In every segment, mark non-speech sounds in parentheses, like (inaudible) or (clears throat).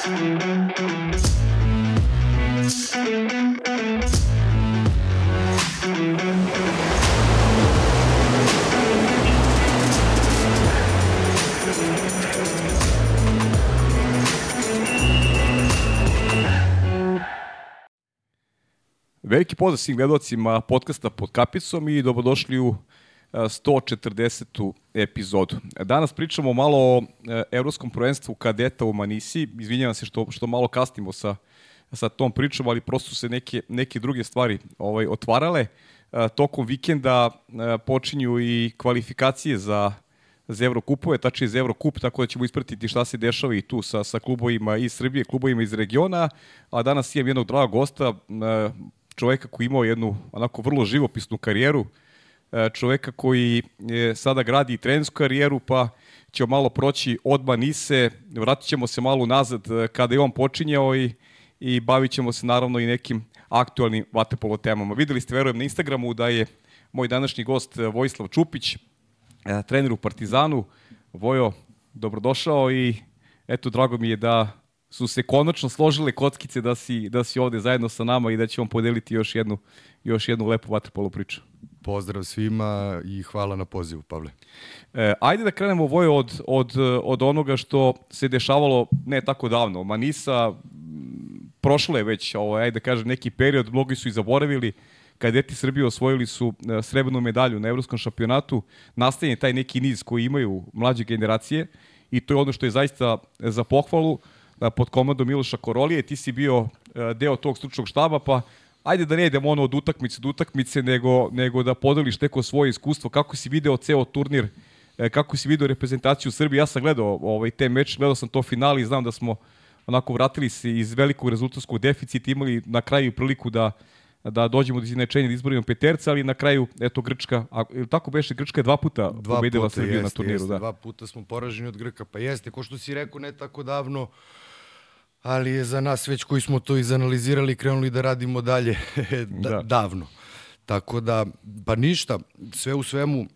Veliki pozdrav svim gledalcima podcasta pod kapicom i dobrodošli u 140. epizodu. Danas pričamo malo o e, evropskom prvenstvu kadeta u Manisi. Izvinjavam se što, što malo kasnimo sa, sa tom pričom, ali prosto se neke, neke druge stvari ovaj, otvarale. E, tokom vikenda e, počinju i kvalifikacije za za Evrokupove, tačnije za Evrokup, tako da ćemo ispratiti šta se dešava i tu sa, sa klubovima iz Srbije, klubovima iz regiona, a danas imam jednog dragog gosta, čoveka koji imao jednu onako vrlo živopisnu karijeru, čoveka koji sada gradi trenersku karijeru, pa ćemo malo proći od Manise, vratit ćemo se malo nazad e, kada je on počinjao i, i bavit ćemo se naravno i nekim aktualnim vatepolo temama. Videli ste, verujem, na Instagramu da je moj današnji gost e, Vojislav Čupić, trener u Partizanu. Vojo, dobrodošao i eto, drago mi je da su se konačno složile kockice da si, da si ovde zajedno sa nama i da ćemo podeliti još jednu, još jednu lepu vaterpolo priču. Pozdrav svima i hvala na pozivu, Pavle. E, ajde da krenemo Voj od, od, od onoga što se dešavalo ne tako davno. Manisa prošlo je već, ovo, ajde da kažem, neki period, mnogi su i zaboravili, kadeti Srbije osvojili su e, srebrnu medalju na evropskom šampionatu, nastavljen taj neki niz koji imaju mlađe generacije i to je ono što je zaista za pohvalu pod komandom Miloša Korolije, ti si bio e, deo tog stručnog štaba, pa ajde da ne idemo ono od utakmice do utakmice, nego, nego da podeliš neko svoje iskustvo, kako si video ceo turnir, e, kako si video reprezentaciju Srbije. Ja sam gledao ovaj, te meč, gledao sam to finali i znam da smo onako vratili se iz velikog rezultatskog deficita, imali na kraju priliku da da dođemo do izjednačenja da izborimo peterca, ali na kraju, eto, Grčka, a, tako beše, Grčka je dva puta dva pobedila puta, Srbiju jeste, na turniru. Jeste, da. Dva puta smo poraženi od Grka, pa jeste, ko što si rekao, ne tako davno, ali je za nas već koji smo to izanalizirali krenuli da radimo dalje (laughs) da, da. davno. Tako da, pa ništa, sve u svemu,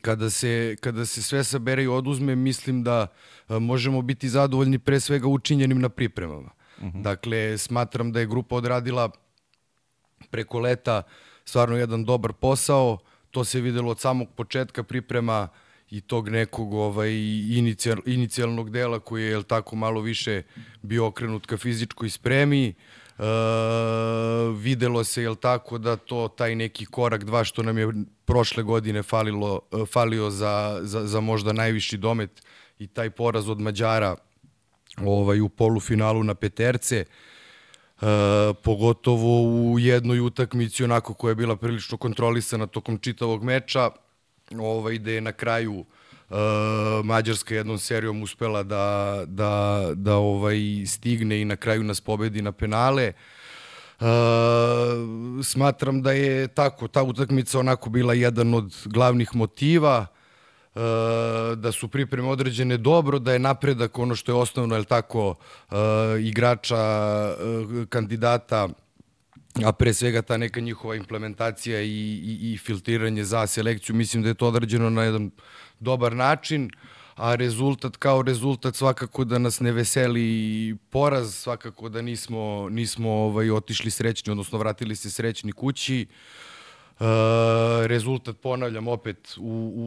kada se, kada se sve sabere i oduzme, mislim da a, možemo biti zadovoljni pre svega učinjenim na pripremama. Uh mhm. -huh. Dakle, smatram da je grupa odradila preko leta stvarno jedan dobar posao, to se videlo od samog početka priprema i tog nekog ovaj inicijal, inicijalnog dela koji je jel tako malo više bio okrenut ka fizičkoj spremi. E, videlo se jel tako da to taj neki korak dva što nam je prošle godine falilo falio za, za, za možda najviši domet i taj poraz od Mađara ovaj u polufinalu na peterce. Uh, pogotovo u jednoj utakmici onako koja je bila prilično kontrolisana tokom čitavog meča ovaj, gde je na kraju uh, Mađarska jednom serijom uspela da, da, da ovaj, stigne i na kraju nas pobedi na penale. Uh, smatram da je tako, ta utakmica onako bila jedan od glavnih motiva, uh, da su pripreme određene dobro, da je napredak ono što je osnovno, je tako, uh, igrača, uh, kandidata a pre svega ta neka njihova implementacija i, i, i filtriranje za selekciju, mislim da je to određeno na jedan dobar način, a rezultat kao rezultat svakako da nas ne veseli poraz, svakako da nismo, nismo ovaj, otišli srećni, odnosno vratili se srećni kući. Uh, rezultat, ponavljam opet, u, u,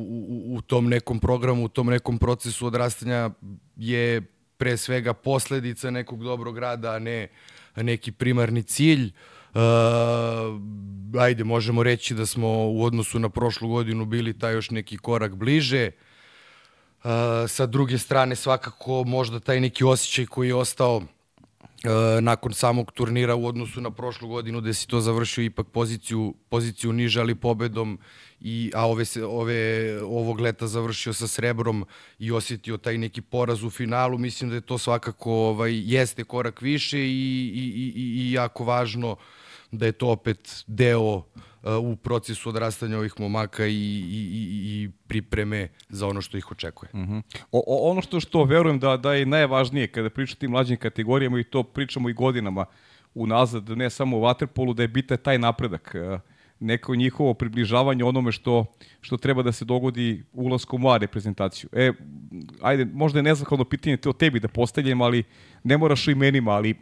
u, u tom nekom programu, u tom nekom procesu odrastanja je pre svega posledica nekog dobrog rada, a ne neki primarni cilj. Uh, Uh, ajde, možemo reći da smo u odnosu na prošlu godinu bili taj još neki korak bliže. Uh, sa druge strane, svakako možda taj neki osjećaj koji je ostao uh, nakon samog turnira u odnosu na prošlu godinu gde si to završio ipak poziciju, poziciju niže, ali pobedom i, a ove, se, ove, ovog leta završio sa srebrom i osjetio taj neki poraz u finalu, mislim da je to svakako ovaj, jeste korak više i, i, i, i jako važno uh, da je to opet deo uh, u procesu odrastanja ovih momaka i, i, i pripreme za ono što ih očekuje. Uh -huh. o, o, ono što što verujem da da je najvažnije kada pričate tim mlađim kategorijama i to pričamo i godinama unazad, ne samo u waterpolu, da je bitan taj napredak. Uh, neko njihovo približavanje onome što, što treba da se dogodi ulaskom u A reprezentaciju. E, ajde, možda je nezahvalno pitanje te o tebi da postavljam, ali ne moraš o imenima, ali e,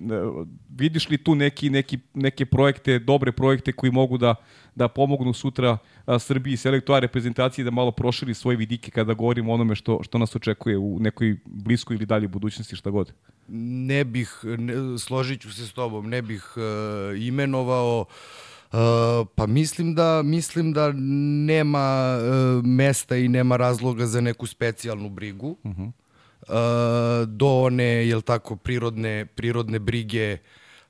vidiš li tu neki, neki, neke projekte, dobre projekte koji mogu da, da pomognu sutra a, Srbiji selektu A reprezentaciji da malo proširi svoje vidike kada govorimo o onome što, što nas očekuje u nekoj bliskoj ili dalje budućnosti, šta god? Ne bih, ne, složit ću se s tobom, ne bih uh, imenovao pa mislim da mislim da nema uh, mesta i nema razloga za neku specijalnu brigu. Uh -huh. uh, do one jel tako prirodne prirodne brige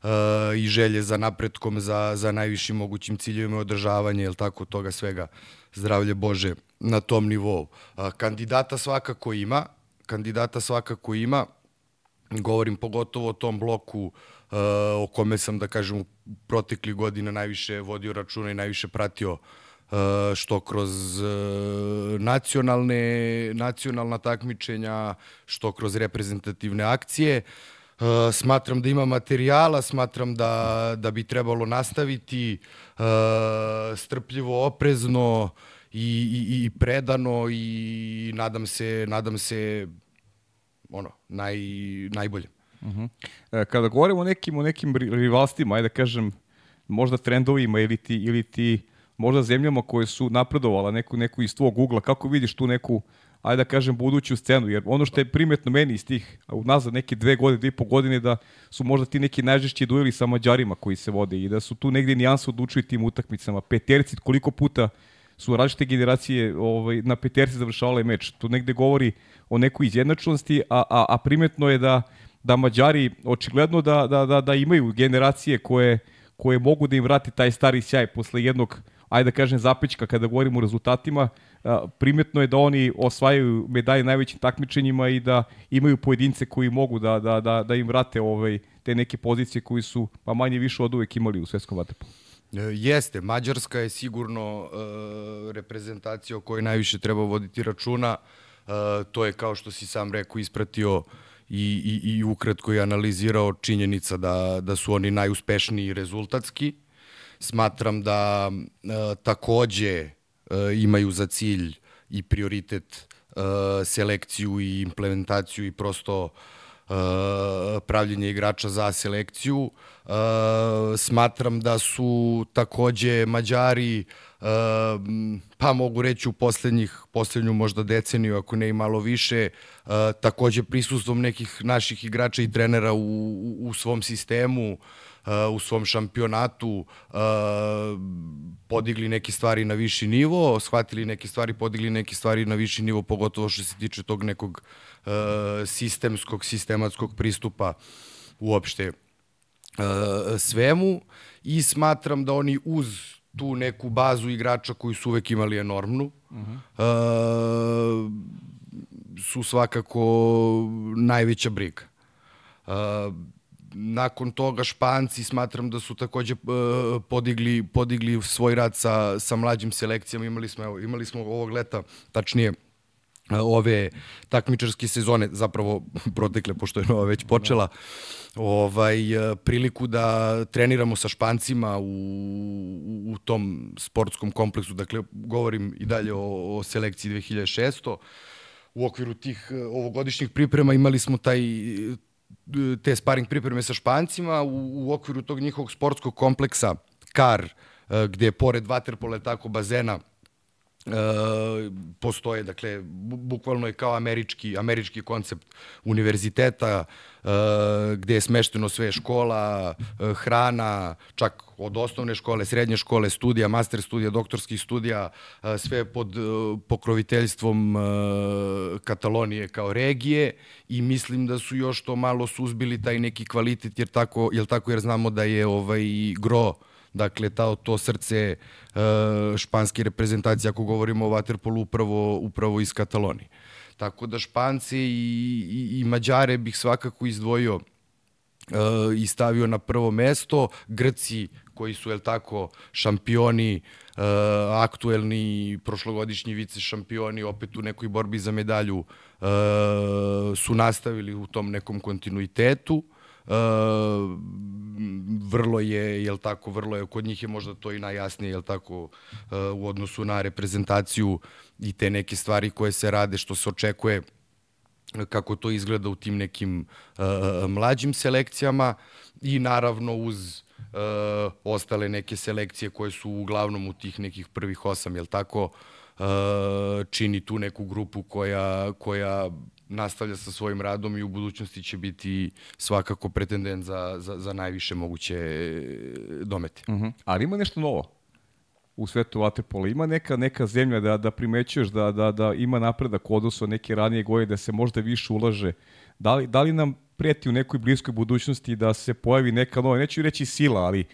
uh, i želje za napretkom za za najvišim mogućim ciljevima održavanja jel tako toga svega zdravlje Bože na tom nivou. Uh, kandidata svakako ima, kandidata svakako ima. Govorim pogotovo o tom bloku uh, Uh, o kome sam, da kažem, u protekli godina najviše vodio računa i najviše pratio uh, što kroz uh, nacionalne, nacionalna takmičenja, što kroz reprezentativne akcije. Smatram da ima materijala, smatram da, da bi trebalo nastaviti strpljivo, oprezno i, i, i predano i nadam se, nadam se ono, naj, najbolje. Uh -huh. Kada govorimo o nekim, o nekim rivalstima, ajde da kažem, možda trendovima ili ti, ili ti možda zemljama koje su napredovala neku, neku iz tvog ugla, kako vidiš tu neku, ajde da kažem, buduću scenu, jer ono što je primetno meni iz tih, unazad neke dve godine, dve i po godine, da su možda ti neki najžešći dueli sa Mađarima koji se vode i da su tu negde nijanse odlučuju tim utakmicama. Peterci, koliko puta su različite generacije ovaj, na peterci završavale meč. To negde govori o nekoj izjednačnosti, a, a, a primetno je da da Mađari očigledno da, da, da, da imaju generacije koje, koje mogu da im vrati taj stari sjaj posle jednog, ajde da kažem, zapećka kada govorimo o rezultatima, primetno je da oni osvajaju medalje najvećim takmičenjima i da imaju pojedince koji mogu da, da, da, da im vrate ovaj, te neke pozicije koji su pa manje više od uvek imali u svetskom vaterpolu. E, jeste, Mađarska je sigurno uh, reprezentacija o kojoj najviše treba voditi računa. Uh, to je, kao što si sam rekao, ispratio i, i, i ukratko je analizirao činjenica da, da su oni najuspešniji rezultatski. Smatram da e, takođe e, imaju za cilj i prioritet e, selekciju i implementaciju i prosto e, pravljenje igrača za selekciju. E, smatram da su takođe Mađari Ehm, pa mogu reći u poslednjih, poslednju možda deceniju, ako ne i malo više, uh, takođe prisustvom nekih naših igrača i trenera u, u, u svom sistemu, uh, u svom šampionatu, uh, podigli neke stvari na viši nivo, shvatili neke stvari, podigli neke stvari na viši nivo, pogotovo što se tiče tog nekog sistemskog, sistematskog pristupa uopšte svemu. I smatram da oni uz tu neku bazu igrača koji su uvek imali enormnu. Uh -huh. uh, su svakako najveća briga. Uh, nakon toga Španci smatram da su takođe uh, podigli, podigli svoj rad sa, sa mlađim selekcijama. Imali smo, evo, imali smo ovog leta, tačnije ove takmičarske sezone, zapravo (laughs) protekle, pošto je nova već počela, ovaj, priliku da treniramo sa Špancima u, u tom sportskom kompleksu, dakle, govorim i dalje o, o selekciji 2600, u okviru tih ovogodišnjih priprema imali smo taj te sparing pripreme sa Špancima. U, u okviru tog njihovog sportskog kompleksa KAR, gde je pored vaterpola tako bazena e, postoje, dakle, bukvalno je kao američki, američki koncept univerziteta, e, gde je smešteno sve škola, e, hrana, čak od osnovne škole, srednje škole, studija, master studija, doktorskih studija, e, sve pod e, pokroviteljstvom e, Katalonije kao regije i mislim da su još to malo suzbili taj neki kvalitet, jer tako, jer, tako, jer znamo da je ovaj gro Dakle, ta, to srce uh, španske reprezentacije, ako govorimo o Waterpolu, upravo, upravo iz Katalonije. Tako da Španci i, i, i Mađare bih svakako izdvojio uh, i stavio na prvo mesto. Grci koji su, el tako, šampioni, uh, aktuelni prošlogodišnji vice šampioni, opet u nekoj borbi za medalju, uh, su nastavili u tom nekom kontinuitetu. Vrlo je, jel tako, vrlo je, kod njih je možda to i najjasnije, jel tako, u odnosu na reprezentaciju i te neke stvari koje se rade, što se očekuje kako to izgleda u tim nekim uh, mlađim selekcijama i naravno uz uh, ostale neke selekcije koje su uglavnom u tih nekih prvih osam, jel tako, uh, čini tu neku grupu koja, koja nastavlja sa svojim radom i u budućnosti će biti svakako pretendent za, za, za najviše moguće domete. Uh mhm. -huh. Ali ima nešto novo u svetu vaterpola? Ima neka, neka zemlja da, da primećuješ da, da, da ima napredak u neke ranije godine, da se možda više ulaže? Da li, da li nam prijeti u nekoj bliskoj budućnosti da se pojavi neka nova, neću reći sila, ali,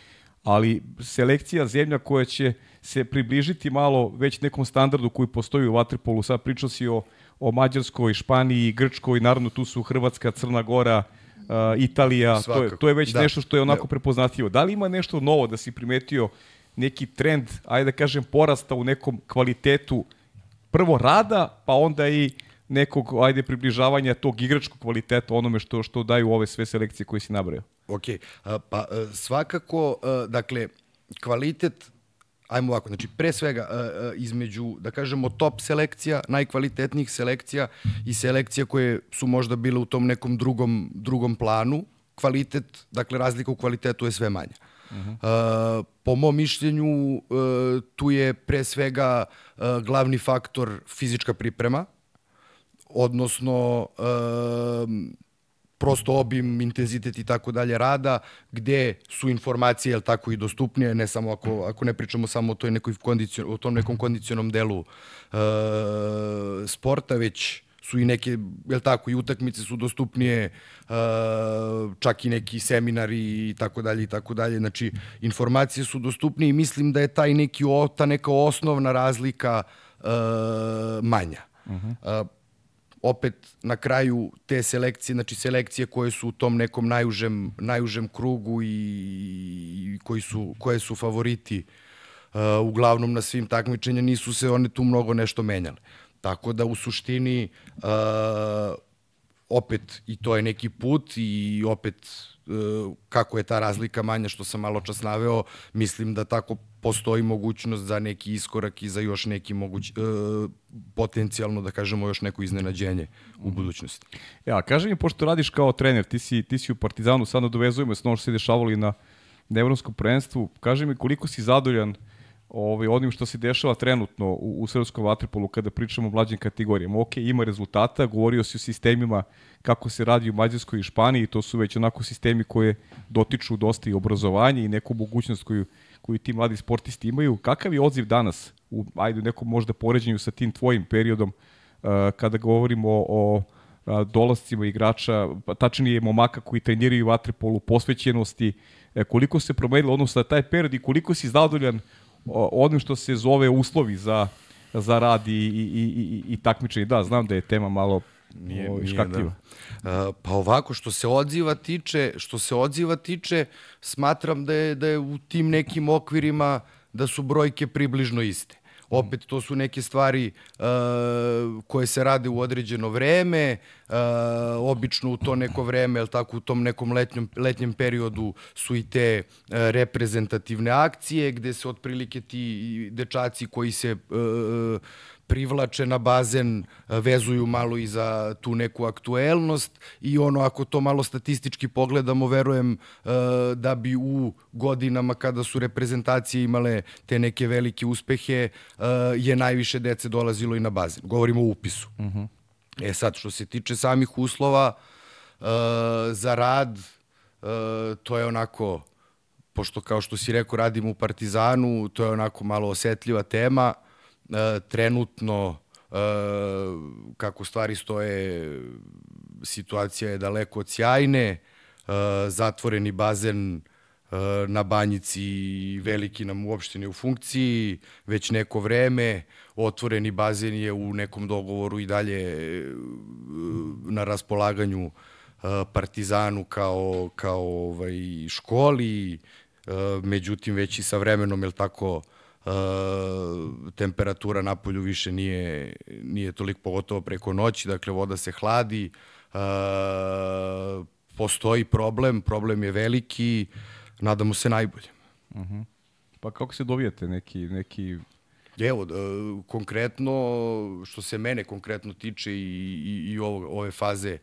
ali selekcija zemlja koja će se približiti malo već nekom standardu koji postoji u vaterpolu. Sad pričao si o, o Mađarskoj, Španiji, Grčkoj, naravno tu su Hrvatska, Crna Gora, uh, Italija, to je, to je već da. nešto što je onako da. prepoznatljivo. Da li ima nešto novo da si primetio neki trend, ajde da kažem, porasta u nekom kvalitetu prvo rada, pa onda i nekog, ajde, približavanja tog igračkog kvaliteta onome što, što daju ove sve selekcije koje si nabrao. Ok, pa e, svakako, e, dakle, kvalitet ajmo ovako, znači pre svega e, između, da kažemo, top selekcija, najkvalitetnijih selekcija i selekcija koje su možda bile u tom nekom drugom, drugom planu, kvalitet, dakle razlika u kvalitetu je sve manja. Uh -huh. uh, po mom mišljenju, uh, tu je pre svega uh, glavni faktor fizička priprema, odnosno uh, prosto obim, intenzitet i tako dalje rada, gde su informacije jel tako i dostupnije, ne samo ako, ako ne pričamo samo o, toj nekoj kondicion, o tom nekom kondicionom delu uh, sporta, već su i neke, jel tako, i utakmice su dostupnije, uh, čak i neki seminari i tako dalje i tako dalje. Znači, informacije su dostupnije i mislim da je taj neki, ta neka osnovna razlika uh, manja. Uh -huh. Opet na kraju te selekcije, znači selekcije koje su u tom nekom najužem, najužem krugu i, i koji su, koje su favoriti uh, uglavnom na svim takmičenja, nisu se one tu mnogo nešto menjale. Tako da u suštini uh, opet i to je neki put i opet uh, kako je ta razlika manja što sam malo čas naveo, mislim da tako postoji mogućnost za neki iskorak i za još neki moguć, uh, potencijalno da kažemo još neko iznenađenje u mhm. budućnosti. Ja, kaži mi, pošto radiš kao trener, ti si, ti si u Partizanu, sad nadovezujemo s ono što se dešavalo i na, na evropskom prvenstvu, kaži mi koliko si zadovoljan uh, ovaj, onim što se dešava trenutno u, u srpskom vaterpolu kada pričamo o mlađim kategorijama. Ok, ima rezultata, govorio si o sistemima kako se radi u Mađarskoj i Španiji, to su već onako sistemi koje dotiču dosta i obrazovanja i neku mogućnost koju, koju ti mladi sportisti imaju. Kakav je odziv danas, u, ajde, nekom možda poređenju sa tim tvojim periodom, uh, kada govorimo o, o dolascima igrača, pa tačnije momaka koji treniraju vaterpolu, posvećenosti, e, koliko se promenilo odnosno na taj period i koliko si zadovoljan onim što se zove uslovi za, za rad i, i, i, i takmičenje. Da, znam da je tema malo nije, o, nije da. Uh, pa ovako, što se odziva tiče, što se odziva tiče, smatram da je, da je u tim nekim okvirima da su brojke približno iste. Opet, to su neke stvari uh, koje se rade u određeno vreme, uh, obično u to neko vreme, ili tako, u tom nekom letnjem, letnjem periodu su i te uh, reprezentativne akcije, gde se otprilike ti dečaci koji se uh, privlače na bazen, vezuju malo i za tu neku aktuelnost i ono, ako to malo statistički pogledamo, verujem da bi u godinama kada su reprezentacije imale te neke velike uspehe, je najviše dece dolazilo i na bazen. Govorimo o upisu. Uh mhm. -huh. E sad, što se tiče samih uslova za rad, to je onako, pošto kao što si rekao, radimo u Partizanu, to je onako malo osetljiva tema, E, trenutno e, kako stvari stoje situacija je daleko od sjajne. E, zatvoreni bazen na banjici veliki nam uopšte ne u funkciji već neko vreme. Otvoreni bazen je u nekom dogovoru i dalje na raspolaganju Partizanu kao, kao ovaj, školi, međutim već i sa vremenom, je tako, temperatura na polju više nije, nije toliko pogotovo preko noći, dakle voda se hladi, uh, postoji problem, problem je veliki, nadamo se najbolje. Pa kako se dovijete neki, neki Evo, e, konkretno, što se mene konkretno tiče i, i, i ovo, ove faze,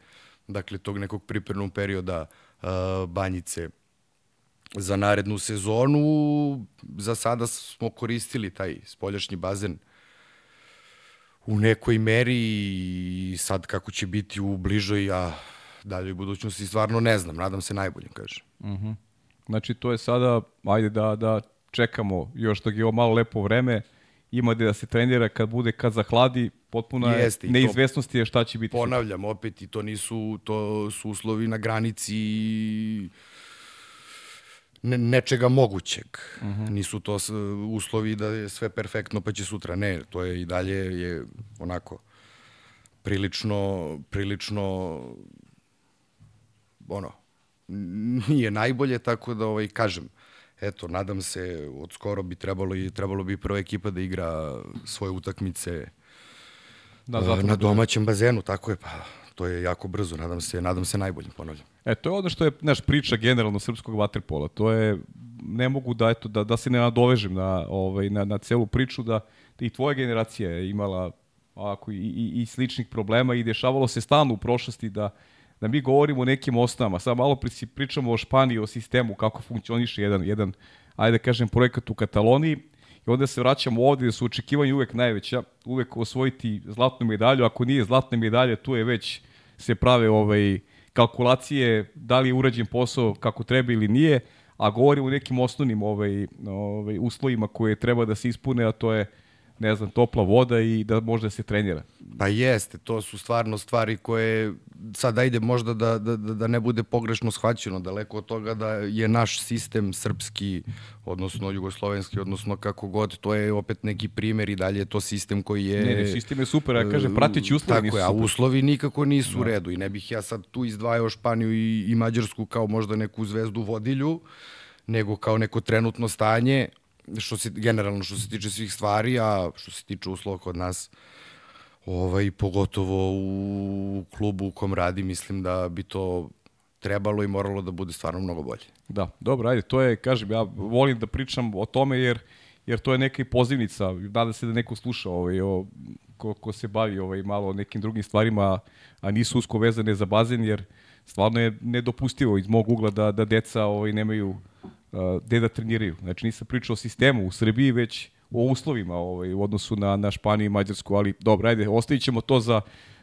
dakle, tog nekog pripremnog perioda uh, Banjice za narednu sezonu, za sada smo koristili taj spoljašnji bazen u nekoj meri i sad kako će biti u bližoj, a dalje u budućnosti stvarno ne znam, nadam se najbolje, kažem. Znači, to je sada, ajde da, da čekamo još dok je ovo malo lepo vreme, ima gde da se trenira kad bude, kad zahladi, potpuno je Jeste, neizvesnost je šta će biti. Ponavljam opet i to nisu to su uslovi na granici ne, nečega mogućeg. Uh -huh. Nisu to s- uslovi da je sve perfektno pa će sutra. Ne, to je i dalje je onako prilično prilično ono nije najbolje tako da ovaj kažem eto nadam se od skoro bi trebalo i trebalo bi prva ekipa da igra svoje utakmice Da, na, na domaćem bazenu, tako je, pa to je jako brzo, nadam se, nadam se najboljim, ponavljam. E, to je ono što je naš priča generalno srpskog vaterpola. To je, ne mogu da, eto, da, da se ne nadovežem na, ovaj, na, na celu priču, da i tvoja generacija je imala ovako, i, i, i sličnih problema i dešavalo se stalno u prošlosti da, da mi govorimo o nekim osnovama. Sad malo pri- pričamo o Španiji, o sistemu, kako funkcioniše jedan, jedan ajde da kažem, projekat u Kataloniji i onda se vraćamo ovde da su očekivanja uvek najveća, uvek osvojiti zlatnu medalju, ako nije zlatna medalja, tu je već se prave ovaj, kalkulacije da li je urađen posao kako treba ili nije, a govorimo o nekim osnovnim ovaj, ovaj, uslovima koje treba da se ispune, a to je ne znam, topla voda i da može da se trenira. Pa jeste, to su stvarno stvari koje sad ajde možda da, da, da da ne bude pogrešno shvaćeno, daleko od toga da je naš sistem srpski, odnosno jugoslovenski, odnosno kako god, to je opet neki primer i dalje je to sistem koji je... Ne, ne, sistem je super, ja kažem, prateći uslovi Tako nisu je, a uslovi nikako nisu u redu i ne bih ja sad tu izdvajao Španiju i, i Mađarsku kao možda neku zvezdu vodilju, nego kao neko trenutno stanje, što se, generalno što se tiče svih stvari, a što se tiče uslova kod nas, ovaj, pogotovo u klubu u kom radi, mislim da bi to trebalo i moralo da bude stvarno mnogo bolje. Da, dobro, ajde, to je, kažem, ja volim da pričam o tome jer, jer to je neka i pozivnica, nadam se da neko sluša ovaj, o, ko, ko se bavi ovaj, malo nekim drugim stvarima, a nisu usko vezane za bazen, jer stvarno je nedopustivo iz mog ugla da, da deca ovaj, nemaju gde da treniraju. Znači nisam pričao o sistemu u Srbiji, već o uslovima ovaj, u odnosu na, na Španiju i Mađarsku, ali dobro, ajde, ostavit ćemo to za,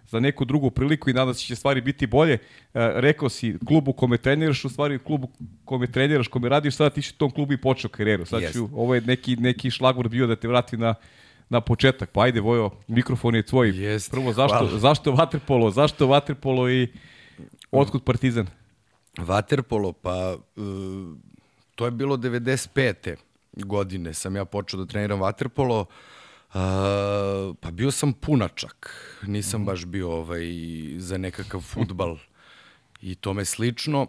za neku drugu priliku i nadam se da će stvari biti bolje. E, rekao si, klub u kome treniraš, u stvari klub u kome treniraš, kome radiš, sada ti si u tom klubu i počeo karijeru. Sad ću, Jest. ovo je neki, neki šlagvor bio da te vrati na, na početak. Pa ajde, Vojo, mikrofon je tvoj. Jest, Prvo, zašto, hvala. zašto vaterpolo? Zašto vaterpolo i otkud partizan? Vaterpolo, pa e, to je bilo 95. godine sam ja počeo da treniram vaterpolo. Uh, pa bio sam punačak. Nisam baš bio ovaj, za nekakav futbal i tome slično.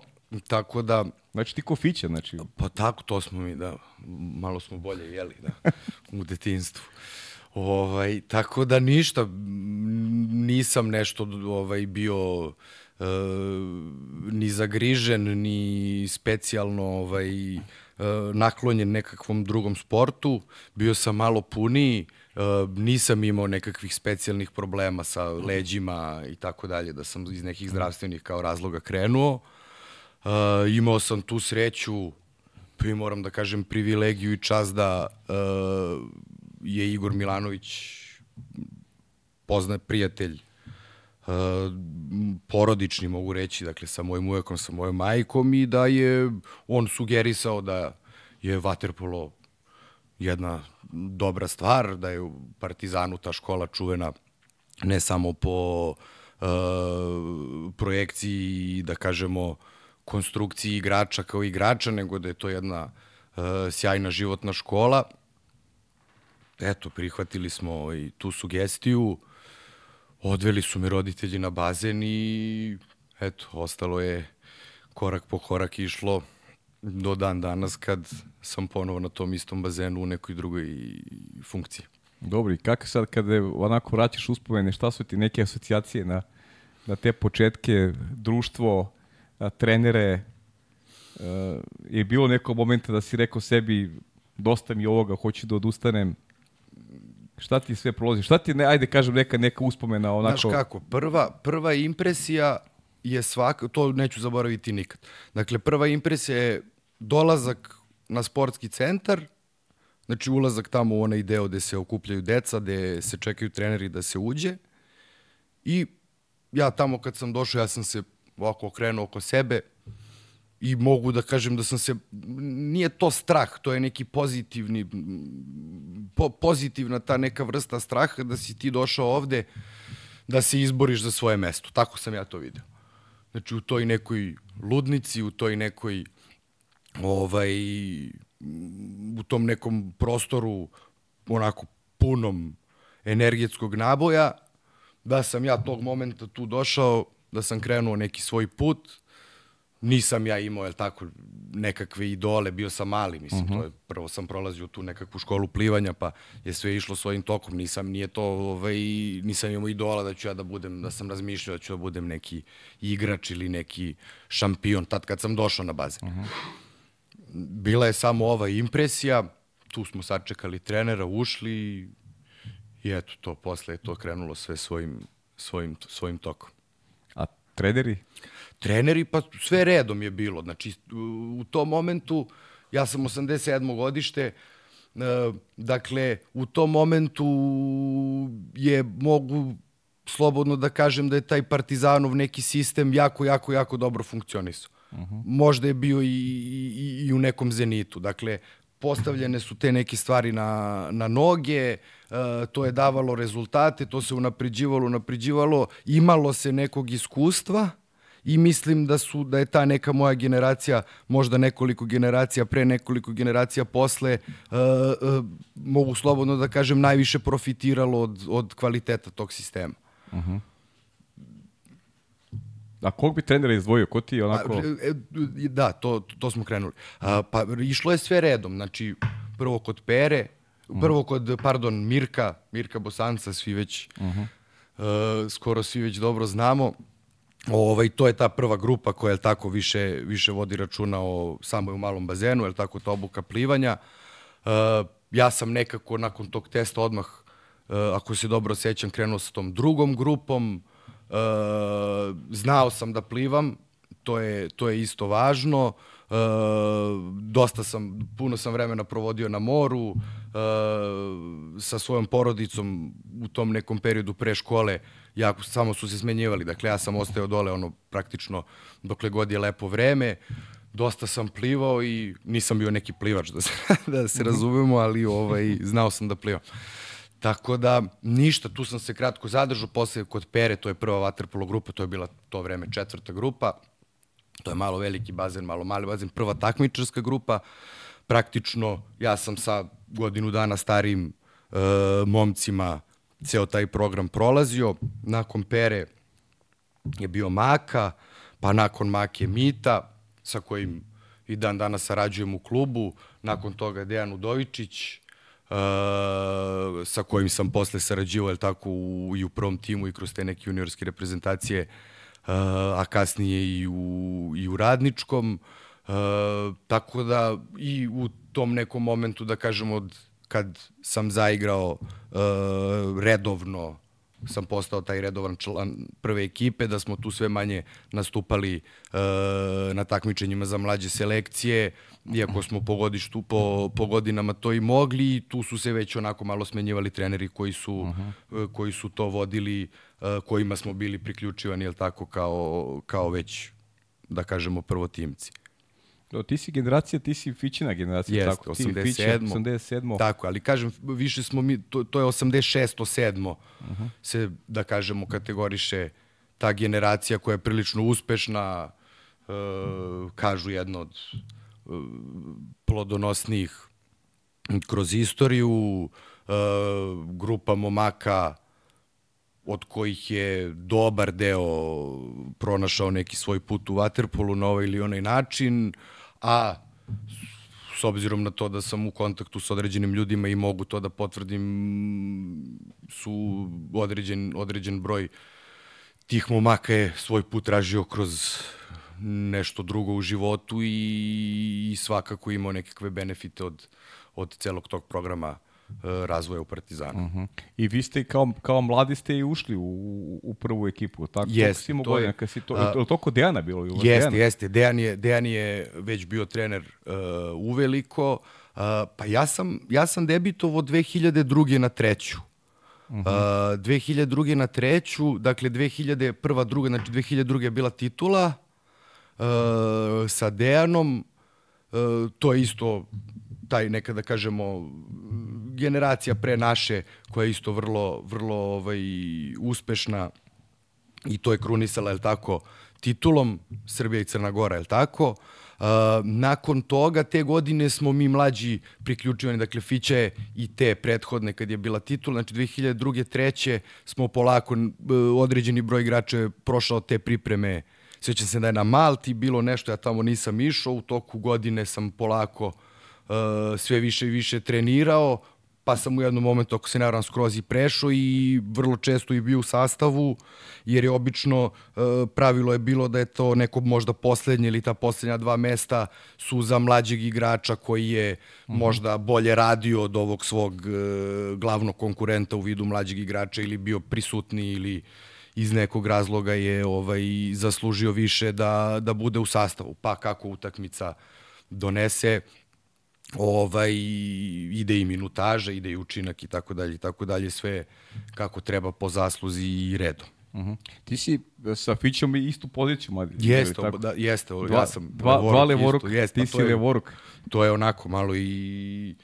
Tako da, Znači ti kofića, znači. Pa tako, to smo mi, da, malo smo bolje jeli, da, u detinstvu. Ovaj, tako da ništa, nisam nešto ovaj, bio ni zagrižen, ni specijalno ovaj, e, naklonjen nekakvom drugom sportu. Bio sam malo puniji, e, nisam imao nekakvih specijalnih problema sa leđima i tako dalje, da sam iz nekih zdravstvenih kao razloga krenuo. Imao sam tu sreću, pa i moram da kažem privilegiju i čast da je Igor Milanović poznat prijatelj porodični mogu reći, dakle sa mojim uvekom, sa mojom majkom i da je on sugerisao da je vaterpolo jedna dobra stvar, da je u Partizanu ta škola čuvena ne samo po uh, projekciji, da kažemo, konstrukciji igrača kao igrača, nego da je to jedna uh, sjajna životna škola. Eto, prihvatili smo i tu sugestiju, odveli su me roditelji na bazen i eto, ostalo je korak po korak išlo do dan danas kad sam ponovo na tom istom bazenu u nekoj drugoj funkciji. Dobro, i kako sad kada onako vraćaš uspomene, šta su ti neke asocijacije na, na te početke, društvo, trenere, je bilo neko momenta da si rekao sebi dosta mi ovoga, hoću da odustanem, Šta ti sve prolazi? Šta ti, ne, ajde kažem, neka, neka uspomena onako... Znaš kako, prva, prva impresija je svaka, to neću zaboraviti nikad. Dakle, prva impresija je dolazak na sportski centar, znači ulazak tamo u onaj deo gde se okupljaju deca, gde se čekaju treneri da se uđe i ja tamo kad sam došao, ja sam se ovako okrenuo oko sebe i mogu da kažem da sam se, nije to strah, to je neki pozitivni, po, pozitivna ta neka vrsta straha da si ti došao ovde da se izboriš za svoje mesto. Tako sam ja to video. Znači u toj nekoj ludnici, u toj nekoj ovaj, u tom nekom prostoru onako punom energetskog naboja, da sam ja tog momenta tu došao, da sam krenuo neki svoj put, nisam ja imao, jel tako, nekakve idole, bio sam mali, mislim, uh -huh. to je, prvo sam prolazio tu nekakvu školu plivanja, pa je sve išlo svojim tokom, nisam, nije to, ovaj, nisam imao idola da ću ja da budem, da sam razmišljao da ću da budem neki igrač ili neki šampion, tad kad sam došao na bazen. Uh -huh. Bila je samo ova impresija, tu smo sačekali trenera, ušli i eto to, posle je to krenulo sve svojim, svojim, svojim tokom. A treneri? Treneri, pa sve redom je bilo. Znači, u tom momentu, ja sam 87. godište, e, dakle, u tom momentu je, mogu slobodno da kažem da je taj Partizanov neki sistem jako, jako, jako dobro funkcionisao. Uh -huh. Možda je bio i, i, i u nekom zenitu. Dakle, postavljene su te neke stvari na, na noge, e, to je davalo rezultate, to se unapređivalo, unapređivalo, imalo se nekog iskustva, i mislim da su da je ta neka moja generacija, možda nekoliko generacija pre, nekoliko generacija posle, uh, uh, mogu slobodno da kažem, najviše profitiralo od, od kvaliteta tog sistema. Uh -huh. A kog bi trenera izdvojio? Ko ti je onako... A, e, e, da, to, to smo krenuli. A, pa išlo je sve redom. Znači, prvo kod Pere, prvo kod, pardon, Mirka, Mirka Bosanca, svi već, uh -huh. uh, skoro svi već dobro znamo. Ovaj, to je ta prva grupa koja je tako više, više vodi računa o samoj u malom bazenu, je tako ta obuka plivanja. Uh, ja sam nekako nakon tog testa odmah, uh, ako se dobro sećam, krenuo sa tom drugom grupom. Uh, znao sam da plivam, to je, to je isto važno. Uh, dosta sam, puno sam vremena provodio na moru, sa svojom porodicom u tom nekom periodu pre škole, jako samo su se smenjivali. Dakle, ja sam ostao dole ono praktično dokle god je lepo vreme. Dosta sam plivao i nisam bio neki plivač da se, (laughs) da se razumemo, ali ovaj, znao sam da plivam. Tako da, ništa, tu sam se kratko zadržao, posle kod Pere, to je prva vaterpolo grupa, to je bila to vreme četvrta grupa, to je malo veliki bazen, malo mali bazen, prva takmičarska grupa, praktično ja sam sa godinu dana starijim uh, momcima ceo taj program prolazio. Nakon Pere je bio Maka, pa nakon Make Mita, sa kojim i dan danas sarađujem u klubu. Nakon toga Dejan Udovičić, uh, sa kojim sam posle sarađivao, je tako, u, i u prvom timu i kroz te neke juniorske reprezentacije, uh, a kasnije i u, i u radničkom. Uh, tako da i u tom nekom momentu, da kažemo, od kad sam zaigrao uh, redovno sam postao taj redovan član prve ekipe, da smo tu sve manje nastupali uh, na takmičenjima za mlađe selekcije, iako smo po, godištu, po, po godinama to i mogli, tu su se već onako malo smenjivali treneri koji su, uh -huh. uh, koji su to vodili, uh, kojima smo bili priključivani, jel tako, kao, kao već, da kažemo, prvotimci. Ti si generacija, ti si Fićina generacija, Jeste, tako? Ti 87. Fića, 87. Tako, ali kažem, više smo mi, to, to je 86. 7. Uh -huh. se, da kažemo, kategoriše ta generacija koja je prilično uspešna, uh, kažu jedno od uh, plodonosnijih kroz istoriju, uh, grupa momaka od kojih je dobar deo pronašao neki svoj put u Waterpolu na ovaj ili onaj način, a s obzirom na to da sam u kontaktu s određenim ljudima i mogu to da potvrdim, su određen, određen broj tih momaka je svoj put tražio kroz nešto drugo u životu i, i svakako imao nekakve benefite od, od celog tog programa e, razvoja u Partizanu. Uh -huh. I vi ste kao, kao mladi ste i ušli u, u prvu ekipu, tako? Si to godina, kad si to, a, je to kod Dejana bilo? Jeste, Dejana? jeste. Dejan je, Dejan je već bio trener uh, uveliko. Uh, pa ja sam, ja sam debitovo 2002. na treću. Uh -huh. uh, 2002. na treću, dakle 2001. druga, znači 2002. je bila titula uh, sa Dejanom, uh, to je isto taj nekada kažemo generacija pre naše koja je isto vrlo vrlo ovaj uspešna i to je krunisala je tako titulom Srbija i Crna Gora je tako Uh, nakon toga, te godine smo mi mlađi priključivani, dakle Fića je i te prethodne kad je bila titula, znači 2002. treće smo polako, određeni broj igrača je prošao te pripreme, svećam se da je na Malti bilo nešto, ja tamo nisam išao, u toku godine sam polako uh, sve više i više trenirao, pa sam u jednom momentu, ako se ne varam, skroz i prešao i vrlo često i bio u sastavu, jer je obično e, pravilo je bilo da je to neko možda poslednje ili ta poslednja dva mesta su za mlađeg igrača koji je mm -hmm. možda bolje radio od ovog svog e, glavnog konkurenta u vidu mlađeg igrača ili bio prisutni ili iz nekog razloga je ovaj zaslužio više da, da bude u sastavu. Pa kako utakmica donese, ovaj, ide i minutaža, ide i učinak i tako dalje i tako dalje, sve kako treba po zasluzi i redom. Uh -huh. Ti si sa Fićom i istu poziciju, mladi. Jeste, tako? da, jeste, dva, ja sam dva, levoruk, dva levoruk, isto, jeste, ti si je, levoruk. To je onako malo i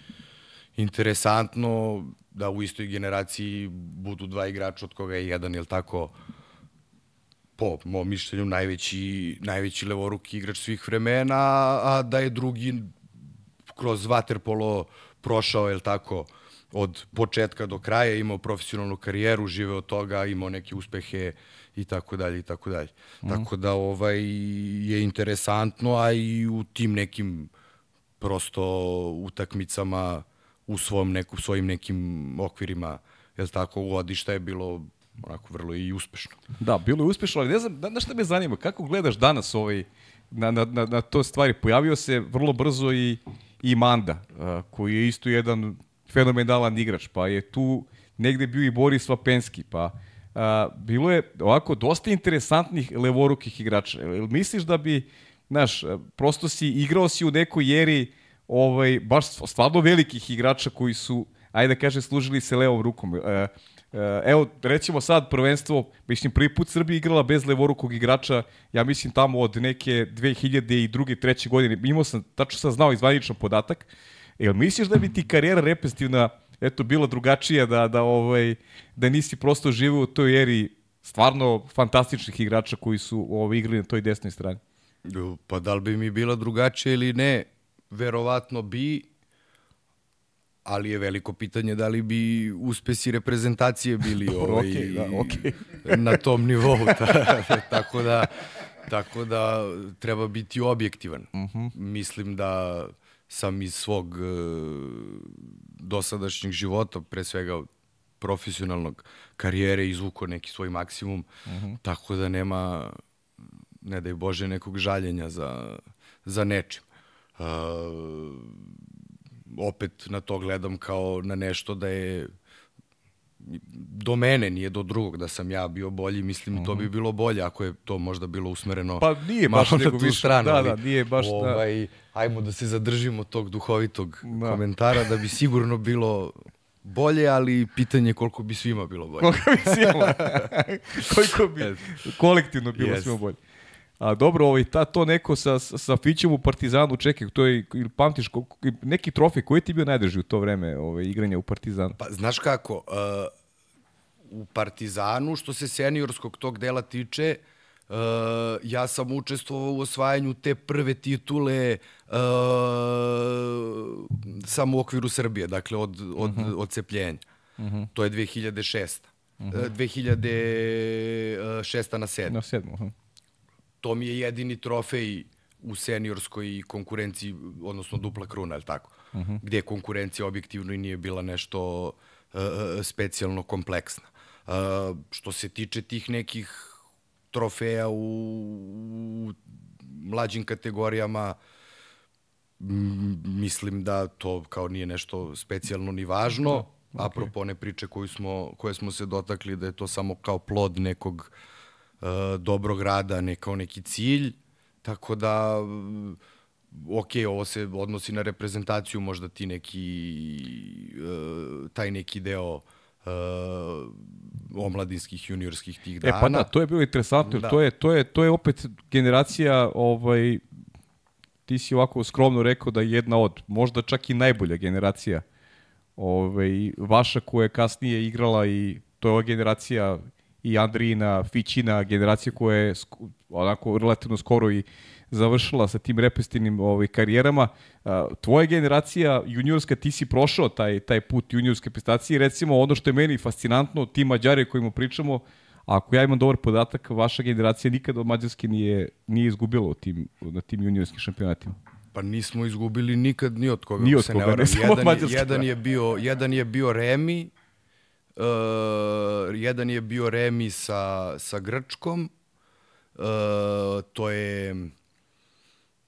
interesantno da u istoj generaciji budu dva igrača od koga je jedan, ili tako, po mom mišljenju najveći, najveći levoruk igrač svih vremena, a da je drugi kroz waterpolo prošao, je tako, od početka do kraja, imao profesionalnu karijeru, žive od toga, imao neke uspehe i tako dalje i tako dalje. Mm. Tako da ovaj je interesantno, a i u tim nekim prosto utakmicama u svom neku, svojim nekim okvirima, je tako, godišta je bilo onako vrlo i uspešno. Da, bilo je uspešno, ali ne znam, da, šta me zanima, kako gledaš danas ovaj, na, na, na, na to stvari? Pojavio se vrlo brzo i i Manda, koji je isto jedan fenomenalan igrač, pa je tu negde bio i Boris Vapenski, pa a, bilo je ovako dosta interesantnih levorukih igrača. Jel misliš da bi, znaš, prosto si igrao si u nekoj jeri ovaj, baš stvarno velikih igrača koji su, ajde da kaže, služili se levom rukom. E, Eh, evo, rećemo sad prvenstvo, mislim, prvi put Srbija igrala bez levorukog igrača, ja mislim tamo od neke 2002. treće godine, imao sam, tačno sam znao izvaničan podatak, Jel misliš da bi ti karijera repestivna eto bila drugačija da da ovaj da nisi prosto živeo u toj eri stvarno fantastičnih igrača koji su ovaj igrali na toj desnoj strani? Pa da li bi mi bila drugačija ili ne? Verovatno bi, ali je veliko pitanje da li bi uspesi reprezentacije bili (laughs) ovaj, okay, da, okay. (laughs) na tom nivou. (laughs) tako da tako da treba biti objektivan. Uh mhm. -huh. Mislim da sam iz svog uh, dosadašnjeg života, pre svega profesionalnog karijere, izvukao neki svoj maksimum, uh mhm. -huh. tako da nema, ne daj Bože, nekog žaljenja za, za nečim. Uh, opet na to gledam kao na nešto da je do mene, nije do drugog, da sam ja bio bolji, mislim uh -huh. to bi mhm. bilo bolje ako je to možda bilo usmereno pa nije baš nego više, stranu, da, da, nije baš da. ovaj, da. ajmo da se zadržimo tog duhovitog da. komentara da bi sigurno bilo bolje, ali pitanje koliko bi svima bilo bolje. Koliko bi svima, (laughs) koliko bi kolektivno bilo yes. svima bolje. A dobro, ovaj, ta, to neko sa, sa Fićem u Partizanu, čekaj, to je, ili pamtiš, neki trofej, koji ti bio najdrži u to vreme ovaj, igranja u Partizanu? Pa, znaš kako, uh, u Partizanu, što se seniorskog tog dela tiče, Uh, ja sam učestvovao u osvajanju te prve titule uh, samo u okviru Srbije, dakle od, od, uh mhm. -huh. od cepljenja. Uh mhm. -huh. To je 2006. Uh -huh. uh, 2006. na 7. Na 7. Uh -huh to mi je jedini trofej u seniorskoj konkurenciji, odnosno dupla kruna, je tako? Uh mhm. -huh. Gde konkurencija objektivno i nije bila nešto uh, specijalno kompleksna. Uh, što se tiče tih nekih trofeja u, mlađim kategorijama mislim da to kao nije nešto specijalno ni važno. Okay. Apropo one priče koju smo, koje smo se dotakli da je to samo kao plod nekog uh, dobrog rada, ne kao neki cilj. Tako da ok, ovo se odnosi na reprezentaciju, možda ti neki, uh, taj neki deo uh, omladinskih, juniorskih tih dana. E pa da, to je bilo interesantno, da. to, je, to, je, to je opet generacija, ovaj, ti si ovako skromno rekao da je jedna od, možda čak i najbolja generacija ovaj, vaša koja je kasnije igrala i to je ova generacija i Andrijina, Fićina, generacija koja je onako relativno skoro i završila sa tim repestivnim ovaj, karijerama. Tvoja generacija juniorska, ti si prošao taj, taj put juniorske prestacije. Recimo, ono što je meni fascinantno, ti Mađari kojima pričamo, ako ja imam dobar podatak, vaša generacija nikada od Mađarske nije, nije izgubila u tim, na tim juniorskim šampionatima. Pa nismo izgubili nikad ni od koga. Ni od koga, ne, ne jedan, je, jedan, je bio, jedan je bio Remi, uh, jedan je bio Remi sa, sa Grčkom, uh, to je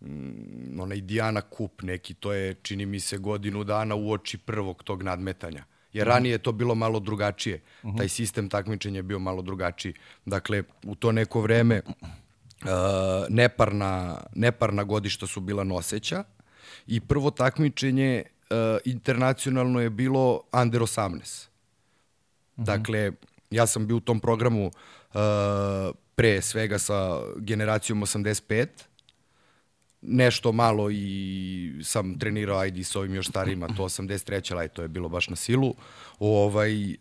mm, onaj Diana Kup neki, to je, čini mi se, godinu dana u oči prvog tog nadmetanja. Jer mhm. ranije je to bilo malo drugačije. Uh mhm. -huh. Taj sistem takmičenja je bio malo drugačiji. Dakle, u to neko vreme uh, neparna, neparna godišta su bila noseća i prvo takmičenje uh, internacionalno je bilo under 18. Uh -huh. Dakle, ja sam bio u tom programu uh, pre svega sa generacijom 85, nešto malo i sam trenirao ajde s ovim još starijima, to 83. ali to je bilo baš na silu. Ovaj, uh,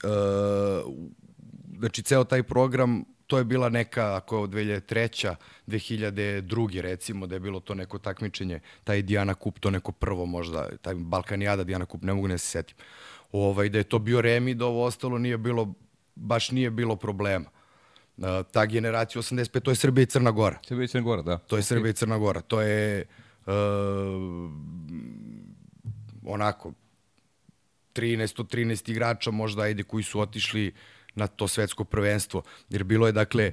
znači, ceo taj program, to je bila neka, ako je od 2003. 2002. recimo, da je bilo to neko takmičenje, taj Diana Kup, to neko prvo možda, taj Balkanijada Diana Kup, ne mogu ne se setim. Ovaj, da je to bio remi, da ovo ostalo nije bilo, baš nije bilo problema ta generacija 85, to je Srbija i Crna Gora. Srbija i Crna Gora, da. To je Srbija i Crna Gora. To je uh, onako 13 od 13 igrača možda ajde koji su otišli na to svetsko prvenstvo. Jer bilo je, dakle,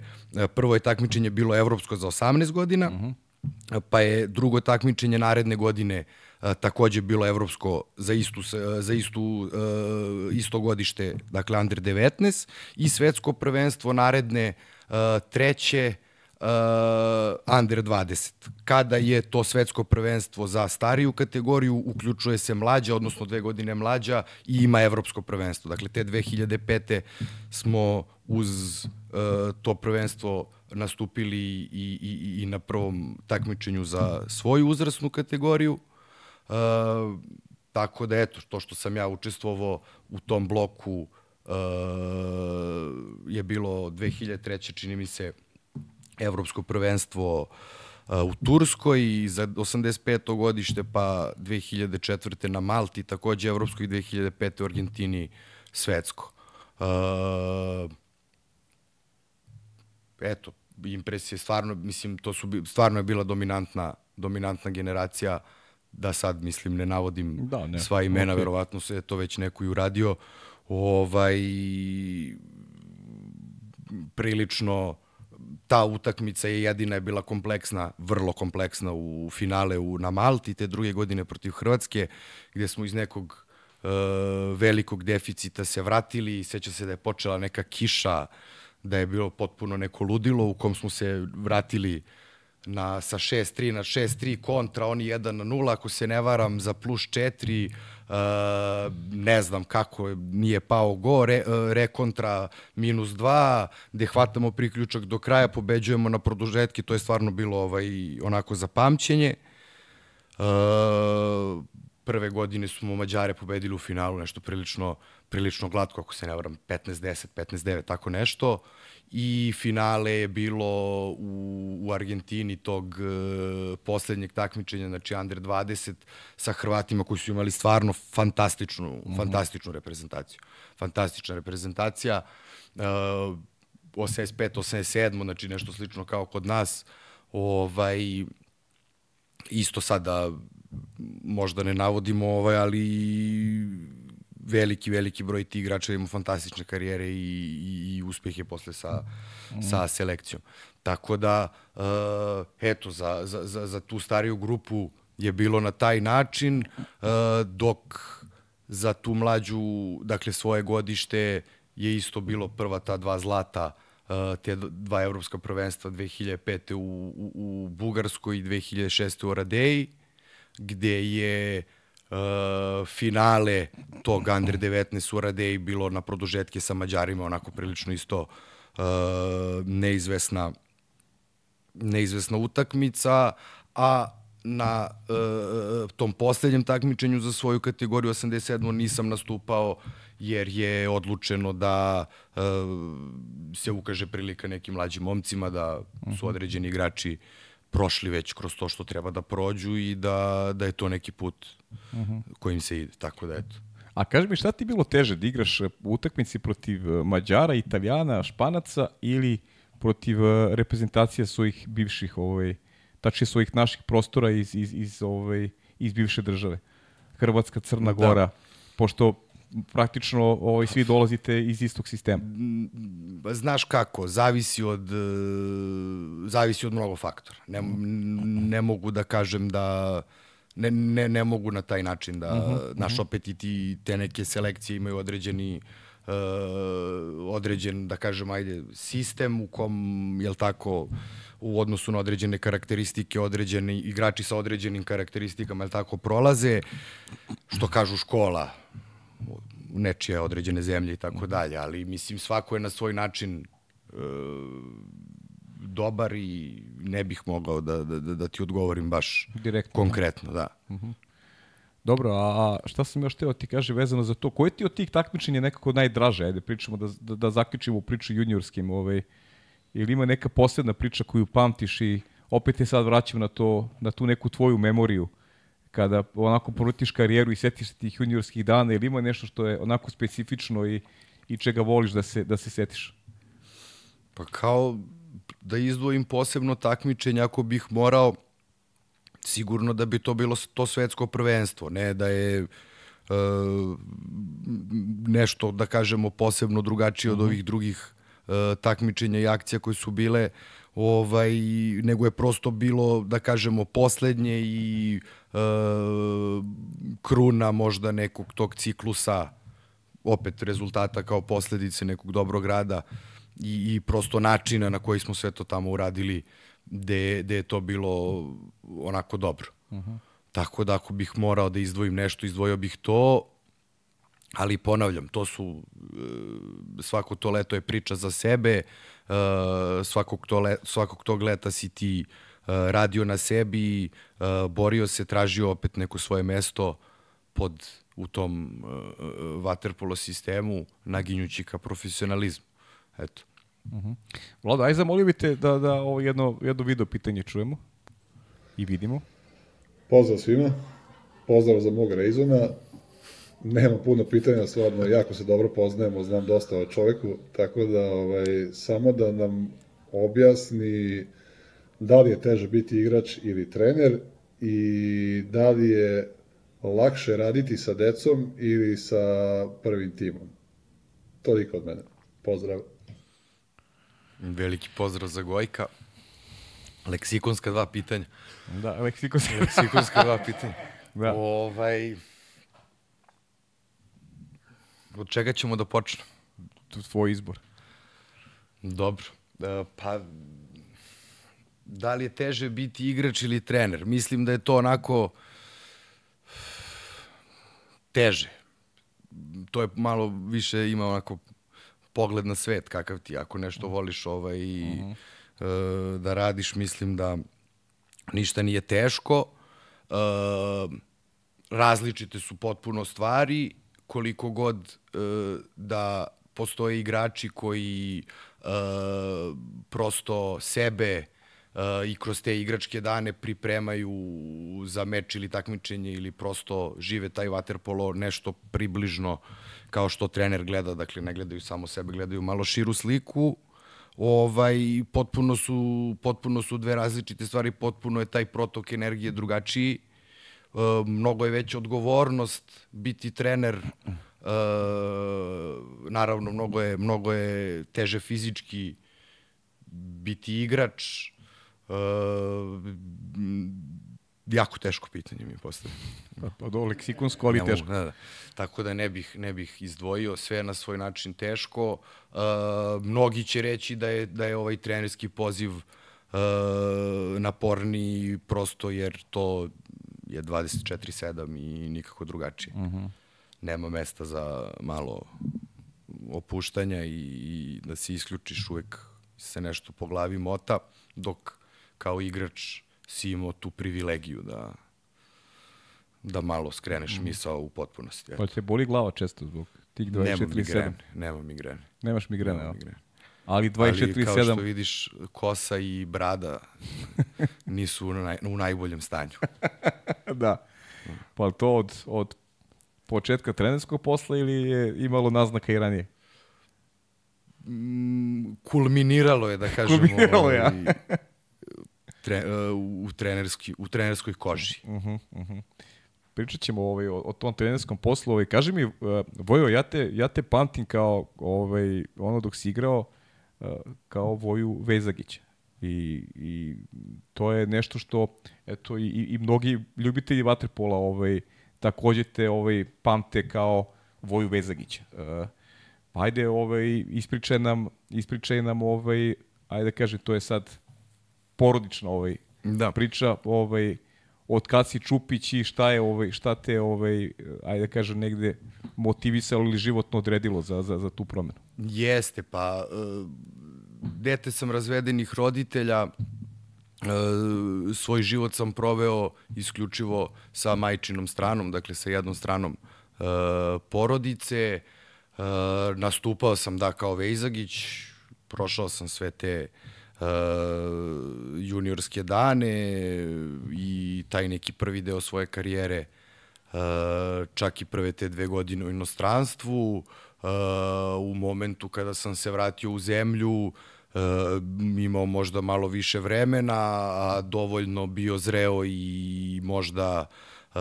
prvo je takmičenje bilo evropsko za 18 godina, uh mhm. -huh. pa je drugo takmičenje naredne godine uh, takođe bilo evropsko za istu za istu isto godište, dakle under 19 i svetsko prvenstvo naredne treće uh, under 20. Kada je to svetsko prvenstvo za stariju kategoriju, uključuje se mlađa, odnosno dve godine mlađa i ima evropsko prvenstvo. Dakle, te 2005. smo uz uh, to prvenstvo nastupili i, i, i na prvom takmičenju za svoju uzrasnu kategoriju. Uh, tako da, eto, to što sam ja učestvovao u tom bloku uh, je bilo 2003. čini mi se evropsko prvenstvo uh, u Turskoj i za 85. godište pa 2004. na Malti, takođe evropsko i 2005. u Argentini svetsko. Uh, eto, impresije stvarno, mislim, to su, stvarno je bila dominantna, dominantna generacija uh, da sad, mislim, ne navodim da, ne. sva imena, okay. verovatno se to već neko i uradio, ovaj, prilično ta utakmica je jedina je bila kompleksna, vrlo kompleksna u finale u, na Malti, te druge godine protiv Hrvatske, gde smo iz nekog uh, velikog deficita se vratili i seća se da je počela neka kiša, da je bilo potpuno neko ludilo u kom smo se vratili na, sa 6-3 na 6-3 kontra, oni 1 na 0, ako se ne varam, za plus 4, uh, ne znam kako nije pao go, re, uh, re kontra minus 2, gde hvatamo priključak do kraja, pobeđujemo na produžetke, to je stvarno bilo ovaj, onako za pamćenje. Uh, prve godine smo Mađare pobedili u finalu, nešto prilično, prilično glatko, ako se ne varam, 15-10, 15-9, tako nešto i finale je bilo u, u Argentini tog uh, poslednjeg takmičenja, znači under 20 sa Hrvatima koji su imali stvarno fantastičnu, mm -hmm. fantastičnu reprezentaciju. Fantastična reprezentacija. Uh, 85, 87, znači nešto slično kao kod nas. Ovaj, isto sada možda ne navodimo ovaj, ali veliki, veliki broj tih igrača ima fantastične karijere i, i, i uspehe posle sa, mm. sa selekcijom. Tako da, uh, eto, za, za, za, za tu stariju grupu je bilo na taj način, uh, dok za tu mlađu, dakle svoje godište je isto bilo prva ta dva zlata uh, te dva evropska prvenstva 2005. u, u, u Bugarskoj i 2006. u Radeji, gde je uh, finale tog Under 19 u Radeji bilo na produžetke sa Mađarima, onako prilično isto uh, neizvesna neizvesna utakmica, a na uh, tom poslednjem takmičenju za svoju kategoriju 87 nisam nastupao jer je odlučeno da uh, se ukaže prilika nekim mlađim momcima da su mhm. određeni igrači prošli već kroz to što treba da prođu i da, da je to neki put uh mhm. -huh. kojim se ide. Tako da eto. A kaži mi šta ti bilo teže da igraš u utakmici protiv Mađara, Italijana, Španaca ili protiv reprezentacije svojih bivših ovaj, tačnije svojih naših prostora iz, iz, iz, ovaj, iz bivše države. Hrvatska, Crna da. Gora, da. pošto praktično ovaj, svi dolazite iz istog sistema. Znaš kako, zavisi od, zavisi od mnogo faktora. Ne, ne mogu da kažem da ne, ne, ne mogu na taj način da, uh mhm, -huh, naš mhm. opet i ti, te neke selekcije imaju određeni uh, određen, da kažem, ajde, sistem u kom, jel tako, u odnosu na određene karakteristike, određeni igrači sa određenim karakteristikama, jel tako, prolaze, što kažu škola, nečije određene zemlje i tako dalje, ali mislim svako je na svoj način e, dobar i ne bih mogao da, da, da, da ti odgovorim baš Direktno. konkretno, da. Uh mhm. -huh. Dobro, a šta sam još teo ti kaže vezano za to, koje ti od tih takmičenja nekako najdraže? Ajde, pričamo da, da, da zaključimo priču juniorskim, ovaj, ili ima neka posebna priča koju pamtiš i opet te sad vraćam na to, na tu neku tvoju memoriju kada onako porutiš karijeru i setiš se tih juniorskih dana ili ima nešto što je onako specifično i, i čega voliš da se, da se setiš? Pa kao da izdvojim posebno takmičenje ako bih morao sigurno da bi to bilo to svetsko prvenstvo, ne da je uh, nešto, da kažemo, posebno drugačije od mm -hmm. ovih drugih uh, takmičenja i akcija koje su bile, ovaj, nego je prosto bilo, da kažemo, poslednje i uh, kruna možda nekog tog ciklusa, opet rezultata kao posledice nekog dobrog rada i, i prosto načina na koji smo sve to tamo uradili gde, gde je to bilo onako dobro. Uh -huh. Tako da ako bih morao da izdvojim nešto, izdvojio bih to, ali ponavljam, to su, e, svako to leto je priča za sebe, e, svakog, to le, svakog tog leta si ti e, radio na sebi, borio se, tražio opet neko svoje mesto pod, u tom waterpolo sistemu, naginjući ka profesionalizmu. Eto. Uh mhm. -huh. Vlado, aj zamolio bi te da, da ovo jedno, jedno video pitanje čujemo i vidimo. Pozdrav svima, pozdrav za mog Rejzona, nema puno pitanja, stvarno jako se dobro poznajemo, znam dosta o čoveku, tako da ovaj, samo da nam objasni da li je teže biti igrač ili trener i da li je lakše raditi sa decom ili sa prvim timom. Toliko od mene. Pozdrav. Veliki pozdrav za Gojka. Leksikonska dva pitanja. Da, leksikonska. leksikonska dva pitanja. (laughs) Da. Ovaj, od čega ćemo da počnemo? Tvoj izbor. Dobro. E, pa, da li je teže biti igrač ili trener? Mislim da je to onako teže. To je malo više ima onako pogled na svet kakav ti ako nešto voliš ovaj i uh mhm. -huh. e, da radiš mislim da ništa nije teško e, različite su potpuno stvari koliko god e, da postoje igrači koji e, prosto sebe e, i kroz te igračke dane pripremaju za meč ili takmičenje ili prosto žive taj waterpolo nešto približno kao što trener gleda, dakle ne gledaju samo sebe, gledaju malo širu sliku, ovaj, potpuno, su, potpuno su dve različite stvari, potpuno je taj protok energije drugačiji, e, mnogo je veća odgovornost biti trener naravno, mnogo je, mnogo je teže fizički biti igrač. Uh, jako teško pitanje mi postavljamo. Pa, pa do leksikonsko, ali teško. Da, da. Tako da ne bih, ne bih izdvojio sve na svoj način teško. Uh, mnogi će reći da je, da je ovaj trenerski poziv uh, naporniji prosto jer to je 24-7 i nikako drugačije. Uh mhm. -huh. Nema mesta za malo opuštanja i, i da se isključiš uvek se nešto po glavi mota, dok kao igrač si imao tu privilegiju da da malo skreneš mm. misao u potpunosti. Pa te boli glava često zbog tih 24-7? Nema migrene, nema migrene. Nemaš migrene, nema migrene. Ali 24-7... Ali kao što vidiš, kosa i brada (laughs) nisu u, naj, u najboljem stanju. (laughs) da. Pa to od, od početka trenerskog posla ili je imalo naznaka i ranije? Mm, kulminiralo je, da (laughs) kažemo. Kulminiralo, ja. Ovaj, tre, u, trenerski, u trenerskoj koži. Uh -huh, uh -huh. Pričat ćemo ovaj, o, o tom trenerskom poslu. Ovaj, kaži mi, uh, Vojo, ja te, ja te pamtim kao ovaj, ono dok si igrao kao Voju Vezagića. I, I to je nešto što eto, i, i mnogi ljubitelji vaterpola ovaj, takođe te ovaj, pamte kao Voju Vezagića. Uh, pa ajde, ovaj, ispričaj nam, ispričaj nam ovaj, ajde da kažem, to je sad porodična ovaj, da. priča, ovaj, od kad si Čupić i šta je ovaj šta te ovaj ajde da kažem negde motivisalo ili životno odredilo za za za tu promenu. Jeste, pa uh, dete sam razvedenih roditelja, uh, svoj život sam proveo isključivo sa majčinom stranom, dakle sa jednom stranom uh, porodice. Nastupao sam da kao Vejzagić, prošao sam sve te uh, juniorske dane i taj neki prvi deo svoje karijere, uh, čak i prve te dve godine u inostranstvu, uh, u momentu kada sam se vratio u zemlju, uh, imao možda malo više vremena, a dovoljno bio zreo i možda uh,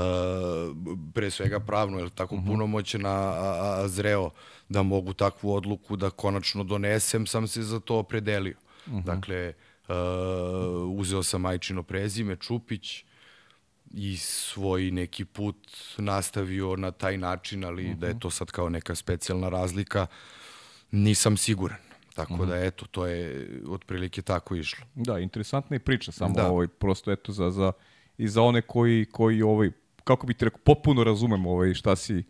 pre svega pravno, jer tako uh mhm. -huh. punomoćen, a, a, a zreo da mogu takvu odluku da konačno donesem, sam se za to opredelio. -huh. Mhm. Dakle, uh, uzeo sam majčino prezime, Čupić, i svoj neki put nastavio na taj način, ali uh -huh. da je mhm. to sad kao neka specijalna razlika, nisam siguran. Tako uh -huh. da, eto, to je otprilike tako išlo. Da, interesantna je priča, samo da. ovaj, prosto, eto, za, za, i za one koji, koji ovaj, kako bi ti rekao, popuno razumemo ovaj, šta si,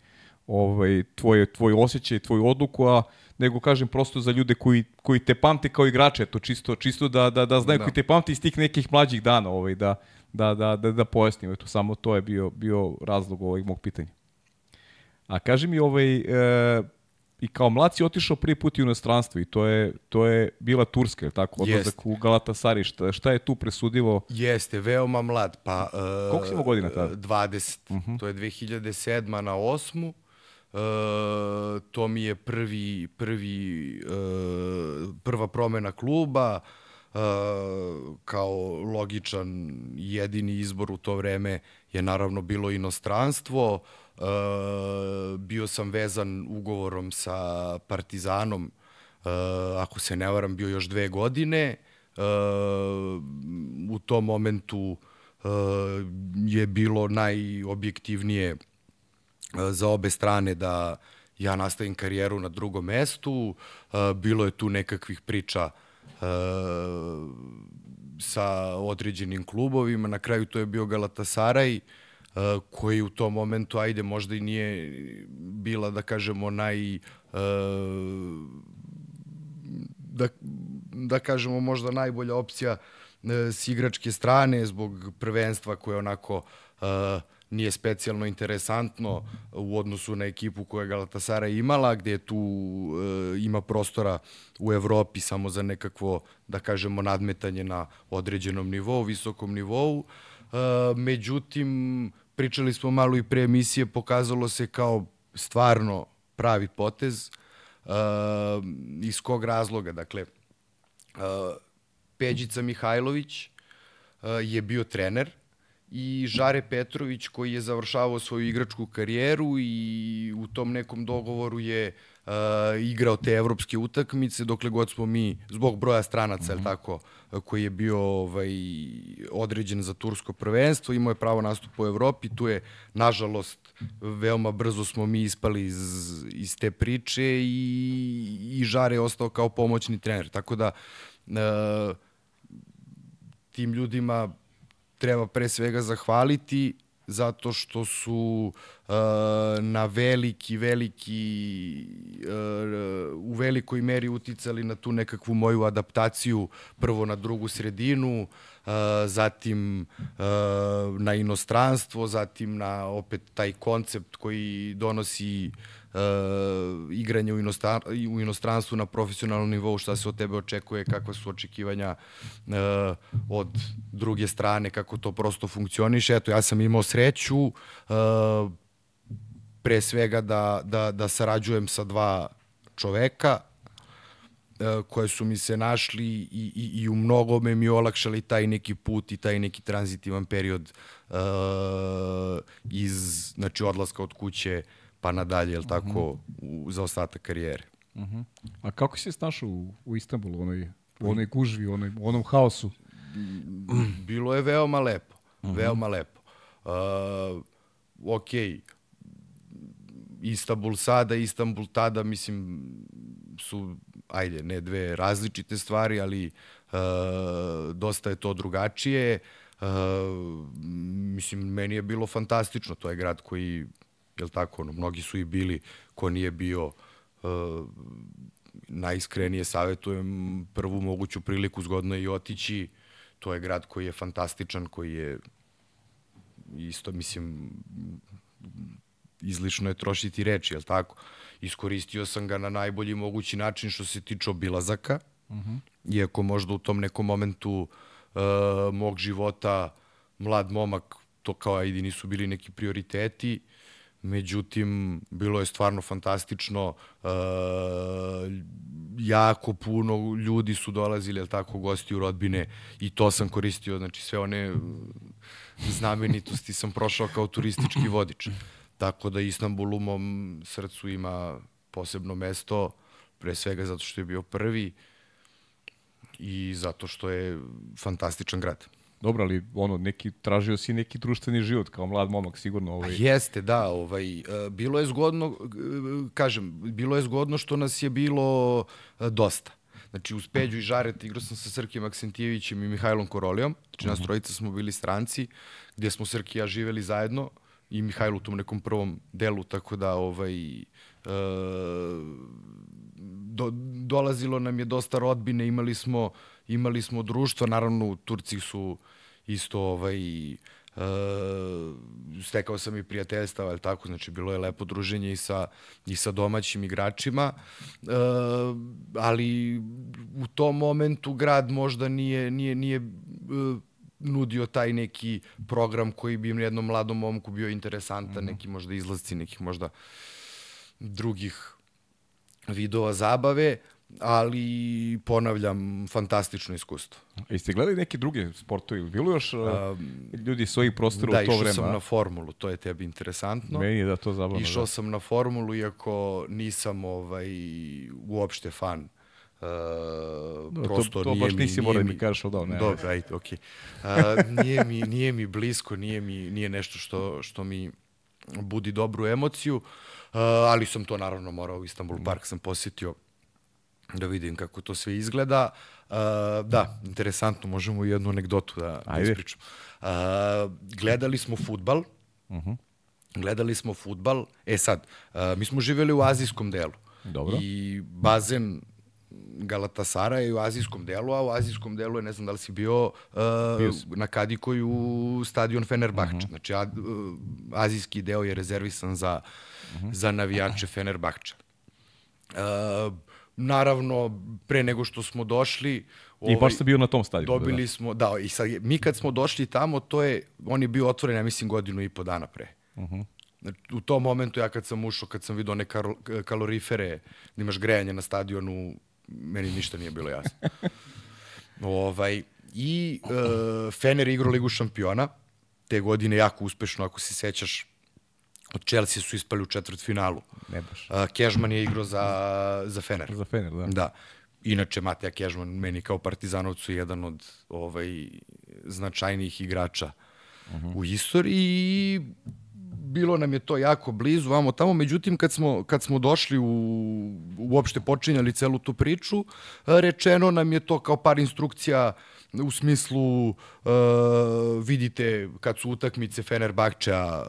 ovaj, tvoj, tvoj osjećaj, tvoju odluku, a nego kažem prosto za ljude koji, koji te pamte kao igrače, to čisto, čisto da, da, da znaju da. koji te pamte iz tih nekih mlađih dana, ovaj, da, da, da, da, da pojasnim, eto, samo to je bio, bio razlog ovog mog pitanja. A kaži mi, ovaj, e, i kao mlad si otišao prvi put u inostranstvo i to je, to je bila Turska, je tako? Odlazak u Galatasari. Šta, šta je tu presudilo? Jeste, veoma mlad. Pa, uh, Koliko si imao godina tada? 20. Uh -huh. To je 2007. na 8. Uh, to mi je prvi, prvi, uh, prva promena kluba, uh, kao logičan jedini izbor u to vreme je naravno bilo inostranstvo. Uh, bio sam vezan ugovorom sa Partizanom, uh, ako se ne varam, bio još dve godine. Uh, u tom momentu uh, je bilo najobjektivnije za obe strane da ja nastavim karijeru na drugom mestu. Bilo je tu nekakvih priča sa određenim klubovima. Na kraju to je bio Galatasaraj, koji u tom momentu, ajde, možda i nije bila, da kažemo, naj... Da, da kažemo, možda najbolja opcija s igračke strane zbog prvenstva koje onako uh, nije specijalno interesantno u odnosu na ekipu koja je Galatasara imala, gde tu e, ima prostora u Evropi samo za nekakvo, da kažemo, nadmetanje na određenom nivou, visokom nivou. E, međutim, pričali smo malo i pre emisije, pokazalo se kao stvarno pravi potez. E, iz kog razloga? Dakle, e, Peđica Mihajlović e, je bio trener, i Žare Petrović koji je završavao svoju igračku karijeru i u tom nekom dogovoru je uh, igrao te evropske utakmice dokle god smo mi zbog broja stranaca mm -hmm. tako koji je bio ovaj određen za tursko prvenstvo imao je pravo nastup u Evropi tu je nažalost veoma brzo smo mi ispali iz, iz te priče i, i Žare je ostao kao pomoćni trener tako da uh, tim ljudima treba pre svega zahvaliti zato što su uh, na veliki, veliki, uh, u velikoj meri uticali na tu nekakvu moju adaptaciju prvo na drugu sredinu, uh, zatim uh, na inostranstvo, zatim na opet taj koncept koji donosi igranje u, inostan, u inostranstvu na profesionalnom nivou, šta se od tebe očekuje, kakva su očekivanja uh, od druge strane, kako to prosto funkcioniše. Eto, ja sam imao sreću uh, pre svega da, da, da sarađujem sa dva čoveka, koje su mi se našli i, i, i u mnogome mi olakšali taj neki put i taj neki tranzitivan period uh, iz znači odlaska od kuće pa nadalje, jel tako, uh -huh. u, za ostatak karijere. Uh -huh. A kako si se snašao u, u Istanbulu, onoj, u onoj gužvi, u, onoj, u onom haosu? (clears throat) Bilo je veoma lepo, uh -huh. veoma lepo. Uh, ok, Istanbul sada, Istanbul tada, mislim, su, ajde, ne dve različite stvari, ali uh, dosta je to drugačije. Uh, mislim, meni je bilo fantastično, to je grad koji jel tako, ono, mnogi su i bili, ko nije bio uh, najiskrenije savjetujem prvu moguću priliku zgodno i otići. To je grad koji je fantastičan, koji je isto, mislim, izlično je trošiti reči, jel tako? Iskoristio sam ga na najbolji mogući način što se tiče obilazaka, uh mhm. -huh. iako možda u tom nekom momentu uh, mog života mlad momak, to kao ajde nisu bili neki prioriteti, uh, međutim, bilo je stvarno fantastično, e, jako puno ljudi su dolazili, ali tako, gosti u rodbine i to sam koristio, znači sve one znamenitosti sam prošao kao turistički vodič. Tako da Istanbul u mom srcu ima posebno mesto, pre svega zato što je bio prvi i zato što je fantastičan grad. Dobro, ali ono, neki, tražio si neki društveni život kao mlad momak, sigurno. Ovaj... Jeste, da. Ovaj, e, bilo je zgodno, kažem, bilo je zgodno što nas je bilo e, dosta. Znači, uz Peđu i Žaret igrao sam sa Srkijem Aksentijevićem i Mihajlom Korolijom. Znači, nas mhm. trojica smo bili stranci, gde smo Srki i ja živeli zajedno i Mihajlo u tom nekom prvom delu, tako da ovaj, e, do, dolazilo nam je dosta rodbine, imali smo imali smo društvo, naravno Turci su isto ovaj, uh, stekao sam i prijateljstva, ali tako, znači bilo je lepo druženje i sa, i sa domaćim igračima, uh, ali u tom momentu grad možda nije, nije, nije uh, nudio taj neki program koji bi jednom mladom momku bio interesantan, mm -hmm. neki možda izlazci, nekih možda drugih vidova zabave, ali ponavljam, fantastično iskustvo. Jeste gledali neki druge sportovi? Bilo još um, ljudi svojih prostora da, u to vreme? Da, išao sam na formulu, to je tebi interesantno. Meni je da to zabavno. Išao da. sam na formulu, iako nisam ovaj, uopšte fan Uh, prosto to, to nije baš mi, nisi morao da mi kažeš odao, ne. Dobro, ajde, okej. Okay. Uh, nije, mi, nije mi blisko, nije, mi, nije nešto što, što mi budi dobru emociju, uh, ali sam to naravno morao u Istanbul Park, sam posetio da vidim kako to sve izgleda. Uh, da, interesantno, možemo i jednu anegdotu da, da ispričam. Uh, gledali smo futbal, uh mhm. -huh. gledali smo futbal, e sad, uh, mi smo živjeli u azijskom delu. Dobro. I bazen Galatasara je u azijskom delu, a u azijskom delu je, ne znam da li si bio, uh, bio na Kadikoju stadion Fenerbahče. Uh mhm. -huh. Znači, a, uh, azijski deo je rezervisan za, uh mhm. -huh. za navijače Fenerbahče. Uh, Naravno, pre nego što smo došli... Ovaj, I baš ste bio na tom stadionu. Dobili da. smo, da, i sad, mi kad smo došli tamo, to je, on je bio otvoren, ja mislim, godinu i po dana pre. Uh -huh. Znači, u tom momentu, ja kad sam ušao, kad sam vidio one kalorifere, da imaš grejanje na stadionu, meni ništa nije bilo jasno. (laughs) ovaj, I uh, Fener igrao Ligu šampiona, te godine jako uspešno, ako se sećaš, od Chelsea su ispali u četvrtfinalu. Ne baš. Uh, Kežman je igrao za, za Fener. Za Fener, da. Da. Inače, Mateja Kežman meni kao partizanovcu jedan od ovaj, značajnijih igrača uh -huh. u istoriji i bilo nam je to jako blizu, vamo tamo, međutim kad smo, kad smo došli u, uopšte počinjali celu tu priču, rečeno nam je to kao par instrukcija u smislu uh, vidite kad su utakmice Fenerbahča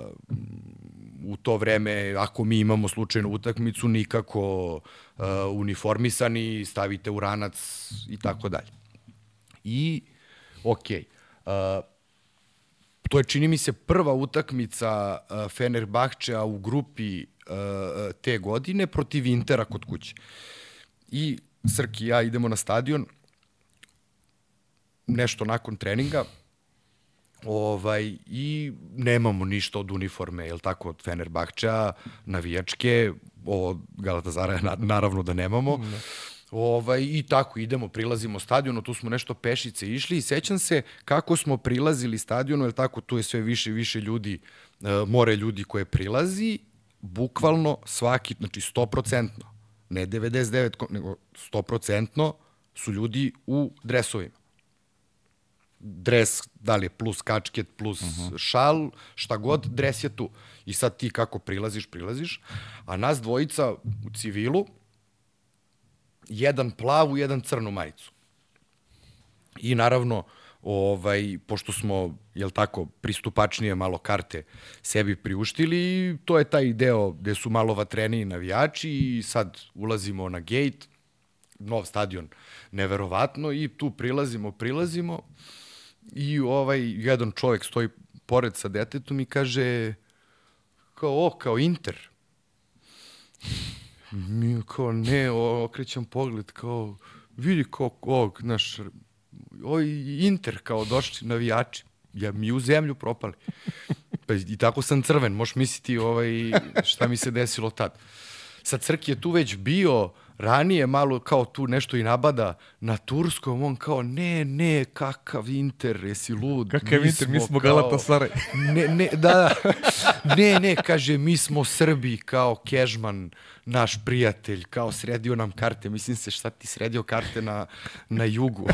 u to vreme, ako mi imamo slučajnu utakmicu, nikako uh, uniformisani, stavite u ranac i tako dalje. I, okej, okay, uh, to je čini mi se prva utakmica uh, Fenerbahčea u grupi uh, te godine protiv Intera kod kuće. I Srki i ja idemo na stadion, nešto nakon treninga, ovaj, i nemamo ništa od uniforme, je tako, od Fenerbahčea, navijačke, od Galatazara na, naravno da nemamo. Ne. Da. Ovaj, I tako idemo, prilazimo stadionu, tu smo nešto pešice išli i sećam se kako smo prilazili stadionu, jer tako tu je sve više i više ljudi, e, more ljudi koje prilazi, bukvalno svaki, znači 100%, ne 99, nego 100% su ljudi u dresovima dres, da li je plus kačket, plus uh -huh. šal, šta god, dres je tu. I sad ti kako prilaziš, prilaziš, a nas dvojica u civilu, jedan plavu, jedan crnu majicu. I naravno, ovaj, pošto smo, jel tako, pristupačnije malo karte sebi priuštili, to je taj deo gde su malo vatreniji navijači i sad ulazimo na gate, nov stadion, neverovatno, i tu prilazimo, prilazimo, i ovaj jedan čovek stoji pored sa detetom i kaže kao, o, kao Inter. Mi kao, ne, okrećam pogled, kao, vidi kao, ovog, naš, ovaj Inter, kao, došli navijači. Ja, mi u zemlju propali. Pa, I tako sam crven, možeš misliti ovaj, šta mi se desilo tad. Sad Crk je tu već bio, ranije malo kao tu nešto i nabada na turskom, on kao ne, ne, kakav Inter, jesi lud. Kakav mi Inter, mi smo Galatasaray. Ne, ne, da, da, (laughs) ne, ne, kaže, mi smo Srbi kao Kežman, naš prijatelj, kao sredio nam karte, mislim se šta ti sredio karte na, na jugu,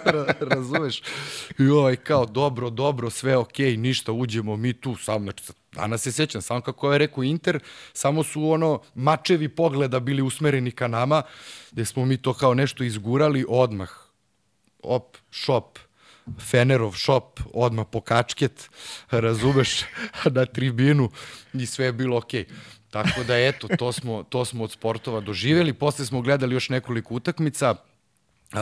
(laughs) razumeš? I ovaj, kao, dobro, dobro, sve okej, okay, ništa, uđemo mi tu, sam, znači, Danas se sećam, samo kako je rekao Inter, samo su ono mačevi pogleda bili usmereni ka nama, gde smo mi to kao nešto izgurali odmah. Op, šop, Fenerov šop, odmah po kačket, (laughs) razumeš, (laughs) na tribinu i sve je bilo okej. Okay. Tako da eto, to smo, to smo od sportova doživjeli. Posle smo gledali još nekoliko utakmica. Uh,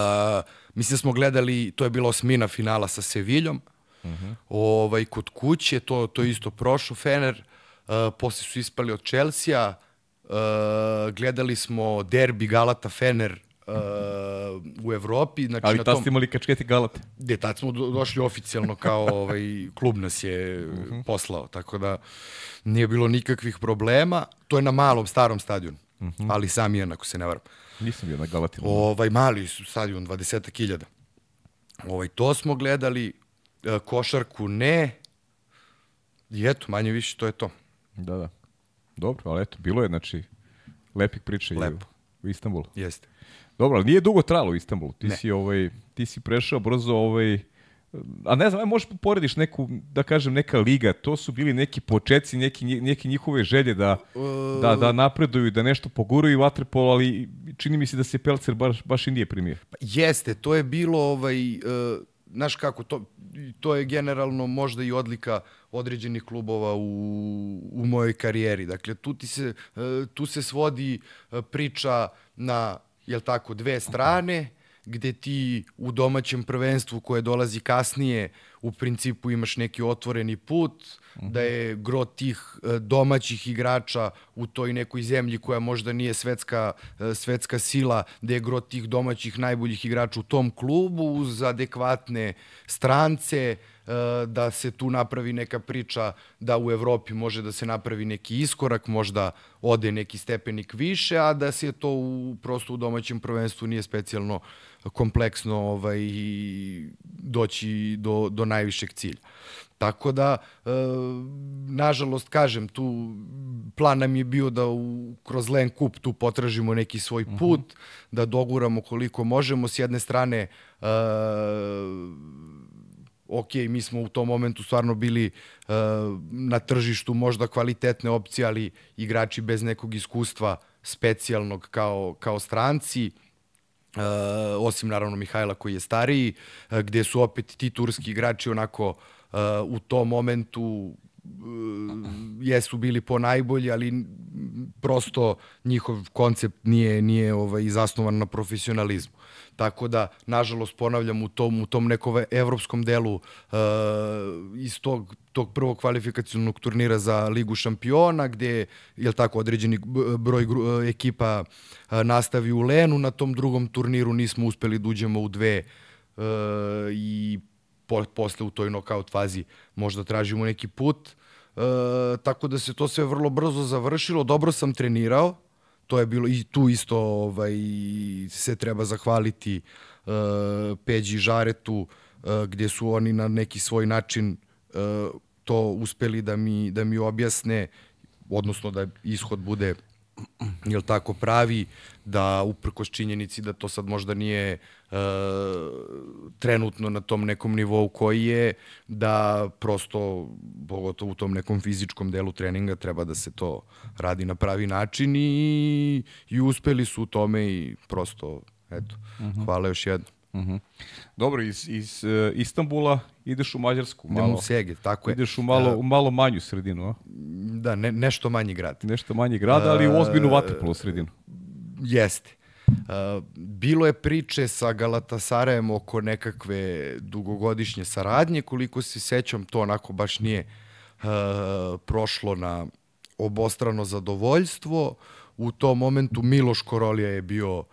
mislim smo gledali, to je bilo osmina finala sa Seviljom, Uh -huh. ovaj, kod kuće, to, to je isto prošlo Fener, uh, posle su ispali od Chelsea, uh, gledali smo derbi Galata Fener uh, u Evropi. Znači, Ali tad ste imali kačketi Galate. Gde, tad smo do, došli oficijalno kao (laughs) ovaj, klub nas je uh -huh. poslao, tako da nije bilo nikakvih problema. To je na malom, starom stadionu, uh -huh. ali sam je, ako se ne varam. Nisam bio na Galati. Ovaj, mali stadion, 20.000. Ovaj, to smo gledali, E, košarku ne. I eto, manje više to je to. Da, da. Dobro, ali eto, bilo je, znači, lepih priča Lepo. u, u Istanbulu. Jeste. Dobro, ali nije dugo trajalo u Istanbulu. Ti ne. si, ovaj, ti si prešao brzo ovaj, a ne znam, možeš porediš neku, da kažem, neka liga, to su bili neki početci, neki, neki njihove želje da, da, da napreduju, da nešto poguraju vaterpolo, ali čini mi se da se Pelcer baš, baš i nije primio. Pa jeste, to je bilo, ovaj, uh, znaš kako, to, to je generalno možda i odlika određenih klubova u, u mojoj karijeri. Dakle, tu, ti se, e, tu se svodi e, priča na, jel tako, dve strane, gde ti u domaćem prvenstvu koje dolazi kasnije u principu imaš neki otvoreni put, da je gro tih e, domaćih igrača u toj nekoj zemlji koja možda nije svetska, e, svetska sila, da je gro tih domaćih najboljih igrača u tom klubu uz adekvatne strance, da se tu napravi neka priča da u Evropi može da se napravi neki iskorak, možda ode neki stepenik više, a da se to u, prosto u domaćem prvenstvu nije specijalno kompleksno ovaj, doći do, do najvišeg cilja. Tako da, e, nažalost, kažem, tu plan nam je bio da u, kroz Len Kup tu potražimo neki svoj mhm. put, uh -huh. da doguramo koliko možemo. S jedne strane, e, ok, mi smo u tom momentu stvarno bili uh, na tržištu možda kvalitetne opcije, ali igrači bez nekog iskustva specijalnog kao, kao stranci, uh, osim naravno Mihajla koji je stariji, uh, gde su opet ti turski igrači onako uh, u tom momentu jesu bili po najbolji, ali prosto njihov koncept nije nije ovaj zasnovan na profesionalizmu. Tako da, nažalost, ponavljam, u tom, u tom nekom evropskom delu uh, iz tog, tog prvog kvalifikacijonog turnira za Ligu šampiona, gde je tako određeni broj uh, ekipa uh, nastavi u Lenu, na tom drugom turniru nismo uspeli da uđemo u dve uh, i po, posle u toj knockout fazi možda tražimo neki put. Uh, tako da se to sve vrlo brzo završilo. Dobro sam trenirao, to je bilo i tu isto ovaj se treba zahvaliti uh, Peđi Žaretu uh, gdje su oni na neki svoj način uh, to uspeli da mi da mi objasne odnosno da ishod bude jel tako pravi da uprkos činjenici da to sad možda nije e, trenutno na tom nekom nivou koji je da prosto pogotovo u tom nekom fizičkom delu treninga treba da se to radi na pravi način i, i uspeli su u tome i prosto eto uh mhm. -huh. hvala još jednom Mhm. -huh. Dobro, iz, iz uh, Istanbula ideš u Mađarsku. Malo, Idem u Seged, tako je. Ideš u malo, u malo manju sredinu, a? Da, ne, nešto manji grad. Nešto manji grad, ali u ozbiljnu uh, vaterpolo sredinu. Jeste. Uh, bilo je priče sa Galatasarajem oko nekakve dugogodišnje saradnje, koliko se sećam, to onako baš nije uh, prošlo na obostrano zadovoljstvo. U tom momentu Miloš Korolija je bio uh,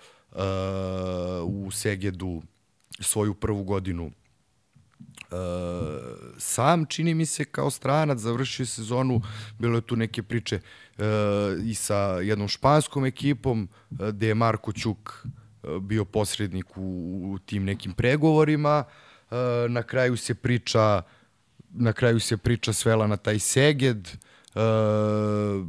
u Segedu svoju prvu godinu Uh, sam, čini mi se, kao stranac, završio sezonu, bilo je tu neke priče uh, i sa jednom španskom ekipom, uh, gde je Marko Ćuk uh, bio posrednik u, u tim nekim pregovorima. Uh, na kraju se priča na kraju se priča svela na taj Seged. Uh,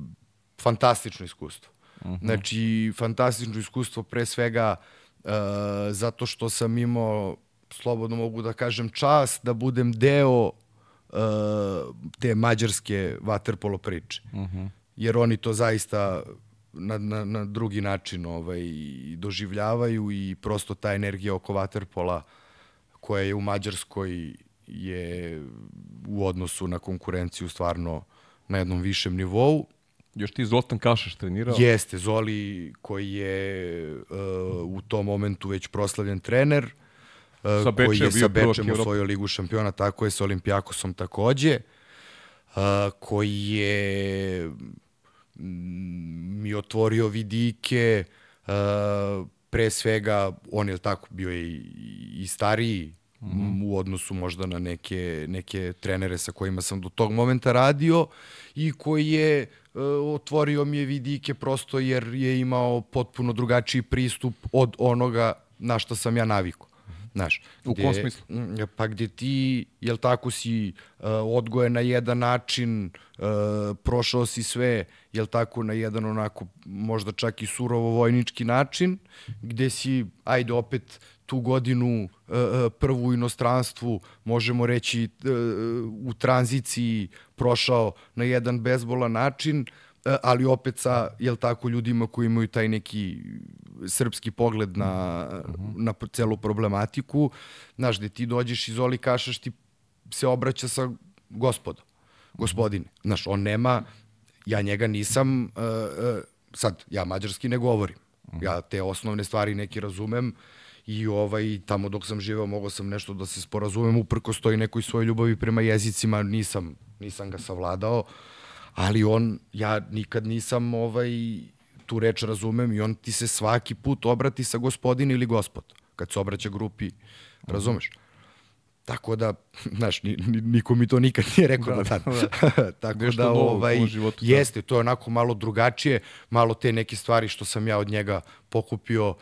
fantastično iskustvo. Uh mhm. -huh. Znači, fantastično iskustvo pre svega uh, zato što sam imao slobodno mogu da kažem, čast da budem deo uh, te mađarske vaterpolo priče. Uh mhm. -huh. Jer oni to zaista na, na, na drugi način ovaj, doživljavaju i prosto ta energija oko vaterpola koja je u Mađarskoj je u odnosu na konkurenciju stvarno na jednom višem nivou. Još ti Zoltan Kašaš trenirao? Jeste, Zoli koji je uh, u tom momentu već proslavljen trener. Uh, sa koji je sa Bečem osvojio ligu šampiona, tako je sa Olimpijakosom takođe, uh, koji je mm, mi otvorio vidike, uh, pre svega, on je tako bio i, i stariji mm -hmm. u odnosu možda na neke, neke trenere sa kojima sam do tog momenta radio i koji je uh, otvorio mi je vidike prosto jer je imao potpuno drugačiji pristup od onoga na što sam ja navikao. Znaš, u kom smislu? Pa gde ti, jel tako si uh, odgojen na jedan način, uh, prošao si sve, jel tako, na jedan onako možda čak i surovo vojnički način, gde si, ajde opet, tu godinu uh, uh prvu u inostranstvu, možemo reći uh, u tranziciji prošao na jedan bezbolan način, uh, ali opet sa, jel tako, ljudima koji imaju taj neki srpski pogled na, uh -huh. na celu problematiku. Znaš, gde ti dođeš iz Oli Kašaš, ti se obraća sa gospodom, gospodine. Znaš, on nema, ja njega nisam, uh, uh, sad, ja mađarski ne govorim. Ja te osnovne stvari neki razumem i ovaj, tamo dok sam živeo mogao sam nešto da se sporazumem, uprko stoji nekoj svojoj ljubavi prema jezicima, nisam, nisam ga savladao, ali on, ja nikad nisam ovaj, tu reč razumem i on ti se svaki put obrati sa gospodin ili gospod, kad se obraća grupi, razumeš? Tako da, (laughs) znaš, ni, ni, niko mi to nikad nije rekao da, da, da. (laughs) Tako Nešto da, ovaj, životu, da. jeste, to je onako malo drugačije, malo te neke stvari što sam ja od njega pokupio,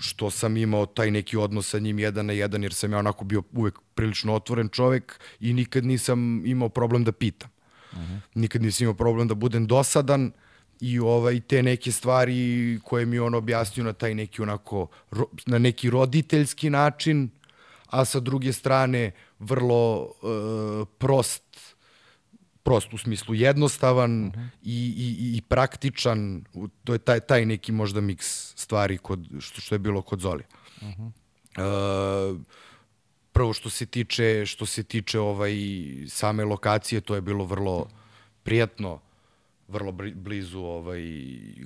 što sam imao taj neki odnos sa njim jedan na jedan, jer sam ja onako bio uvek prilično otvoren čovek i nikad nisam imao problem da pitam. Uh -huh. Nikad nisam imao problem da budem dosadan i ovaj te neke stvari koje mi on objasnio na taj neki onako ro, na neki roditeljski način, a sa druge strane vrlo uh, prost prost u smislu jednostavan uh -huh. i, i, i praktičan. To je taj, taj neki možda miks stvari kod, što, što je bilo kod Zolija. Uh -huh. uh, prvo što se tiče što se tiče ovaj same lokacije to je bilo vrlo prijatno vrlo blizu ovaj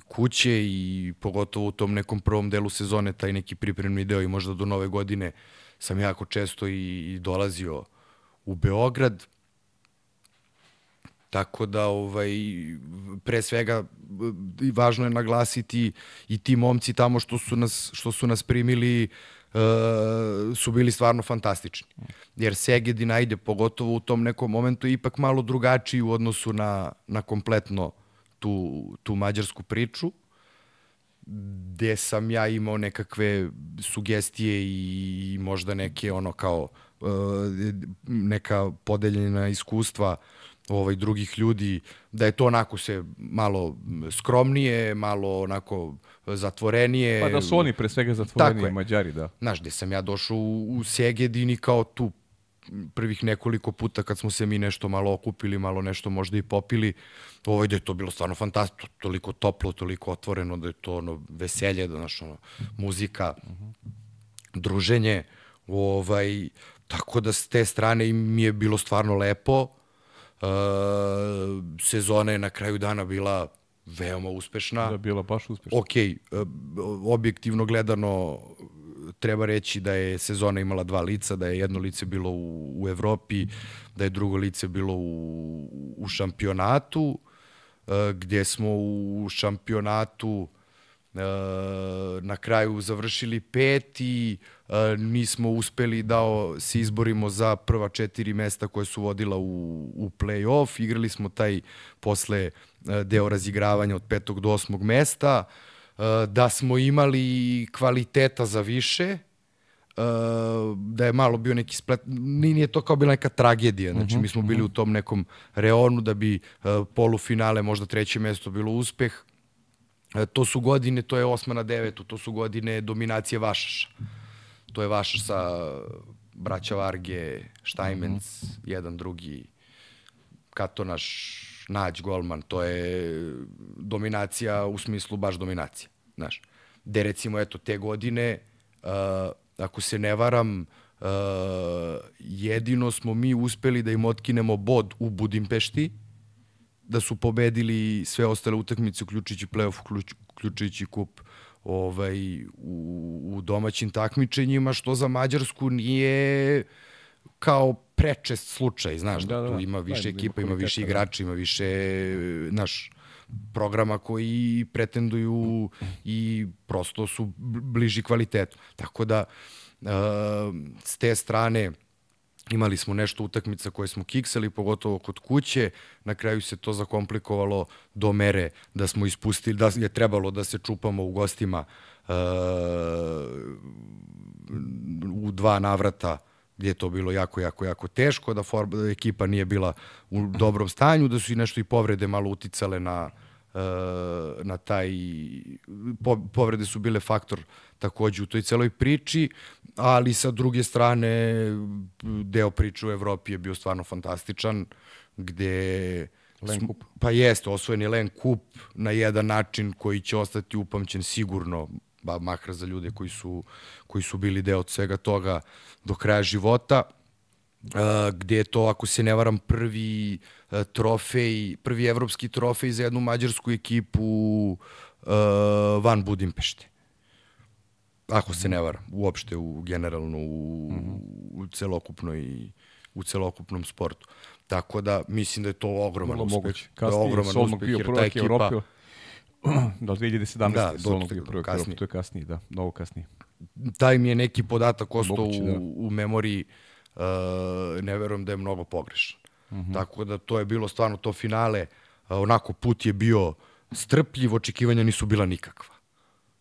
kuće i pogotovo u tom nekom prvom delu sezone taj neki pripremni deo i možda do nove godine sam jako često i, i dolazio u Beograd Tako da ovaj pre svega važno je naglasiti i ti momci tamo što su nas što su nas primili uh, su bili stvarno fantastični. Jer Segedin ajde pogotovo u tom nekom momentu ipak malo drugačiji u odnosu na na kompletno tu tu mađarsku priču gde sam ja imao nekakve sugestije i možda neke ono kao uh, neka podeljena iskustva uh, ovaj drugih ljudi, da je to onako se malo skromnije, malo onako zatvorenije. Pa da su oni pre svega zatvorenije, Mađari, da. Znaš, gde sam ja došao u, u Segedini kao tu prvih nekoliko puta kad smo se mi nešto malo okupili, malo nešto možda i popili, ovaj, da je to bilo stvarno fantastično, toliko toplo, toliko otvoreno, da je to ono veselje, da znaš, ono, muzika, druženje, ovaj, tako da s te strane mi je bilo stvarno lepo, sezona je na kraju dana bila veoma uspešna. Da, bila baš uspešna. Ok, uh, objektivno gledano treba reći da je sezona imala dva lica, da je jedno lice bilo u, u Evropi, da je drugo lice bilo u, u šampionatu, uh, gdje smo u šampionatu na kraju završili peti, nismo uspeli da se izborimo za prva četiri mesta koje su vodila u, u play-off. Igrali smo taj posle deo razigravanja od petog do osmog mesta. Da smo imali kvaliteta za više, da je malo bio neki splet, nije to kao bila neka tragedija, znači mi smo bili u tom nekom reonu da bi polufinale, možda treće mesto bilo uspeh, to su godine, to je osma na devetu, to su godine dominacije Vašaša to je vaš sa braća Varge, Štajmenc, mm -hmm. jedan, drugi, Katonaš, Nađ, Golman, to je dominacija u smislu baš dominacija, znaš. Gde recimo, eto, te godine, uh, ako se ne varam, uh, jedino smo mi uspeli da im otkinemo bod u Budimpešti, da su pobedili sve ostale utakmice, uključujući play-off, uključujući kup ovaj, u, u domaćim takmičenjima, što za Mađarsku nije kao prečest slučaj, znaš, da, da, da tu ima više da, ekipa, ima više da. igrača, ima više, naš, programa koji pretenduju i prosto su bliži kvalitetu. Tako da, uh, s te strane, Imali smo nešto utakmica koje smo kiksali, pogotovo kod kuće. Na kraju se to zakomplikovalo do mere da smo ispustili, da je trebalo da se čupamo u gostima uh, u dva navrata gdje je to bilo jako, jako, jako teško, da, for, da ekipa nije bila u dobrom stanju, da su i nešto i povrede malo uticale na, uh, na taj... Po, povrede su bile faktor takođe u toj celoj priči, ali sa druge strane deo priče u Evropi je bio stvarno fantastičan, gde Len kup. Pa jeste, osvojen je Len kup na jedan način koji će ostati upamćen sigurno, ba, makar za ljude koji su, koji su bili deo od svega toga do kraja života, uh, gde je to, ako se ne varam, prvi uh, trofej, prvi evropski trofej za jednu mađarsku ekipu uh, van Budimpešte ako se ne varam, uopšte u generalno u, u celokupnoj u celokupnom sportu. Tako da mislim da je to ogroman Vrlo uspeh. Moguće. Kasnije, da je ogroman Solnog uspeh, bio prvak Evrope. (clears throat) Da, 2017. Da, Solnog bio prvak Evrope, to je kasnije, da, mnogo kasnije. taj mi je neki podatak ostao Moguće, da. u, u memoriji, uh, ne verujem da je mnogo pogrešan. -huh. Tako da to je bilo stvarno to finale, onako put je bio strpljiv, očekivanja nisu bila nikakva.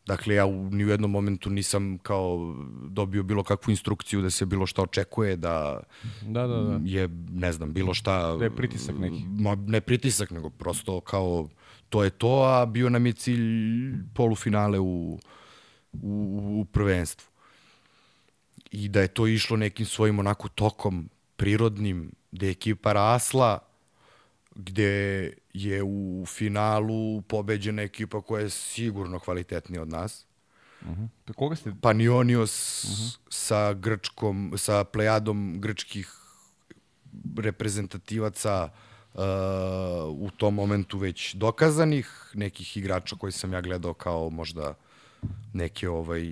Dakle, ja u, ni u jednom momentu nisam kao dobio bilo kakvu instrukciju da se bilo šta očekuje, da, Da, da, da. je, ne znam, bilo šta... Da je pritisak neki. Ma, ne pritisak, nego prosto kao to je to, a bio nam je cilj polufinale u, u, u prvenstvu. I da je to išlo nekim svojim onako tokom prirodnim, gde je ekipa rasla, gde je u finalu pobeđena ekipa koja je sigurno kvalitetnija od nas. Uh -huh. Pa Koga ste... Panionios uh -huh. sa Grčkom, sa plejadom grčkih reprezentativaca uh, u tom momentu već dokazanih, nekih igrača koji sam ja gledao kao možda neke ovaj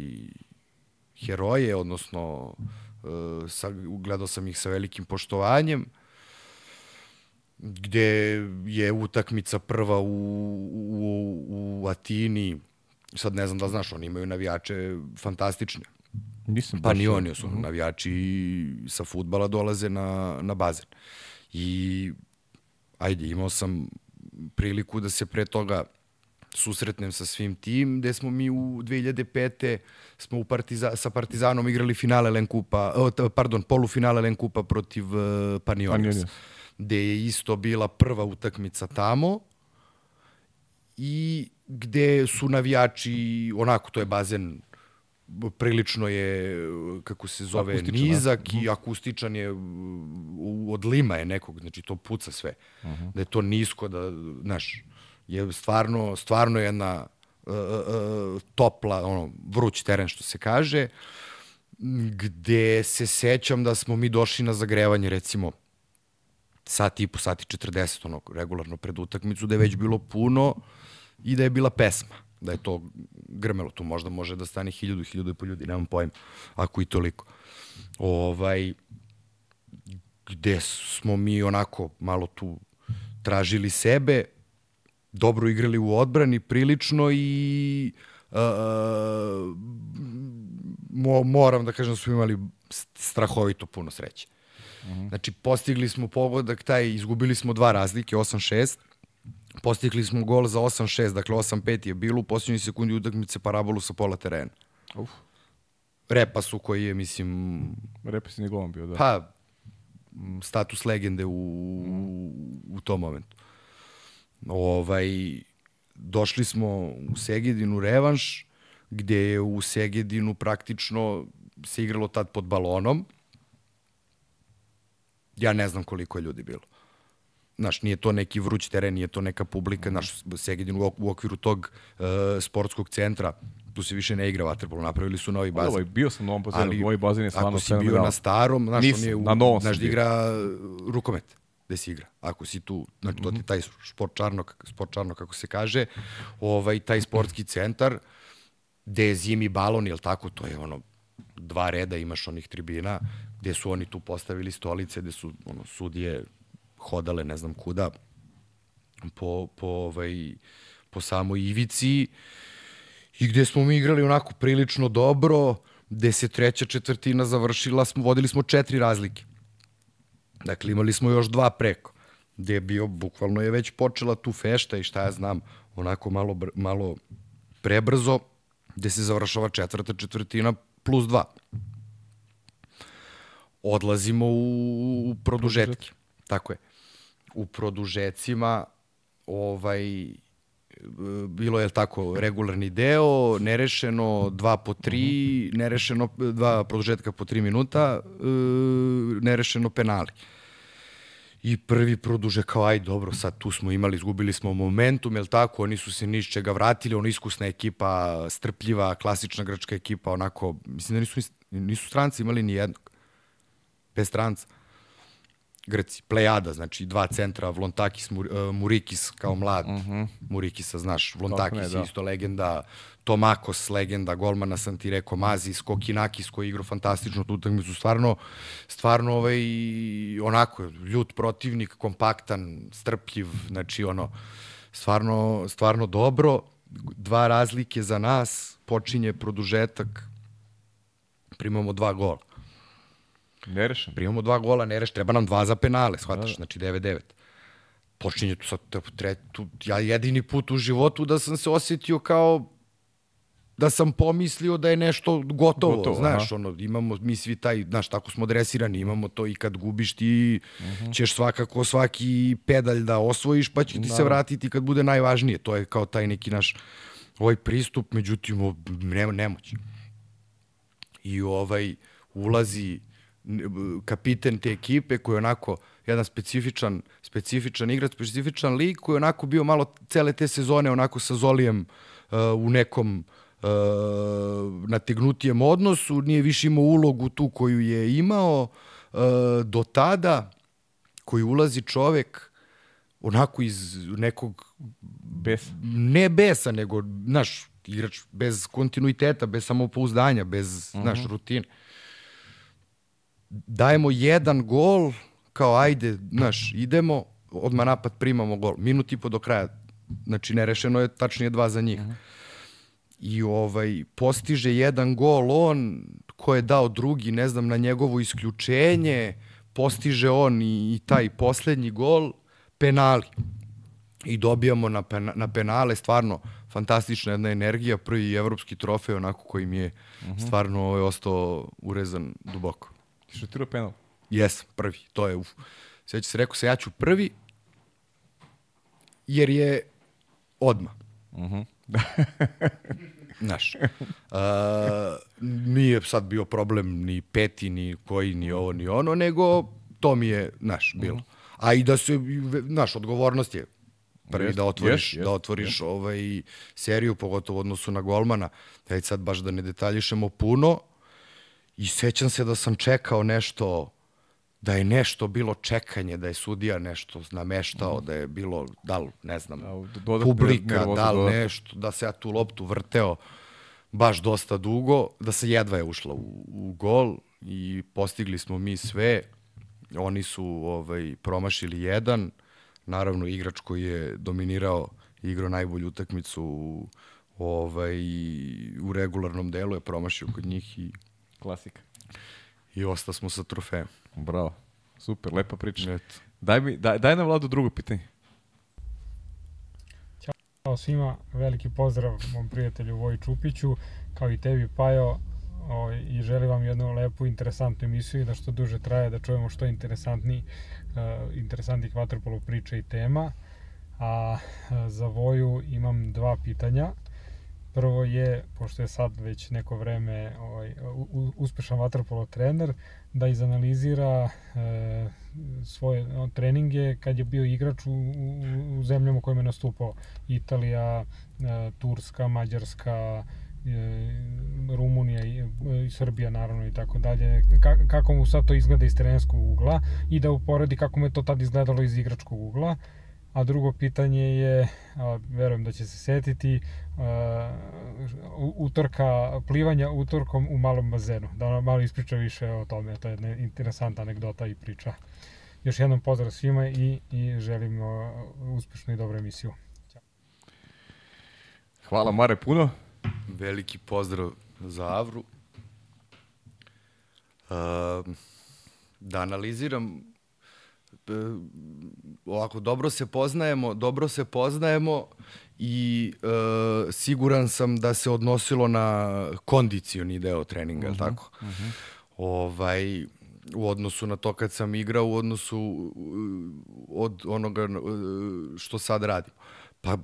heroje, odnosno uh, sa, gledao sam ih sa velikim poštovanjem gde je utakmica prva u, u, u Atini, sad ne znam da znaš, oni imaju navijače fantastične. Nisam Pa ni oni su navijači sa futbala dolaze na, na bazen. I ajde, imao sam priliku da se pre toga susretnem sa svim tim, gde smo mi u 2005. smo u Partiza, sa Partizanom igrali finale Len Kupa, pardon, polufinale Len Kupa protiv uh, Panionios. Panionios. Gde je isto bila prva utakmica tamo i gde su navijači, onako, to je bazen prilično je, kako se zove, Akustičan, da. nizak i akustičan je, od lima je nekog, znači to puca sve. Da je to nisko, da, znaš, je stvarno, stvarno jedna uh, uh, topla, ono, vruć teren, što se kaže, gde se sećam da smo mi došli na zagrevanje, recimo, sat i po, sat i 40, ono, regularno pred utakmicu, da je već bilo puno i da je bila pesma, da je to grmelo, tu možda može da stane hiljadu, hiljadu i po ljudi, nemam pojma, ako i toliko. Ovaj, gde smo mi onako malo tu tražili sebe, dobro igrali u odbrani prilično i uh, mo, moram da kažem da smo imali strahovito puno sreće. Znači, postigli smo pogodak taj, izgubili smo dva razlike, 8-6, postigli smo gol za 8-6, dakle 8-5 je bilo, u posljednjoj sekundi utakmice parabolu sa pola terena. Uf, Repasu koji je, mislim, represivni golom bio, da. pa status legende u, u, u tom momentu. Ovaj, došli smo u Segedinu revanš, gde je u Segedinu praktično se igralo tad pod balonom. Ja ne znam koliko je ljudi bilo. Znaš, nije to neki vruć teren, nije to neka publika, znaš, Segedin u, ok- u okviru tog uh, sportskog centra, tu se više ne igra vaterpolo, napravili su novi bazen. ovaj, bio sam na ovom bazenu, Ali moj bazen je stvarno ako si bio na starom, znaš, Nisam, on je u, na novom znaš da igra uh, rukomet gde se igra. Ako si tu, znači to ti je taj sport čarno, sport čarno kako se kaže, ovaj, taj sportski centar, gde je zimi balon, jel tako, to je ono, dva reda imaš onih tribina, gde su oni tu postavili stolice, gde su ono, sudije hodale ne znam kuda po, po, ovaj, po samoj ivici i gde smo mi igrali onako prilično dobro, gde se treća četvrtina završila, smo, vodili smo četiri razlike. Dakle, imali smo još dva preko, gde je bio, bukvalno je već počela tu fešta i šta ja znam, onako malo, malo prebrzo, gde se završava četvrta četvrtina plus dva. Odlazimo u, u produžetke. Tako je. U produžecima ovaj, e, bilo je tako regularni deo, nerešeno dva po tri, nerešeno dva produžetka po tri minuta, e, nerešeno penali. I prvi produže kao, aj dobro, sad tu smo imali, izgubili smo momentum, jel tako, oni su se niš čega vratili, ono iskusna ekipa, strpljiva, klasična grčka ekipa, onako, mislim da nisu, nisu stranci imali ni jednog, bez stranca. Grci, plejada, znači dva centra, Vlontakis, Mur, uh, Murikis kao mlad, uh -huh. Murikisa, znaš, Vlontakis ne, je da. isto legenda, Tomakos, legenda, golmana sam ti rekao, Mazis, Kokinakis koji je igrao fantastično tu utakmicu, stvarno, stvarno ovaj, onako, ljut protivnik, kompaktan, strpljiv, znači ono, stvarno, stvarno dobro, dva razlike za nas, počinje produžetak, primamo dva gola. Nerešen. Primamo dva gola, ne reš, treba nam dva za penale, shvataš, znači 9-9. Počinje tu sad, tre, tu, ja jedini put u životu da sam se osjetio kao da sam pomislio da je nešto gotovo, Gotovo, znaš, aha. ono, imamo mi svi taj, znaš, tako smo dresirani, imamo to i kad gubiš ti Mhm. ćeš svakako svaki pedalj da osvojiš, pa će ti se vratiti kad bude najvažnije, to je kao taj neki naš ovaj pristup, međutim, nema, nemoć. I ovaj, ulazi kapiten te ekipe koji je onako jedan specifičan, specifičan igrač, specifičan lik koji je onako bio malo cele te sezone onako sa Zolijem uh, u nekom uh, nategnutijem odnosu, nije više imao ulogu tu koju je imao uh, do tada koji ulazi čovek onako iz nekog Bes. ne besa, nego, znaš, igrač bez kontinuiteta, bez samopouzdanja, bez, uh -huh. znaš, rutine. Dajemo jedan gol, kao ajde, znaš, idemo, odmah napad primamo gol. Minut i po do kraja. Znači, nerešeno je tačnije dva za njih. Uh -huh. I ovaj, postiže jedan gol on, ko je dao drugi, ne znam, na njegovo isključenje, postiže on i, i taj poslednji gol, penali i dobijamo na, pena, na penale stvarno fantastična jedna energija, prvi evropski trofej onako koji mi je uh -huh. stvarno ovaj, ostao urezan duboko. Ti šutirao penal. Jes, prvi, to je uf. Sveća se rekao se ja ću prvi jer je odma. Uh -huh. (laughs) Znaš, uh, nije sad bio problem ni peti, ni koji, ni ovo, ni ono, nego to mi je, znaš, bilo. A i da se, znaš, odgovornost je prvi Jest, da otvoriš, jest, da otvoriš ovaj seriju, pogotovo u odnosu na golmana. Hajde sad baš da ne detaljišemo puno. I sećam se da sam čekao nešto, da je nešto bilo čekanje, da je sudija nešto nameštao, da je bilo, da li, ne znam, A, dodatna publika, da li nešto, da se ja tu loptu vrteo baš dosta dugo, da se jedva je ušla u, u gol i postigli smo mi sve. Oni su ovaj promašili jedan, naravno igrač koji je dominirao i igrao najbolju utakmicu u, ovaj, u regularnom delu je promašio kod njih i, Klasika. i osta smo sa trofejem. Bravo. Super, lepa priča. Eto. Daj, mi, daj, daj nam Vladu drugo pitanje. Ćao svima, veliki pozdrav mom prijatelju Voji Čupiću, kao i tebi Pajo, o, i želim vam jednu lepu, interesantnu emisiju i da što duže traje, da čujemo što interesantniji, uh, interesantnih vaterpolo priča i tema. A uh, za Voju imam dva pitanja. Prvo je, pošto je sad već neko vreme ovaj, uspešan vaterpolo trener, da izanalizira e, svoje treninge kad je bio igrač u, u, u zemljama u kojima je nastupao. Italija, e, Turska, Mađarska, e, Rumunija i, i Srbija naravno i tako dalje. Ka, kako mu sad to izgleda iz trenerskog ugla i da uporedi kako mu je to tad izgledalo iz igračkog ugla. A drugo pitanje je, a, verujem da će se setiti, a, utorka, plivanja utorkom u malom bazenu. Da nam malo ispriča više o tome, to je jedna interesantna anegdota i priča. Još jednom pozdrav svima i, i želim a, uspešnu i dobru emisiju. Hvala Mare puno. Veliki pozdrav za Avru. Da analiziram ovako dobro se poznajemo, dobro se poznajemo i e, siguran sam da se odnosilo na kondicioni deo treninga, uh -huh, tako? Uh -huh. Ovaj u odnosu na to kad sam igrao, u odnosu od onoga uh, što sad radim. Pa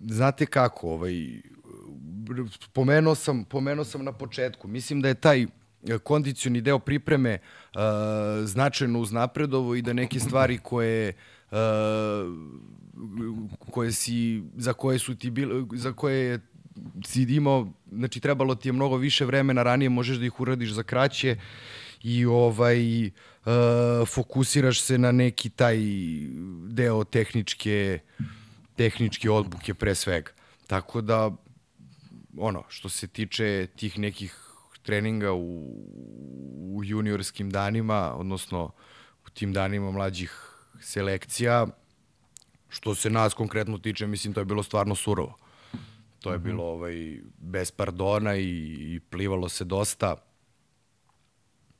znate kako, ovaj pomenuo sam, pomenuo sam na početku. Mislim da je taj e, kondicioni deo pripreme uh, značajno uznapredovo i da neke stvari koje uh, koje si za koje su ti bile za koje je si imao znači trebalo ti je mnogo više vremena ranije možeš da ih uradiš za kraće i ovaj uh, fokusiraš se na neki taj deo tehničke tehničke odbuke pre svega. Tako da ono, što se tiče tih nekih treninga u, u juniorskim danima, odnosno u tim danima mlađih selekcija, što se nas konkretno tiče, mislim, to je bilo stvarno surovo. To je bilo ovaj, bez pardona i, i plivalo se dosta.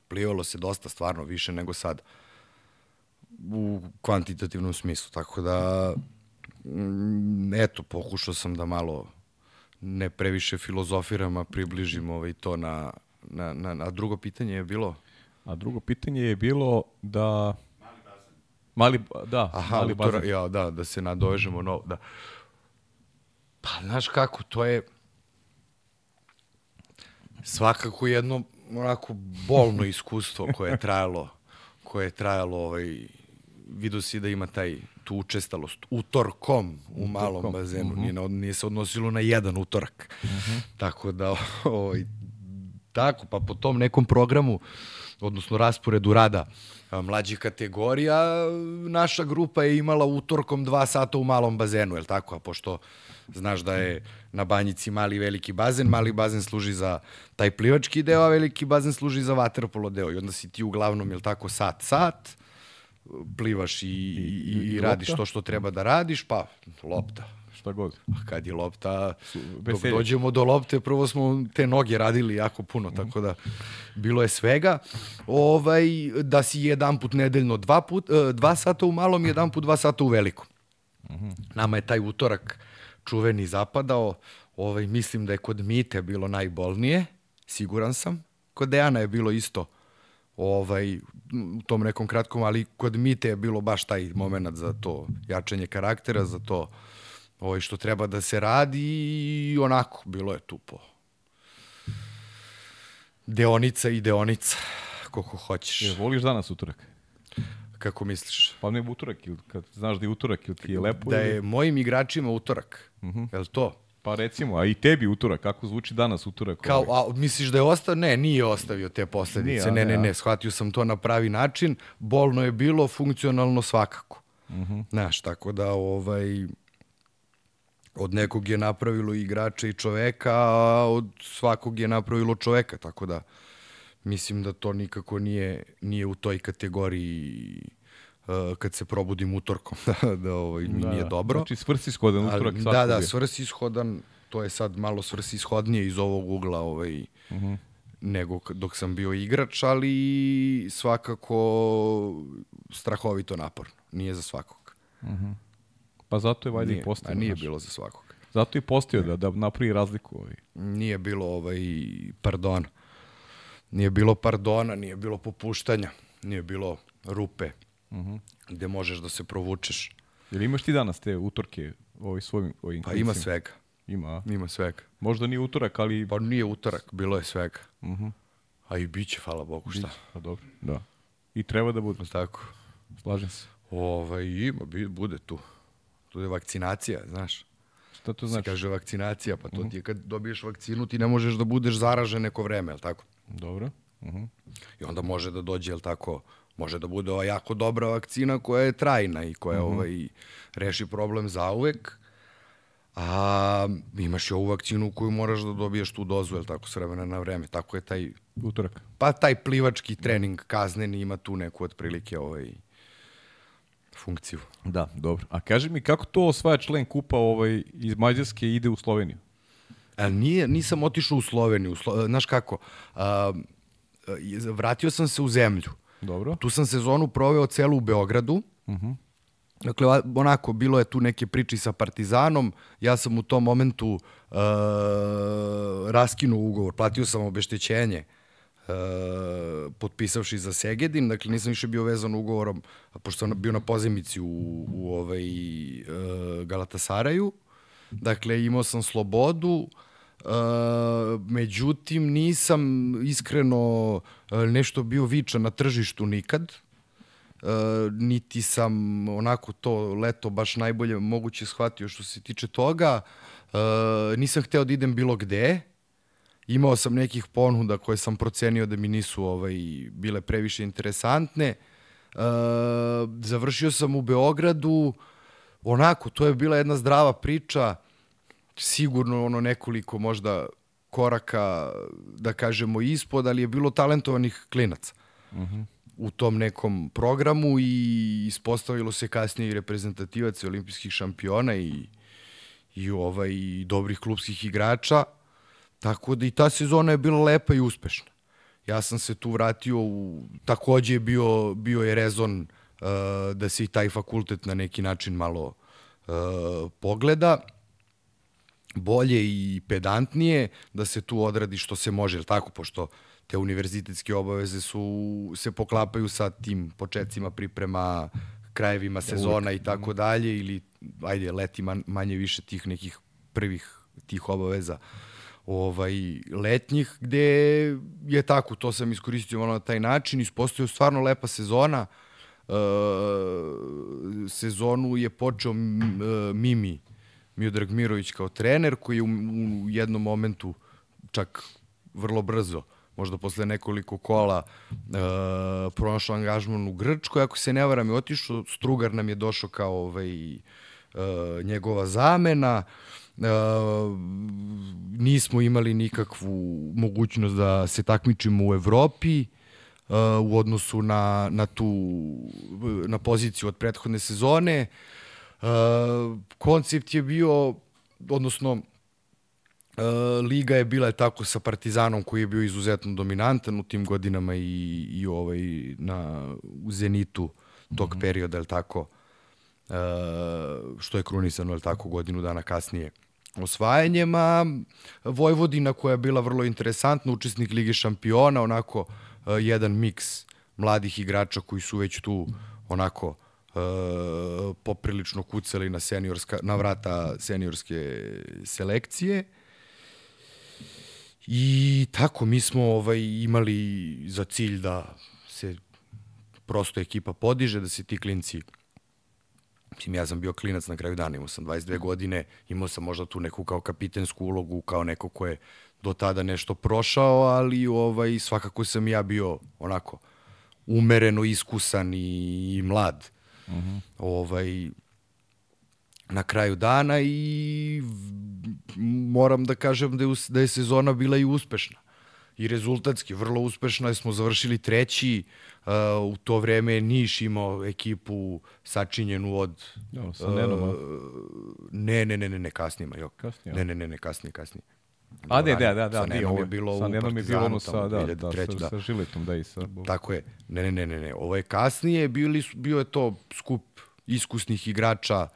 Plivalo se dosta, stvarno, više nego sad u kvantitativnom smislu, tako da mm, eto, pokušao sam da malo ne previše filozofiram, a približim ovaj to na, na, na, a drugo pitanje je bilo? A drugo pitanje je bilo da... Mali bazen. Da, Aha, mali utora, bazen. ja, da, da se nadovežemo no, da. Pa, znaš kako, to je svakako jedno onako bolno iskustvo koje je trajalo, koje je trajalo ovaj, vidio si da ima taj tu učestalost utorkom u malom Utorkom, bazenu, nije, na- nije se odnosilo na jedan utorak. Tako da, ovaj, tako, pa po tom nekom programu, odnosno rasporedu rada mlađih kategorija, naša grupa je imala utorkom dva sata u malom bazenu, je li tako? A pošto znaš da je na banjici mali i veliki bazen, mali bazen služi za taj plivački deo, a veliki bazen služi za vaterpolo deo. I onda si ti uglavnom, je li tako, sat, sat, plivaš i, i, i, i radiš lopta? to što treba da radiš, pa lopta. Šta god. A kad je lopta, dok dođemo do lopte, prvo smo te noge radili jako puno, tako da bilo je svega. Ovaj, da si jedan put nedeljno dva, put, e, dva sata u malom i jedan put dva sata u velikom. Nama je taj utorak čuveni zapadao. Ovaj, mislim da je kod Mite bilo najbolnije, siguran sam. Kod Dejana je bilo isto ovaj, u tom nekom kratkom, ali kod Mite je bilo baš taj moment za to jačanje karaktera, za to ovaj, što treba da se radi i onako, bilo je tu po deonica i deonica, koliko hoćeš. Je, voliš danas utorak? Kako misliš? Pa ne utorak, ili kad znaš da je utorak, ili ti je lepo? Da ili- je mojim igračima utorak, uh -huh. je li to? Pa recimo, a i tebi utorak, kako zvuči danas utorak? Kao, ovaj? a misliš da je ostao? Ne, nije ostavio te posledice. Nije, ne, ne, ne, shvatio sam to na pravi način. Bolno je bilo, funkcionalno svakako. Uh -huh. Znaš, tako da ovaj, od nekog je napravilo igrača i čoveka, a od svakog je napravilo čoveka, tako da mislim da to nikako nije, nije u toj kategoriji kad se probudim utorkom, (laughs) da, da ovaj, Da, nije da. dobro. Znači svrsishodan utorak svakog da, da, je. svrsishodan, to je sad malo svrsishodnije iz ovog ugla ovaj, uh Mhm. -huh. nego dok sam bio igrač, ali svakako strahovito naporno. Nije za svakog. Pa zato je valjda i postao. nije znaš. bilo za svakog. Zato i postao da, da napravi razliku. Ovaj. Nije bilo ovaj, pardona. Nije bilo pardona, nije bilo popuštanja, nije bilo rupe uh -huh. gde možeš da se provučeš. Jel imaš ti danas te utorke ovaj, svojim ovim Pa ima svega. Ima, a? Ima svega. Možda nije utorak, ali... Pa nije utorak, bilo je svega. Uh Mhm. -huh. A i bit će, hvala Bogu, šta? Pa dobro, da. I treba da bude, Tako. slažem se. Ovaj, ima, bude tu. Tu je vakcinacija, znaš. Šta to Znači. znači? Kaže vakcinacija, pa to ti je kad dobiješ vakcinu, ti ne možeš da budeš zaražen neko vreme, jel tako? Dobro. Mhm. I onda može da dođe, jel tako, može da bude ova jako dobra vakcina koja je trajna i koja ovaj, reši problem zauvek, a imaš i ovu vakcinu koju moraš da dobiješ tu dozu, jel tako, s vremena na vreme. Tako je taj, Utorak. pa taj plivački trening kazneni ima tu neku otprilike ovaj, funkciju. Da, dobro. A kaži mi, kako to osvaja člen kupa ovaj, iz Mađarske ide u Sloveniju? Ali nije, nisam otišao u Sloveniju. U Slo, znaš kako, a, a, vratio sam se u zemlju. Dobro. Tu sam sezonu proveo celu u Beogradu. Uh -huh. Dakle, onako, bilo je tu neke priče sa Partizanom. Ja sam u tom momentu uh, raskinuo ugovor, platio sam obeštećenje uh, potpisavši za Segedin, dakle nisam više bio vezan ugovorom, pošto sam bio na pozemici u, u ovaj, uh, Galatasaraju. Dakle, imao sam slobodu, Uh, međutim, nisam iskreno uh, nešto bio vičan na tržištu nikad. Uh, niti sam onako to leto baš najbolje moguće shvatio što se tiče toga. Uh, nisam hteo da idem bilo gde. Imao sam nekih ponuda koje sam procenio da mi nisu ovaj, bile previše interesantne. Uh, završio sam u Beogradu. Onako, to je bila jedna zdrava priča sigurno ono nekoliko možda koraka, da kažemo, ispod, ali je bilo talentovanih klinaca uh -huh. u tom nekom programu i ispostavilo se kasnije i reprezentativac i olimpijskih šampiona i, i, ovaj, i dobrih klubskih igrača. Tako da i ta sezona je bila lepa i uspešna. ja sam se tu vratio u, takođe je bio, bio je rezon uh, da se i taj fakultet na neki način malo uh, pogleda bolje i pedantnije, da se tu odradi što se može, tako, pošto te univerzitetske obaveze su, se poklapaju sa tim početcima priprema, krajevima sezona i tako dalje, ili, ajde, leti man, manje više tih nekih prvih tih obaveza ovaj, letnjih, gde je tako, to sam iskoristio malo na taj način, ispostavio stvarno lepa sezona, uh, sezonu je počeo uh, Mimi, Miodrag Mirović kao trener, koji je u, u jednom momentu, čak vrlo brzo, možda posle nekoliko kola, e, pronašao angažman u Grčkoj, ako se ne varam je otišao, Strugar nam je došao kao ovaj, e, njegova zamena, e, nismo imali nikakvu mogućnost da se takmičimo u Evropi, uh, u odnosu na, na tu na poziciju od prethodne sezone. Uh, koncept je bio, odnosno uh, liga je bila tako sa Partizanom koji je bio izuzetno dominantan u tim godinama i, i ovaj na u Zenitu tog mm -hmm. perioda, je tako, uh, što je krunisano, je tako, godinu dana kasnije osvajanjem, a Vojvodina koja je bila vrlo interesantna, učesnik Lige šampiona, onako uh, jedan miks mladih igrača koji su već tu onako poprilično kucali na, seniorska, na vrata seniorske selekcije. I tako, mi smo ovaj, imali za cilj da se prosto ekipa podiže, da se ti klinci Mislim, ja sam bio klinac na kraju dana, imao sam 22 godine, imao sam možda tu neku kao kapitensku ulogu, kao neko ko je do tada nešto prošao, ali ovaj, svakako sam ja bio onako umereno iskusan i, i mlad. Uh mhm. -huh. ovaj, na kraju dana i moram da kažem da je, da je sezona bila i uspešna i rezultatski vrlo uspešna, smo završili treći, uh, u to vreme je Niš imao ekipu sačinjenu od... Ja, sa uh, ne, ne, ne, ne, ne, kasnije, jo. Kasnije, ne, ne, ne, ne, kasnije, kasnije. A, ne, da, da, da, sa Nenom je bilo sa Nenom je bilo ono sa, da, da, sa, da. sa Žiletom, da i sa... Tako je, ne, ne, ne, ne, ne, ovo je kasnije, bili, bio je to skup iskusnih igrača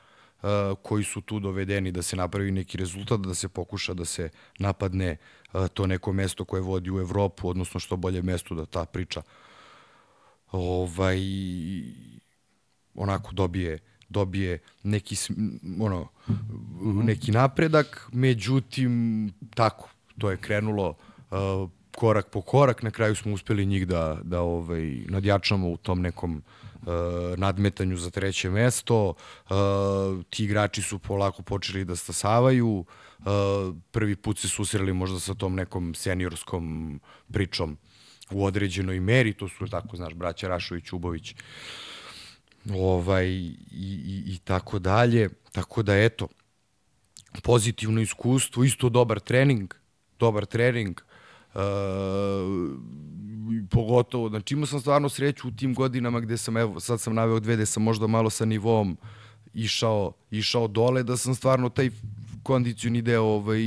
uh, koji su tu dovedeni da se napravi neki rezultat, da se pokuša da se napadne uh, to neko mesto koje vodi u Evropu, odnosno što bolje mesto da ta priča ovaj, onako dobije dobije neki, ono, neki napredak, međutim, tako, to je krenulo uh, korak po korak, na kraju smo uspeli njih da, da ovaj, nadjačamo u tom nekom uh, nadmetanju za treće mesto, uh, ti igrači su polako počeli da stasavaju, uh, prvi put se susreli možda sa tom nekom seniorskom pričom u određenoj meri, to su tako, znaš, braća Rašović, Ubović, ovaj, i, i, i tako dalje. Tako da, eto, pozitivno iskustvo, isto dobar trening, dobar trening, uh, pogotovo, znači imao sam stvarno sreću u tim godinama gde sam, evo, sad sam naveo dve, gde sam možda malo sa nivom išao, išao dole, da sam stvarno taj kondicioni deo ovaj,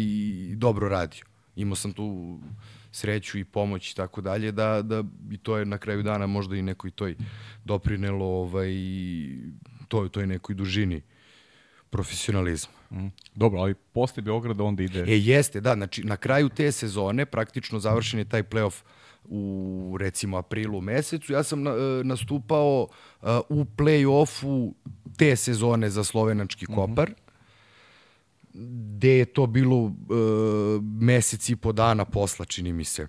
dobro radio. Imao sam tu sreću i pomoć i tako dalje, da, da i to je na kraju dana možda i nekoj toj doprinelo ovaj, toj, toj nekoj dužini profesionalizma. Mm. Dobro, ali posle Beograda onda ide... E, jeste, da, znači na kraju te sezone praktično završen je taj playoff u recimo aprilu mesecu. Ja sam na, e, nastupao uh, u play-offu te sezone za slovenački mhm. kopar. Mm -hmm gde je to bilo uh, mesec i po dana posla, čini mi se.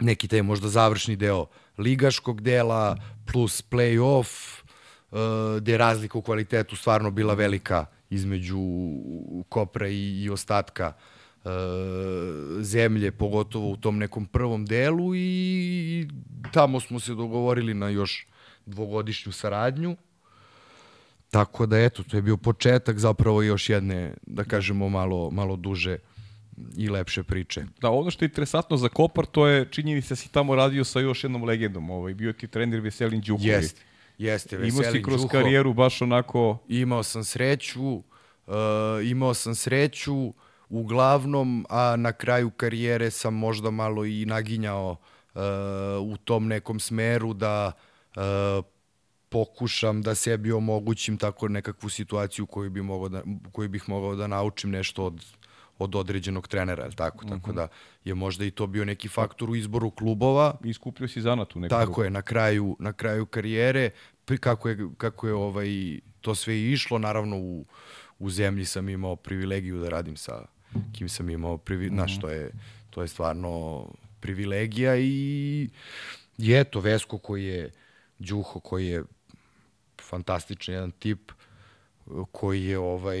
Neki taj možda završni deo ligaškog dela plus play-off, uh, gde je razlika u kvalitetu stvarno bila velika između Kopra i, i ostatka uh, zemlje, pogotovo u tom nekom prvom delu i tamo smo se dogovorili na još dvogodišnju saradnju Tako da eto, to je bio početak zapravo još jedne, da kažemo, malo, malo duže i lepše priče. Da, ono što je interesantno za Kopar, to je činjeni se da si tamo radio sa još jednom legendom. Ovaj, bio ti trener Veselin Đuković. Jeste, jeste, Veselin Imao si kroz Đuho. karijeru baš onako... Imao sam sreću, uh, imao sam sreću, uglavnom, a na kraju karijere sam možda malo i naginjao u tom nekom smeru da uh, pokušam da sebi omogućim tako nekakvu situaciju koju, bi mogao da, koju bih mogao da naučim nešto od, od određenog trenera, je tako? Mm -hmm. Tako da je možda i to bio neki faktor u izboru klubova. Iskupio si zanat u neku Tako je, na kraju, na kraju karijere, kako je, kako je ovaj, to sve išlo, naravno u, u zemlji sam imao privilegiju da radim sa kim sam imao, privi, mm -hmm. znaš, to je, to je stvarno privilegija i, i eto, Vesko koji je, Đuho koji je fantastičan jedan tip, koji je ovaj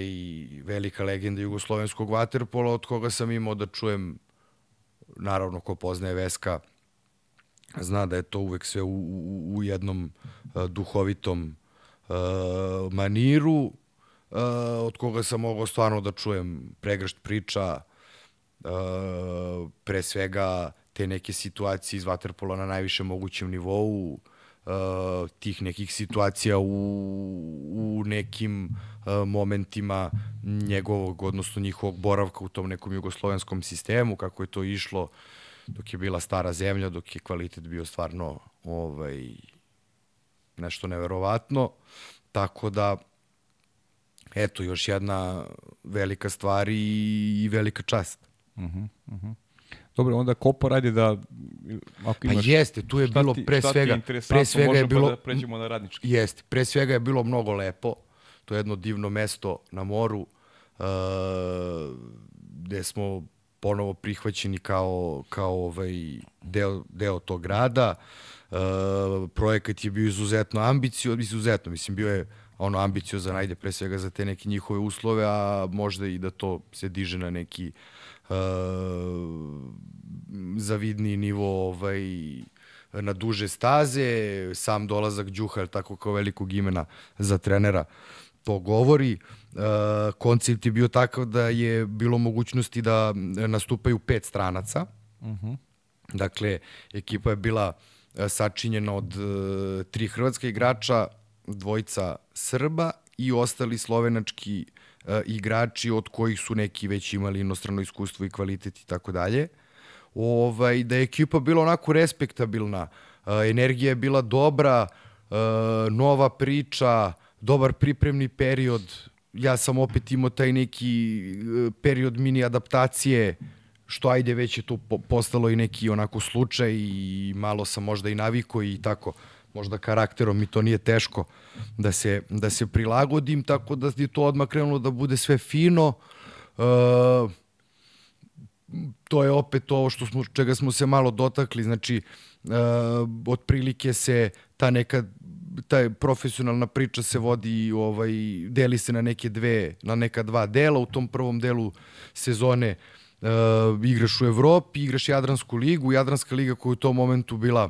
velika legenda jugoslovenskog vaterpola od koga sam imao da čujem naravno ko poznaje Veska zna da je to uvek sve u, u, u jednom uh, duhovitom uh, maniru uh, od koga sam mogao stvarno da čujem pregršt priča uh, pre svega te neke situacije iz vaterpola na najvišem mogućem nivou uh, tih nekih situacija u, u nekim uh, momentima njegovog, odnosno njihovog boravka u tom nekom jugoslovenskom sistemu, kako je to išlo dok je bila stara zemlja, dok je kvalitet bio stvarno ovaj, nešto neverovatno. Tako da, eto, još jedna velika stvar i, i velika čast. Uh -huh, uh -huh. Dobro, onda Kopa radi da ako imaš, pa jeste, tu je bilo ti, pre svega pre svega je bilo da pređemo na radnički. Jeste, pre svega je bilo mnogo lepo. To je jedno divno mesto na moru uh, gde smo ponovo prihvaćeni kao kao ovaj deo deo tog grada. Uh, projekat je bio izuzetno ambicio, izuzetno, mislim bio je ono ambiciozan, ajde pre svega za te neke njihove uslove, a možda i da to se diže na neki uh, zavidni nivo ovaj, na duže staze, sam dolazak Đuha, tako kao velikog imena za trenera, to govori. Uh, koncept je bio takav da je bilo mogućnosti da nastupaju pet stranaca. Uh mhm. -huh. Dakle, ekipa je bila uh, sačinjena od uh, tri hrvatska igrača, dvojica Srba i ostali slovenački e, igrači od kojih su neki već imali inostrano iskustvo i kvalitet i tako dalje. Ovaj, da je ekipa bila onako respektabilna, e, energija je bila dobra, e, nova priča, dobar pripremni period, ja sam opet imao taj neki e, period mini adaptacije, što ajde već je to postalo i neki onako slučaj i malo sam možda i naviko i tako možda karakterom mi to nije teško da se, da se prilagodim, tako da je to odmah krenulo da bude sve fino. E, to je opet ovo što smo, čega smo se malo dotakli, znači e, otprilike se ta neka ta profesionalna priča se vodi ovaj deli se na neke dve na neka dva dela u tom prvom delu sezone uh, igraš u Evropi, igraš Jadransku ligu, Jadranska liga koja je u tom momentu bila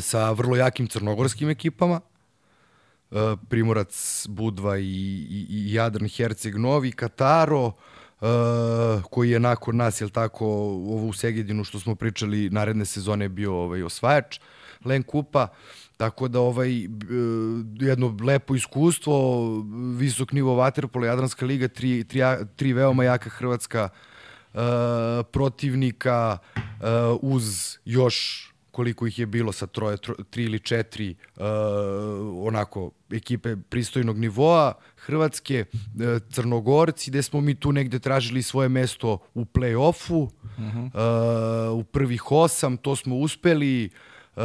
sa vrlo jakim crnogorskim ekipama, Primorac, Budva i, i, i Jadran Herceg Novi, Kataro, Uh, koji je nakon nas, jel tako, ovo u Segedinu što smo pričali, naredne sezone je bio ovaj, osvajač Len Kupa, tako da ovaj, uh, jedno lepo iskustvo, visok nivo Waterpolo, Jadranska liga, tri, tri, tri veoma jaka hrvatska uh, protivnika uh, uz još koliko ih je bilo sa troje, tro, tri ili četiri uh, onako ekipe pristojnog nivoa, Hrvatske, uh, Crnogorci, gde smo mi tu negde tražili svoje mesto u play-offu, uh -huh. uh, u prvih osam, to smo uspeli, uh,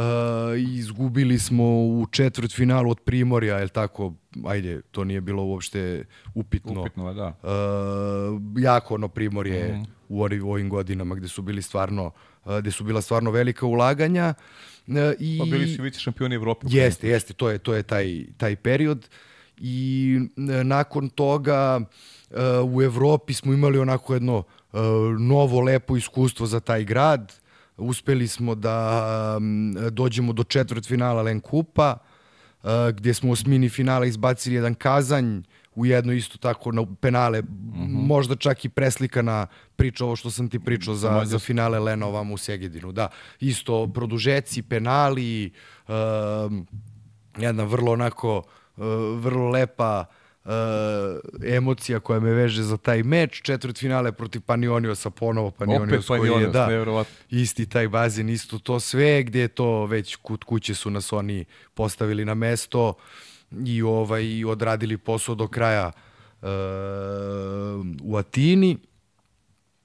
izgubili smo u četvrt finalu od Primorja, je tako, ajde, to nije bilo uopšte upitno. Upitno, da. Uh, jako ono Primorje uh -huh. u ovim godinama gde su bili stvarno uh, gde su bila stvarno velika ulaganja. I, pa bili su vice šampioni Evrope. Jeste, jeste, to je, to je taj, taj period. I nakon toga u Evropi smo imali onako jedno novo lepo iskustvo za taj grad. Uspeli smo da dođemo do četvrt finala Len Kupa, gde smo u osmini finala izbacili jedan kazanj, u jedno isto tako na penale, mm -hmm. možda čak i preslikana priča ovo što sam ti pričao za, za finale Lena ovam u Segedinu. Da, isto produžeci, penali, uh, jedna vrlo onako, uh, vrlo lepa uh, emocija koja me veže za taj meč, četvrt finale protiv Panioniosa ponovo Panionios Opet koji je da, nevjerovatno. isti taj bazen, isto to sve, gdje je to već kut kuće su nas oni postavili na mesto i ovaj odradili posao do kraja e, u Atini.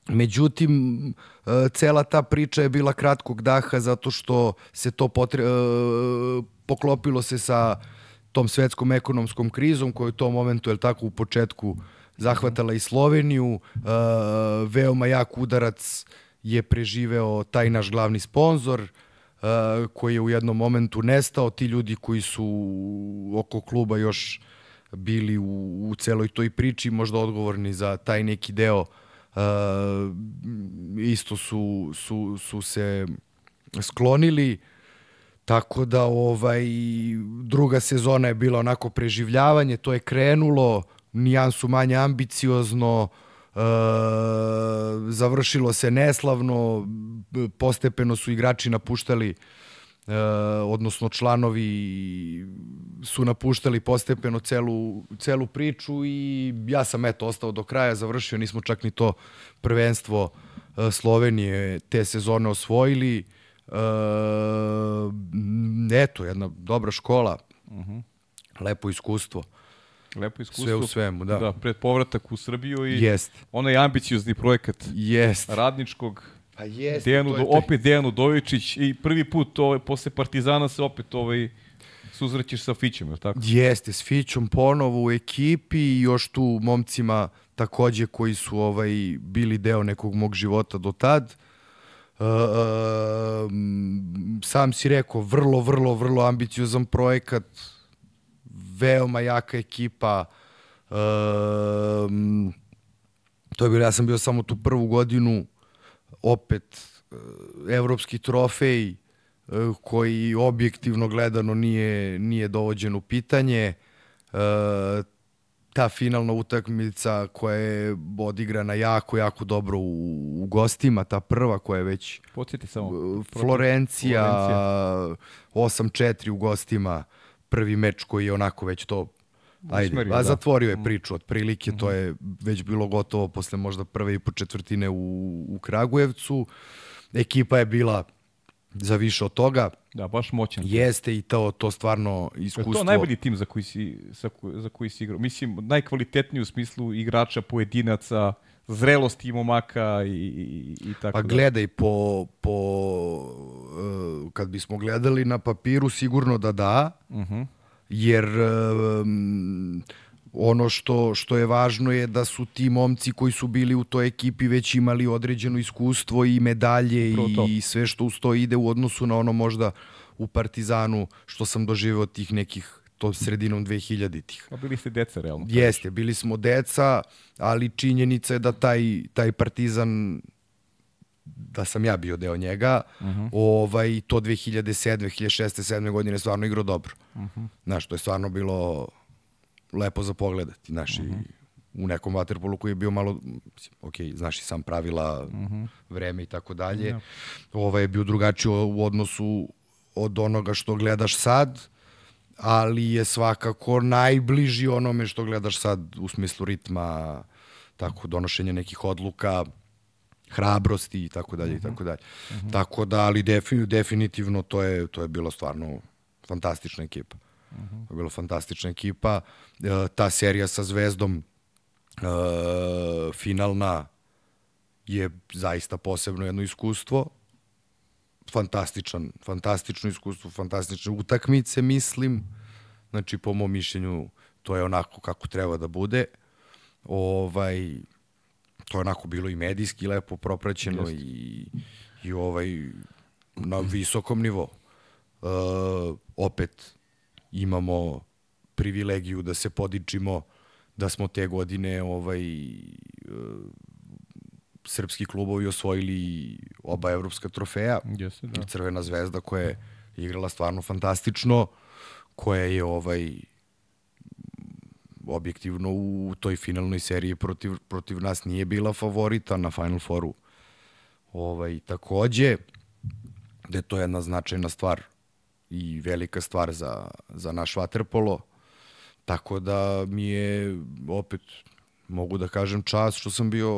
Međutim, e, cela ta priča je bila kratkog daha zato što se to potre, e, poklopilo se sa tom svetskom ekonomskom krizom koja je u tom momentu, je tako, u početku zahvatala i Sloveniju. E, veoma jak udarac je preživeo taj naš glavni sponsor, e, koji je u jednom momentu nestao. Ti ljudi koji su oko kluba još bili u, u celoj toj priči, možda odgovorni za taj neki deo, uh, isto su, su, su se sklonili. Tako da ovaj druga sezona je bila onako preživljavanje, to je krenulo nijansu manje ambiciozno, e, završilo se neslavno, postepeno su igrači napuštali e, odnosno članovi su napuštali postepeno celu, celu priču i ja sam eto ostao do kraja, završio, nismo čak ni to prvenstvo e, Slovenije te sezone osvojili. E, eto, jedna dobra škola, uh -huh. lepo iskustvo. Lepo iskustvo. Sve u svemu, da. Da, pred povratak u Srbiju i Jest. onaj ambiciozni projekat Jest. radničkog Pa jest. Dejanu, to je taj- opet Dejan Udovičić i prvi put ovaj, posle Partizana se opet ovaj, suzrećeš sa Fićem, je li tako? Jeste, s Fićom ponovo u ekipi i još tu momcima takođe koji su ovaj bili deo nekog mog života do tad. E, m, sam si rekao, vrlo, vrlo, vrlo ambiciozan projekat, veoma jaka ekipa. E, m, to je bilo, ja sam bio samo tu prvu godinu, opet e, evropski trofej, e, koji objektivno gledano nije, nije dovođen u pitanje. E, ta finalna utakmica koja je odigrana jako, jako dobro u, u gostima, ta prva koja je već Podsjeti samo. Florencija, Florencija. 8-4 u gostima, prvi meč koji je onako već to Ajde, Usmerio, a da. zatvorio je priču, otprilike to je već bilo gotovo posle možda prve i po četvrtine u, u Kragujevcu. Ekipa je bila za više od toga. Da, baš moćan. Jeste i to, to stvarno Je iskustvo. to najbolji tim za koji si, za koji si igrao? Mislim, najkvalitetniji u smislu igrača, pojedinaca, zrelosti momaka i, i, i tako Pa da. gledaj, po, po, uh, kad bismo gledali na papiru, sigurno da da, Uh -huh. jer um, ono što, što je važno je da su ti momci koji su bili u toj ekipi već imali određeno iskustvo i medalje to. i sve što uz to ide u odnosu na ono možda u Partizanu što sam doživeo tih nekih to sredinom 2000-ih. Pa bili ste deca, realno. Jeste, bili smo deca, ali činjenica je da taj, taj partizan da sam ja bio deo njega, uh -huh. ovaj, to 2007. 2006. 2007. godine stvarno igrao dobro. Uh -huh. Znaš, to je stvarno bilo lepo za pogledati. Znaš, uh -huh. i u nekom vaterpolu koji je bio malo, ok, znaš i sam pravila, uh -huh. vreme i tako dalje, ovaj je bio drugačiji u u odnosu od onoga što gledaš sad, ali je svakako najbliži onome što gledaš sad u smislu ritma, tako donošenja nekih odluka, hrabrosti i tako dalje i tako dalje. Tako da, ali defini, definitivno to je, to je bila stvarno fantastična ekipa. To je bila fantastična ekipa. E, ta serija sa Zvezdom e, finalna je zaista posebno jedno iskustvo. Fantastičan, fantastično iskustvo, fantastične utakmice, mislim. Znači, po mom mišljenju, to je onako kako treba da bude. Ovaj, to je onako bilo i medijski lepo propraćeno i, i ovaj na visokom nivou. E, opet imamo privilegiju da se podičimo da smo te godine ovaj e, srpski klubovi osvojili oba evropska trofeja. Jeste, da. I Crvena zvezda koja je igrala stvarno fantastično, koja je ovaj objektivno u toj finalnoj seriji protiv, protiv nas nije bila favorita na Final Fouru. Ovaj, takođe, da je to jedna značajna stvar i velika stvar za, za naš vaterpolo. Tako da mi je opet mogu da kažem čast što sam bio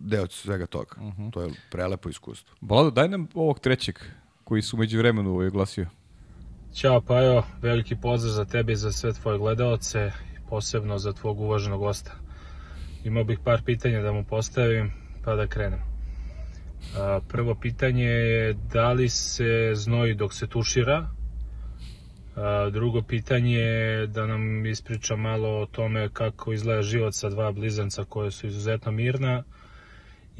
deo svega toga. Uh -huh. To je prelepo iskustvo. Vlado, daj nam ovog trećeg koji su među vremenu ovaj glasio. Ćao Pajo, veliki pozdrav za tebe i za sve tvoje gledalce, posebno za tvog uvaženog gosta. Imao bih par pitanja da mu postavim, pa da krenem. Prvo pitanje je da li se znoji dok se tušira? Drugo pitanje je da nam ispriča malo o tome kako izgleda život sa dva blizanca koje su izuzetno mirna.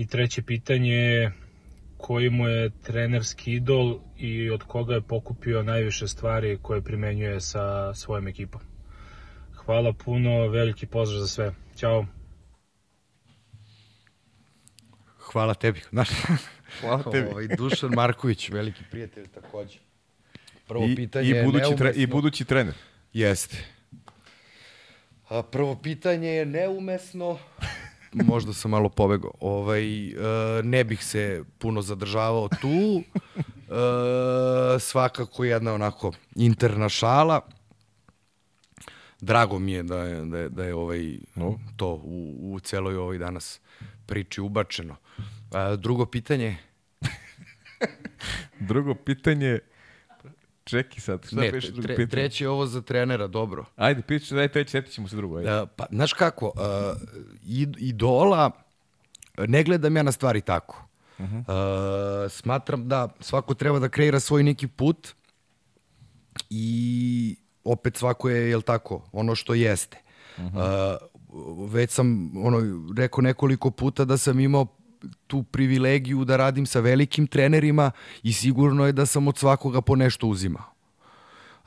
I treće pitanje je koji mu je trenerski idol i od koga je pokupio najviše stvari koje primenjuje sa svojom ekipom. Hvala puno, veliki pozdrav za sve. Ćao. Hvala tebi. (laughs) Znaš, Hvala tebi. ovaj, Dušan Marković, veliki prijatelj takođe. Prvo I, pitanje i je budući, tre, neumesno. I budući trener. Jeste. A prvo pitanje je neumesno. Možda sam malo pobegao. Ovaj, e, ne bih se puno zadržavao tu. E, svakako jedna onako interna šala. Drago mi je da je, da je, da je ovaj, No. to u, u celoj ovoj danas priči ubačeno. A, drugo pitanje, (laughs) Drugo pitanje, čeki sad, šta ne, piše drugo tre, pitanje? treće je ovo za trenera, dobro. Ajde, piše, daj treći, setit ćemo se drugo. Ajde. Da, pa, znaš kako, uh, id- idola, ne gledam ja na stvari tako. Uh -huh. uh, smatram da svako treba da kreira svoj neki put i opet svako je, jel tako, ono što jeste. Uh -huh. uh, već sam ono, rekao nekoliko puta da sam imao tu privilegiju da radim sa velikim trenerima i sigurno je da sam od svakoga po nešto uzimao.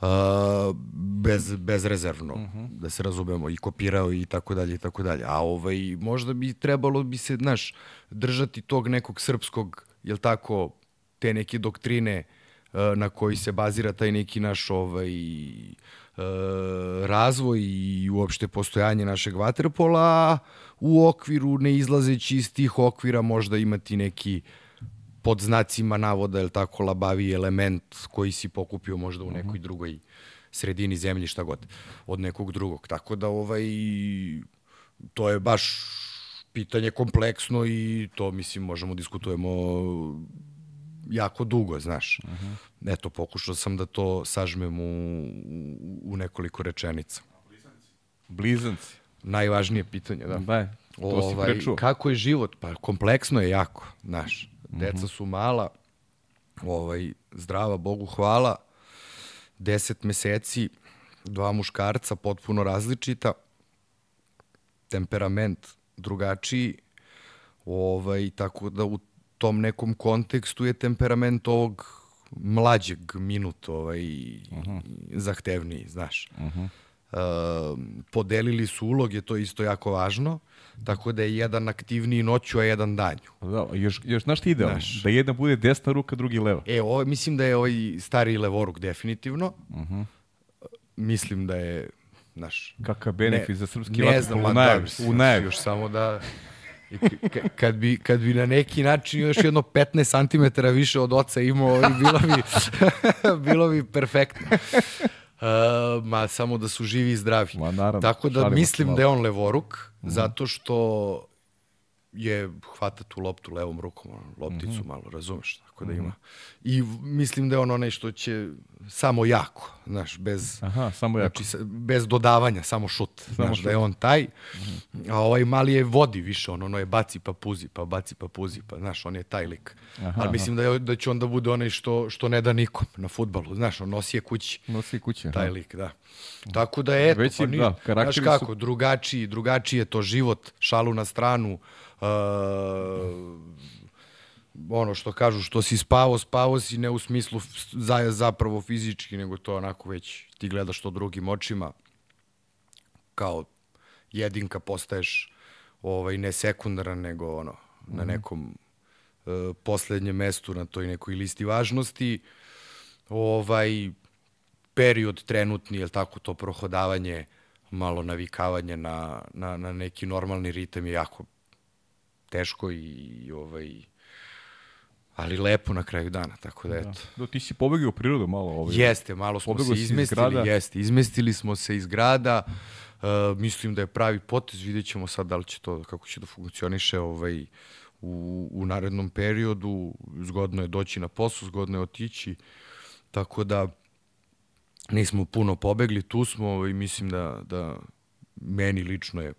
Uh, bez, bezrezervno, uh -huh. da se razumemo, i kopirao i tako dalje i tako dalje. A ovaj, možda bi trebalo bi se, znaš, držati tog nekog srpskog, jel tako, te neke doktrine uh, na koji se bazira taj neki naš ovaj, uh, razvoj i uopšte postojanje našeg vaterpola, a u okviru, ne izlazeći iz tih okvira, možda imati neki pod znacima navoda, je tako, labavi element koji si pokupio možda u nekoj drugoj sredini zemlji, šta god, od nekog drugog. Tako da, ovaj, to je baš pitanje kompleksno i to, mislim, možemo diskutujemo jako dugo, znaš. Uh -huh. Eto, pokušao sam da to sažmem u, u nekoliko rečenica. Blizanci. Najvažnije pitanje, da. Da, to si prečuo. Kako je život? Pa kompleksno je jako, znaš. Deca su mala, ovaj, zdrava, Bogu hvala, deset meseci, dva muškarca, potpuno različita, temperament drugačiji, ovaj, tako da u tom nekom kontekstu je temperament ovog mlađeg minut ovaj, uh -huh. zahtevniji, znaš. Uh -huh. Uh, podelili su uloge, to je isto jako važno, tako da je jedan aktivniji noću, a jedan danju. Da, još, još znaš ti idealno? Da jedna bude desna ruka, drugi leva. E, ovo, mislim da je ovaj stari levoruk definitivno. Uh -huh. Mislim da je, znaš... Kakav benefit za srpski ne znam, u najavi. da, u najavi. Još samo da... I kad, bi, kad bi na neki način još jedno 15 cm više od oca imao, i bilo bi, (laughs) bilo bi perfektno. Uh, ma samo da su živi i zdravi. Ma, naravno, Tako da mislim da je on levoruk, mm -hmm. zato što je hvata tu loptu levom rukom, lopticu mm -hmm. malo, razumeš, tako da ima. I mislim da je on onaj što će samo jako, znaš, bez, Aha, samo jako. znači, bez dodavanja, samo šut, znaš, šut. da je on taj, a ovaj mali je vodi više, on, ono je baci pa puzi, pa baci pa puzi, pa znaš, on je taj lik. Aha, Ali mislim da, je, da će onda bude onaj što, što ne da nikom na futbalu, znaš, on nosi je kući. Nosi kuće. Taj aha. lik, da. Tako da eto, Već pa nije, da, znaš kako, su- drugačiji, drugačiji je to život, šalu na stranu, uh, ono što kažu, što si spavo, spavo si ne u smislu za, zapravo fizički, nego to onako već ti gledaš to drugim očima, kao jedinka postaješ ovaj, ne sekundaran, nego ono, na nekom uh, poslednjem mestu na toj nekoj listi važnosti. Ovaj, period trenutni, je tako, to prohodavanje, malo navikavanje na, na, na neki normalni ritam je jako teško i, i ovaj, ali lepo na kraju dana, tako da eto. Da, ti si pobegao u prirodu malo. Ovaj. Jeste, malo smo Pobegao se iz izmestili, grada. jeste, izmestili smo se iz grada, uh, mislim da je pravi potez, vidjet ćemo sad da li će to, kako će da funkcioniše ovaj, u, u narednom periodu, zgodno je doći na posao, zgodno je otići, tako da nismo puno pobegli, tu smo i mislim da, da meni lično je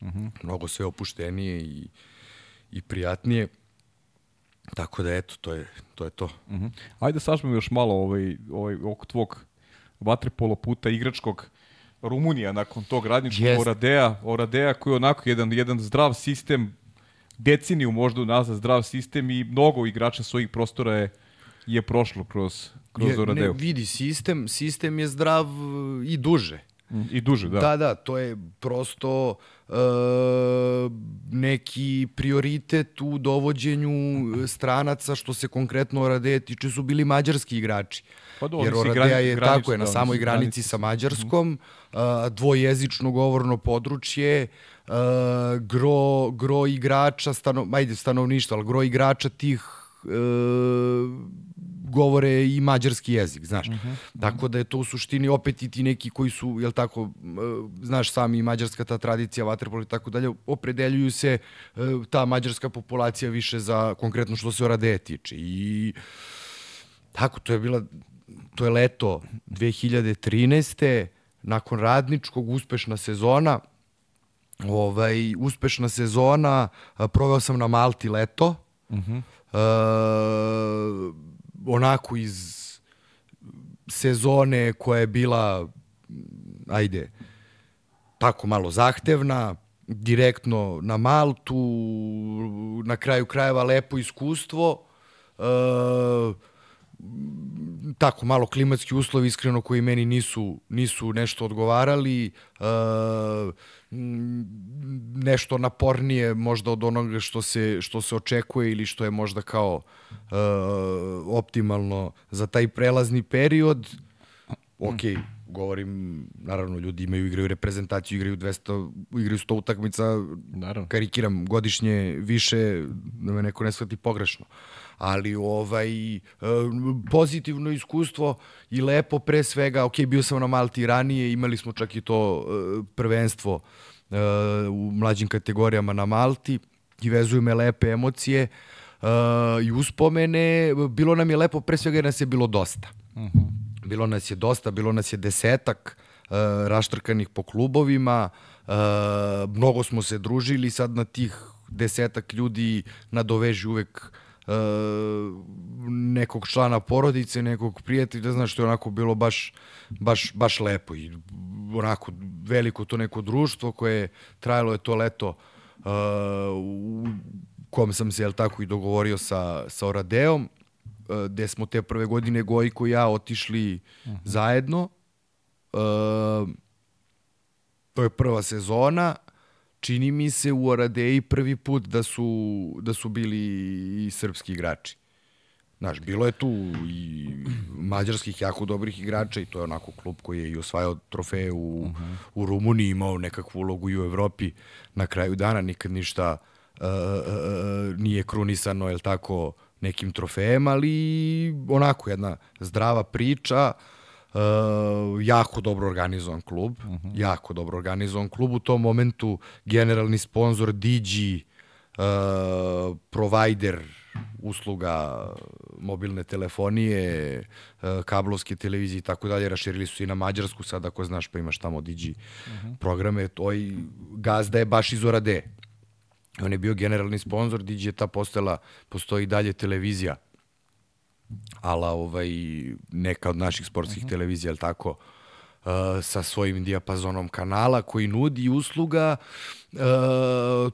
uh -huh. mnogo sve opuštenije i, i prijatnije. Tako da eto, to je to. Je to. Uh -huh. Ajde sažmemo još malo ovaj, ovaj, oko tvog vaterpolo puta igračkog Rumunija nakon tog radničkog Jest. Oradea, Oradea koji je onako jedan, jedan zdrav sistem, deceniju možda unazad zdrav sistem i mnogo igrača svojih prostora je, je prošlo kroz, kroz Je, Oradeu. ne, vidi, sistem, sistem je zdrav i duže. I duže, da. Da, da, to je prosto uh, neki prioritet u dovođenju stranaca, što se konkretno Oradeja tiče, su bili mađarski igrači. Pa do, Jer grani- je granicu, tako je na da, samoj granici granici. sa Mađarskom, uh, dvojezično govorno područje, uh, gro, gro igrača, stano, ajde stanovništva, ali gro igrača tih uh, govore i mađarski jezik, znaš. Uh -huh. Tako da je to u suštini opet i ti neki koji su, jel tako, uh, znaš sami mađarska ta tradicija, vaterpolo i tako dalje, opredeljuju se uh, ta mađarska populacija više za konkretno što se Oradeje tiče. I tako, to je bila to je leto 2013. nakon radničkog uspešna sezona. Ovaj uspešna sezona, proveo sam na Malti leto. Uh -huh. e, onako iz sezone koja je bila ajde tako malo zahtevna, direktno na Maltu, na kraju krajeva lepo iskustvo. E, tako malo klimatski uslovi iskreno koji meni nisu nisu nešto odgovarali e, nešto napornije možda od onoga što se što se očekuje ili što je možda kao e, optimalno za taj prelazni period ok, govorim, naravno, ljudi imaju, igraju reprezentaciju, igraju 200, igraju 100 utakmica, Naravno. karikiram, godišnje više, da me neko ne shvati pogrešno. Ali ovaj, e, pozitivno iskustvo i lepo pre svega, ok, bio sam na Malti ranije, imali smo čak i to e, prvenstvo e, u mlađim kategorijama na Malti i vezuju me lepe emocije i uspomene. Bilo nam je lepo, pre svega jer nas je bilo dosta. -huh. Bilo nas je dosta, bilo nas je desetak raštrkanih po klubovima, mnogo smo se družili, sad na tih desetak ljudi nadoveži uvek uh, nekog člana porodice, nekog prijatelja, znaš, što je onako bilo baš, baš, baš lepo i onako veliko to neko društvo koje trajalo je to leto uh, u kom sam se, jel tako, i dogovorio sa, sa Oradeom, uh, gde smo te prve godine Gojko i ja otišli uh -huh. zajedno. Uh, to je prva sezona. Čini mi se u Oradeji prvi put da su, da su bili i srpski igrači. Znaš, bilo je tu i mađarskih jako dobrih igrača i to je onako klub koji je i osvajao trofeje u, uh -huh. u Rumuniji, imao nekakvu ulogu i u Evropi na kraju dana, nikad ništa uh, uh, nije krunisano, jel tako, nekim trofejem, ali onako jedna zdrava priča, uh, jako dobro organizovan klub, uh -huh. jako dobro organizovan klub. U tom momentu generalni sponsor Digi, uh, provider usluga mobilne telefonije, kablovske televizije i tako dalje, raširili su i na Mađarsku, sad ako znaš pa imaš tamo Digi uh -huh. programe, to i gazda je baš iz Orade. On je bio generalni sponsor, Digi je ta postala, postoji dalje televizija, ala ovaj, neka od naših sportskih uh -huh. televizija, ali tako, uh, sa svojim dijapazonom kanala koji nudi usluga, uh,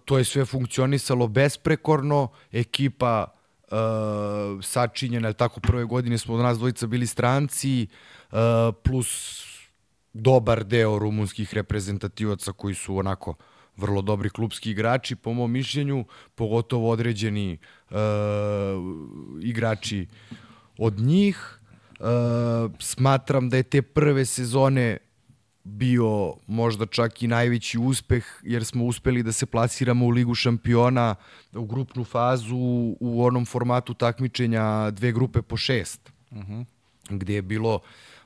to je sve funkcionisalo besprekorno, ekipa uh, sačinjena, tako, prve godine smo od nas dvojica bili stranci, uh, plus dobar deo rumunskih reprezentativaca koji su onako vrlo dobri klubski igrači, po mom mišljenju, pogotovo određeni uh, igrači od njih. Uh, smatram da je te prve sezone bio možda čak i najveći uspeh, jer smo uspeli da se plasiramo u Ligu šampiona u grupnu fazu u onom formatu takmičenja dve grupe po šest, uh -huh. gde je bilo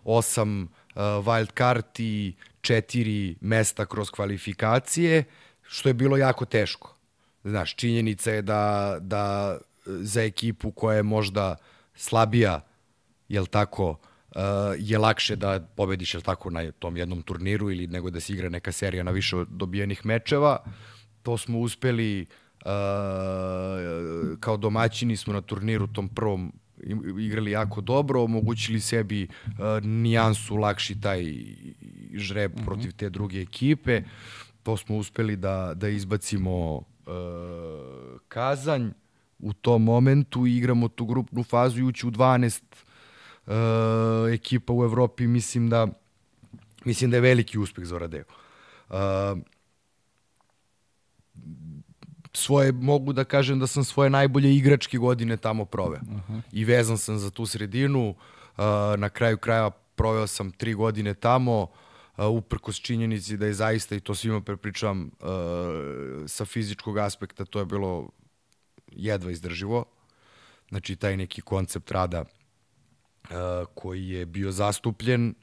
osam uh, wild karti, četiri mesta kroz kvalifikacije, što je bilo jako teško. Znaš, činjenica je da, da za ekipu koja je možda slabija, jel tako, uh, je lakše da pobediš jel tako na tom jednom turniru ili nego da se igra neka serija na više dobijenih mečeva. To smo uspeli uh, kao domaćini smo na turniru tom prvom igrali jako dobro, omogućili sebi uh, nijansu lakši taj žreb mm -hmm. protiv te druge ekipe. To smo uspeli da, da izbacimo uh, Kazanj u tom momentu i igramo tu grupnu fazu i ući u 12 uh, ekipa u Evropi, mislim da mislim da je veliki uspeh za Oradeo. Uh, svoje, mogu da kažem da sam svoje najbolje igračke godine tamo proveo. Uh -huh. I vezan sam za tu sredinu. Uh, na kraju kraja proveo sam tri godine tamo, uh, uprkos činjenici da je zaista, i to svima prepričavam, uh, sa fizičkog aspekta to je bilo jedva izdrživo. Znači, taj neki koncept rada uh, koji je bio zastupljen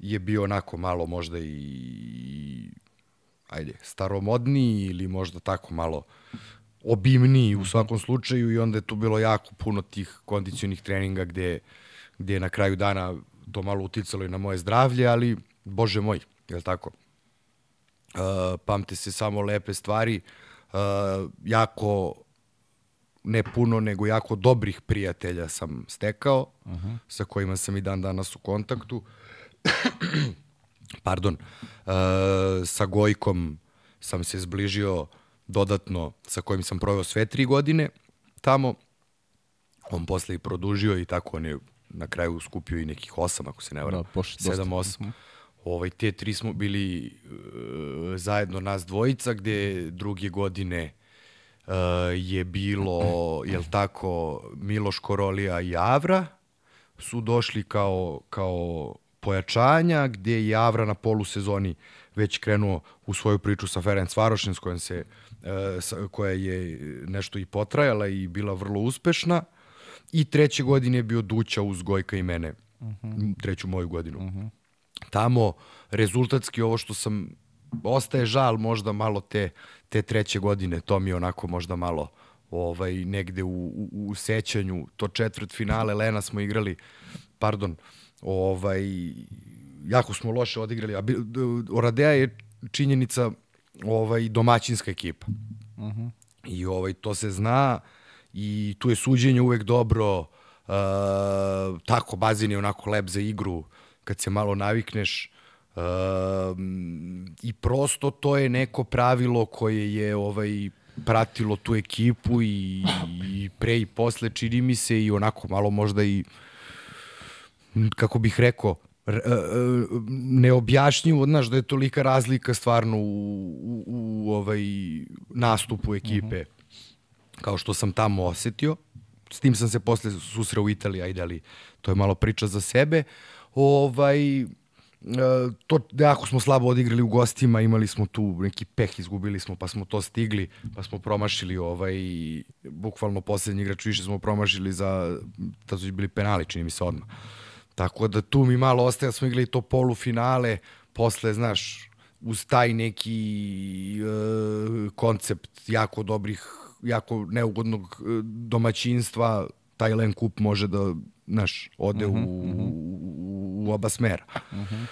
je bio onako malo možda i ajde, staromodniji ili možda tako malo obimniji u svakom slučaju i onda je tu bilo jako puno tih kondicionih treninga gde, gde je na kraju dana to malo uticalo i na moje zdravlje, ali bože moj, je li tako? Uh, pamte se samo lepe stvari, uh, jako ne puno, nego jako dobrih prijatelja sam stekao, uh -huh. sa kojima sam i dan danas u kontaktu. Pardon. Uh, sa Gojkom sam se zbližio dodatno, sa kojim sam proveo sve tri godine tamo. On posle i produžio i tako on je na kraju skupio i nekih osam, ako se ne varam. Da, sedam, osam. Mhm. Ovaj, te tri smo bili uh, zajedno nas dvojica, gde druge godine uh, je bilo, jel tako, Miloš Korolija i Avra su došli kao, kao pojačanja, gde je Avra na polusezoni već krenuo u svoju priču sa Ferenc Varošin, s kojom se, uh, sa, koja je nešto i potrajala i bila vrlo uspešna. I treće godine je bio Duća uz Gojka i mene, uh -huh. treću moju godinu. Uh -huh. Tamo rezultatski ovo što sam ostaje žal možda malo te, te treće godine, to mi je onako možda malo ovaj, negde u, u, u sećanju, to četvrt finale Lena smo igrali, pardon, ovaj, jako smo loše odigrali, a Oradea je činjenica ovaj, domaćinska ekipa. Uh mhm. -huh. I ovaj, to se zna i tu je suđenje uvek dobro, uh, tako bazin je onako lep za igru kad se malo navikneš, Uh, I prosto to je neko pravilo koje je ovaj pratilo tu ekipu i, i pre i posle čini mi se i onako malo možda i kako bih rekao e, e, neobjašnjivo, znaš da je tolika razlika stvarno u, u, u ovaj nastupu ekipe uh mhm. -huh. kao što sam tamo osetio. S tim sam se posle susreo u Italiji, ajde, ali to je malo priča za sebe. Ovaj, Uh, to da ako smo slabo odigrali u gostima, imali smo tu neki peh, izgubili smo, pa smo to stigli, pa smo promašili ovaj, bukvalno poslednji igrač više smo promašili za, da su bili penali, čini mi se odmah. Tako da tu mi malo ostaje, da smo igrali to polufinale, posle, znaš, uz taj neki uh, koncept jako dobrih, jako neugodnog uh, domaćinstva, taj Len Kup može da, znaš, ode uh -huh, u, uh -huh. u, u oba smera. Uh -huh.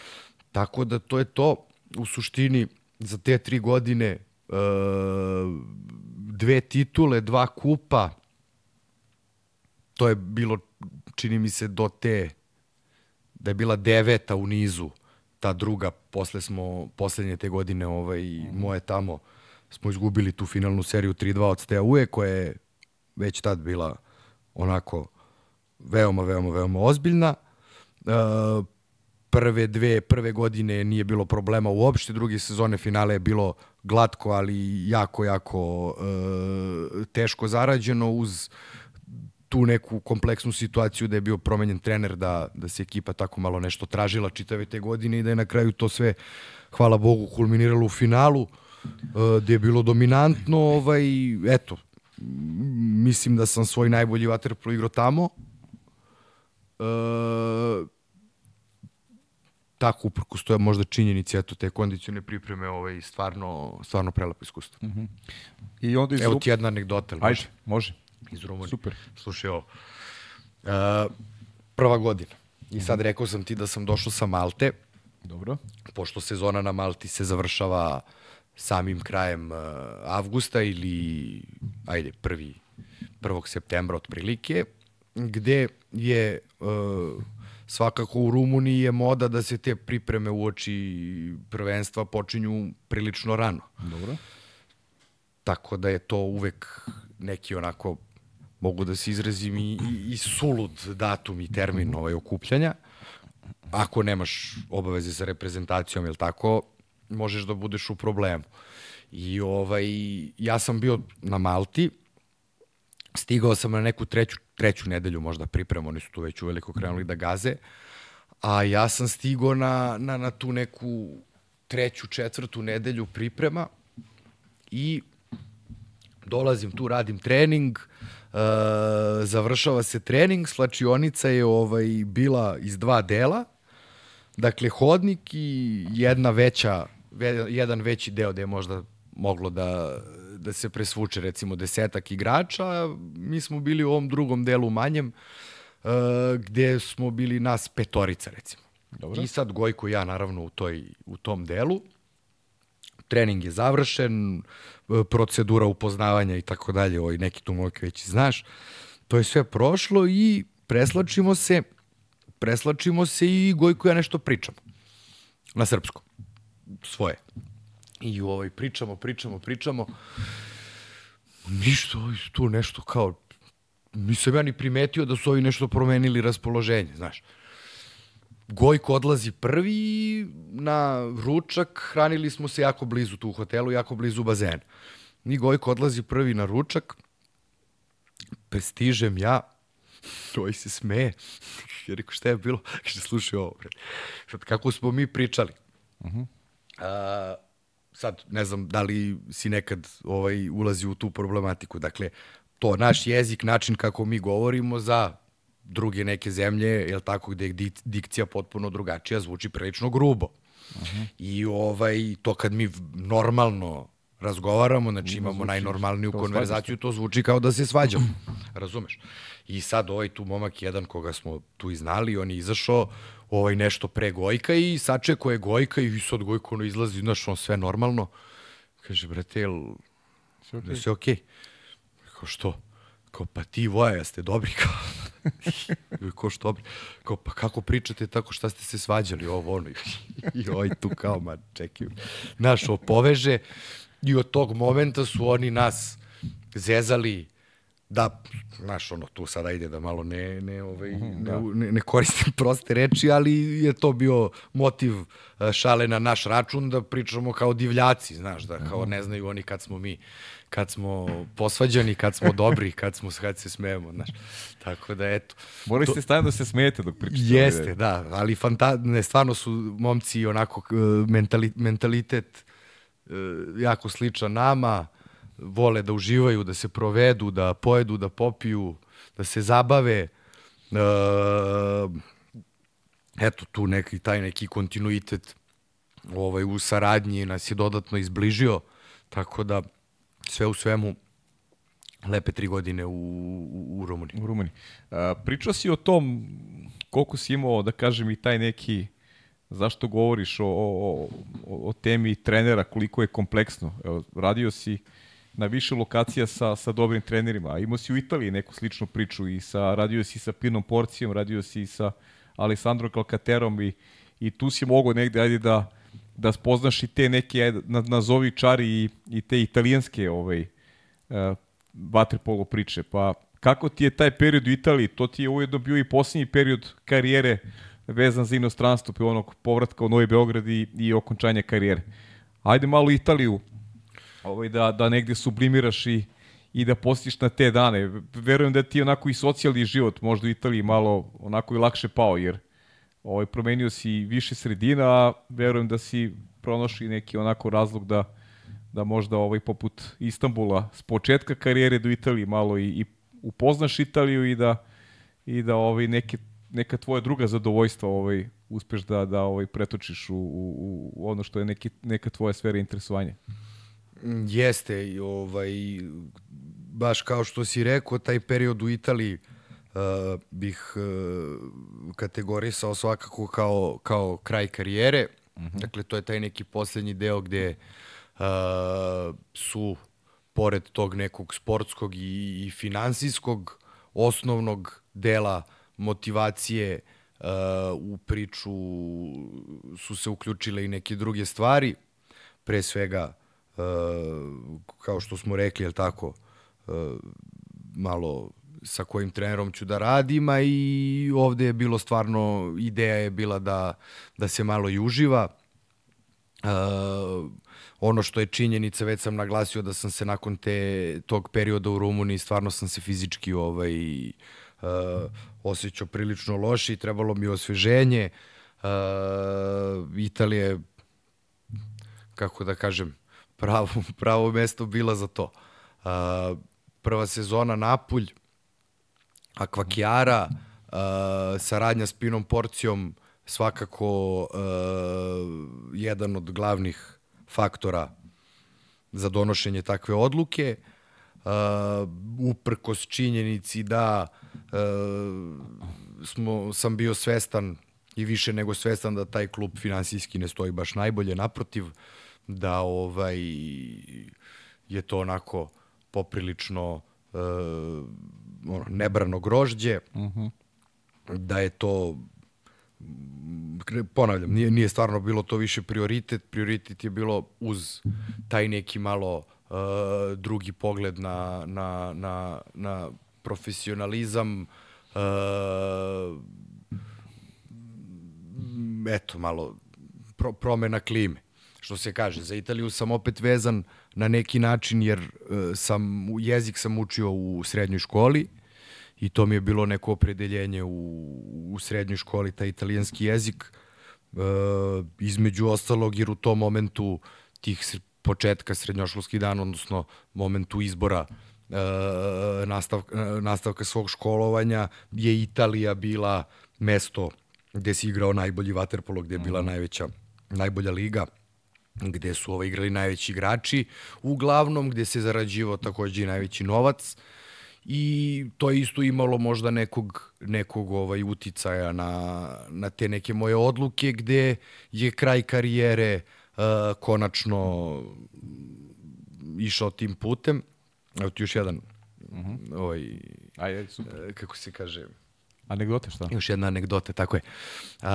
Tako da to je to u suštini za te tri godine uh, dve titule, dva kupa, to je bilo, čini mi se, do te da je bila deveta u nizu, ta druga, posle smo, poslednje te godine, ovaj, mm. moje tamo, smo izgubili tu finalnu seriju 3-2 od Steaue, koja je već tad bila onako veoma, veoma, veoma ozbiljna. Uh, prve dve, prve godine nije bilo problema uopšte, druge sezone finale je bilo glatko, ali jako, jako uh, teško zarađeno uz tu neku kompleksnu situaciju da je bio promenjen trener, da, da se ekipa tako malo nešto tražila čitave te godine i da je na kraju to sve, hvala Bogu, kulminiralo u finalu, uh, gde je bilo dominantno, ovaj, eto, mislim da sam svoj najbolji vaterpolo igrao tamo. Uh, tako uprko stoje možda činjenici, eto, te kondicione pripreme, ovaj, stvarno, stvarno prelepo iskustvo. Mm -hmm. I onda iz Evo ti jedna anegdota. ili Ajde, može? Iz Rumunije. Super. Slušaj ovo. Uh, prva godina. I sad rekao sam ti da sam došao sa Malte, Dobro. pošto sezona na Malti se završava samim krajem uh, avgusta ili, ajde, prvi, 1. septembra otprilike, gde je uh, svakako u Rumuniji je moda da se te pripreme uoči prvenstva počinju prilično rano. Dobro. Tako da je to uvek neki onako mogu da se izrazim i, i, i sulud datum i termin ovaj okupljanja. Ako nemaš obaveze sa reprezentacijom, je tako, možeš da budeš u problemu. I ovaj, ja sam bio na Malti, stigao sam na neku treću, treću nedelju možda pripremu, oni su tu već uveliko krenuli da gaze, a ja sam stigao na, na, na tu neku treću, četvrtu nedelju priprema i dolazim tu, radim trening, uh, završava se trening, slačionica je ovaj bila iz dva dela, dakle hodnik i jedna veća, ve- jedan veći deo gde je možda moglo da, da se presvuče recimo desetak igrača, mi smo bili u ovom drugom delu manjem, uh, gde smo bili nas petorica recimo. Dobro. I sad Gojko i ja naravno u, toj, u tom delu, trening je završen, procedura upoznavanja i tako dalje, ovaj neki tu mojke već znaš. To je sve prošlo i preslačimo se, preslačimo se i Gojko ja nešto pričamo. Na srpskom. Svoje. I ovaj, pričamo, pričamo, pričamo. Ništa, tu nešto kao... Nisam ja ni primetio da su ovi nešto promenili raspoloženje, znaš. Gojko odlazi prvi na ručak, hranili smo se jako blizu tu u hotelu, jako blizu bazena. I Gojko odlazi prvi na ručak, prestižem ja, Toj se smeje. (laughs) Ja rekao, šta je bilo? (laughs) Kaže, slušaj ovo, bre. Sad, kako smo mi pričali? Uh -huh. A, sad, ne znam da li si nekad ovaj, ulazi u tu problematiku. Dakle, to naš jezik, način kako mi govorimo za druge neke zemlje, je tako, gde je dik- dikcija potpuno drugačija, zvuči prilično grubo. Uh -huh. I ovaj, to kad mi normalno razgovaramo, znači imamo najnormalniju kao konverzaciju, to zvuči kao da se svađamo. Razumeš? I sad ovaj tu momak jedan koga smo tu i znali, on je izašao ovaj nešto pre Gojka i sačekao je Gojka i sad Gojko ono izlazi, znaš, on sve normalno. Kaže, brate, jel, Sve da sve okej? Kao što? Kao, pa ti i Voja, jeste dobri? Kao, (laughs) kao što dobri? Kao, pa kako pričate tako šta ste se svađali, ovo ono. (laughs) I ovaj tu kao, ma čekaj. Znaš, opoveže i od tog momenta su oni nas zezali da, znaš, ono, tu sada ide da malo ne, ne, ovaj, ne, ne, ne koristim (laughs) proste reči, ali je to bio motiv e, šale na naš račun da pričamo kao divljaci, znaš, da kao ne znaju oni kad smo mi, kad smo posvađani, kad smo dobri, kad smo kad se smejemo, znaš. Tako da, eto. Morali ste stajati da se smijete dok pričate. Jeste, da, ali fanta ne, stvarno su momci onako e, mentali, mentalitet e, jako sličan nama, vole da uživaju, da se provedu, da pojedu, da popiju, da se zabave. E, eto, tu neki, taj neki kontinuitet ovaj, u saradnji nas je dodatno izbližio, tako da sve u svemu lepe tri godine u, u, u Rumuniji. U Rumuniji. A, pričao si o tom koliko si imao, da kažem, i taj neki zašto govoriš o, o, o, o temi trenera, koliko je kompleksno. Evo, radio si na više lokacija sa, sa dobrim trenerima, imao si u Italiji neku sličnu priču i sa, radio si sa Pinom Porcijom, radio si sa Alessandro Calcaterom i, i tu si mogao negde, ajde da, da spoznaš i te neke, nazovi čari i, i te italijanske ovaj, uh, vaterpolo priče. Pa kako ti je taj period u Italiji? To ti je ujedno bio i posljednji period karijere vezan za inostranstvo, pe onog povratka u Novi Beograd i, i okončanja karijere. Ajde malo Italiju ovaj, da, da negde sublimiraš i, i da postiš na te dane. Verujem da ti onako i socijalni život možda u Italiji malo onako i lakše pao, jer ovaj, promenio si više sredina, verujem da si pronašli neki onako razlog da da možda ovaj poput Istanbula s početka karijere do Italije malo i, i upoznaš Italiju i da i da ovaj neke neka tvoja druga zadovoljstva ovaj uspeš da da ovaj pretočiš u, u, u ono što je neki neka tvoja sfera interesovanja. Jeste, ovaj baš kao što si rekao, taj period u Italiji uh, bih uh, kategorisao svakako kao, kao kraj karijere. Uh -huh. Dakle, to je taj neki poslednji deo gde uh, su pored tog nekog sportskog i, i finansijskog osnovnog dela motivacije uh, u priču su se uključile i neke druge stvari, pre svega uh, kao što smo rekli, je tako, uh, malo sa kojim trenerom ću da radim, a i ovde je bilo stvarno, ideja je bila da, da se malo i uživa. Uh, ono što je činjenica, već sam naglasio da sam se nakon te, tog perioda u Rumuniji, stvarno sam se fizički ovaj, uh, osjećao prilično loše i trebalo mi osveženje. Uh, Italija je, kako da kažem, pravo, (laughs) pravo mesto bila za to. Uh, prva sezona Napulj, Akvakijara, uh, saradnja s Pinom Porcijom, svakako uh, jedan od glavnih faktora za donošenje takve odluke. Uh, uprkos činjenici da uh, smo, sam bio svestan i više nego svestan da taj klub finansijski ne stoji baš najbolje, naprotiv, da ovaj je to onako poprilično uh, ono, nebrano grožđe, uh -huh. da je to ponavljam, nije, nije stvarno bilo to više prioritet, prioritet je bilo uz taj neki malo uh, drugi pogled na, na, na, na profesionalizam, uh, eto, malo pro, promena klime. Što se kaže, za Italiju sam opet vezan na neki način jer uh, sam, jezik sam učio u srednjoj školi, i to mi je bilo neko opredeljenje u, u srednjoj školi, taj italijanski jezik, e, između ostalog jer u tom momentu tih početka srednjoškolskih dana, odnosno momentu izbora e, nastavka, nastavka svog školovanja, je Italija bila mesto gde si igrao najbolji vaterpolo, gde je bila mhm. najveća, najbolja liga gde su ovo igrali najveći igrači, uglavnom gde se zarađivao takođe i najveći novac. Uh, i to je isto imalo možda nekog, nekog ovaj uticaja na, na te neke moje odluke gde je kraj karijere uh, konačno išao tim putem. Evo ti još jedan uh mhm. -huh. ovaj, Ajde, super. Uh, kako se kaže... Anegdote, šta? Još jedna anegdota, tako je. Uh,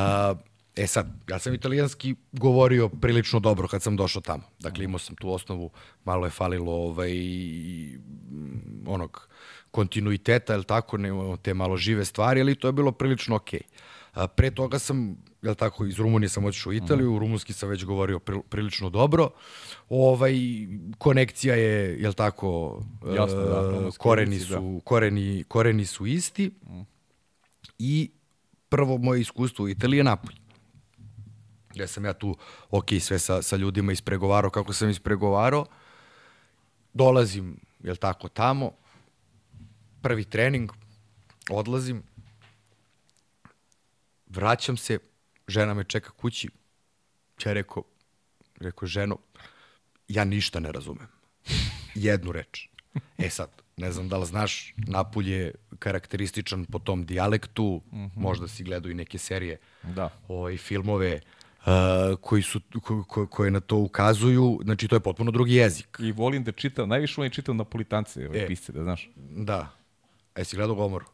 E sad, ja sam italijanski govorio prilično dobro kad sam došao tamo. Dakle, imao sam tu osnovu, malo je falilo ovaj, onog kontinuiteta, el tako, ne, te malo žive stvari, ali to je bilo prilično okej. Okay. Pre toga sam, jel tako, iz Rumunije sam otišao u Italiju, mm. u rumunski sam već govorio prilično dobro. Ovaj, konekcija je, jel tako, Jasno, da, koreni, su, da. koreni, koreni su isti. Mm. I prvo moje iskustvo u Italiji je Napolj gde sam ja tu, ok, sve sa, sa ljudima ispregovarao kako sam ispregovarao, dolazim, jel tako, tamo, prvi trening, odlazim, vraćam se, žena me čeka kući, ja rekao, rekao, ženo, ja ništa ne razumem. Jednu reč. E sad, ne znam da li znaš, Napulj je karakterističan po tom dijalektu, mm -hmm. možda si gledao i neke serije, da. ovaj, filmove, Uh, koji su ko, ko, koje na to ukazuju, znači to je potpuno drugi jezik. I volim da čitam, najviše volim da čitam napolitance, ove e, pisce, da znaš. Da. A jesi gledao Gomoru?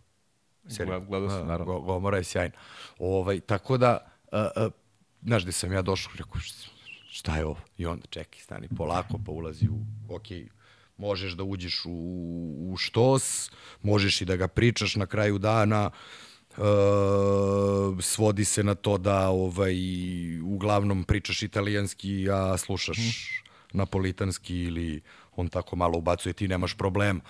Seriju? Gledao sam, naravno. Go, Gomora je sjajna. Ovaj, tako da, uh, uh, znaš gde sam ja došao, rekao, šta je ovo? I onda čekaj, stani polako, pa ulazi u, ok, možeš da uđeš u, u štos, možeš i da ga pričaš na kraju dana, Uh, svodi se na to da ovaj uglavnom pričaš italijanski, a slušaš mm. napolitanski ili on tako malo ubacuje, ti nemaš problem.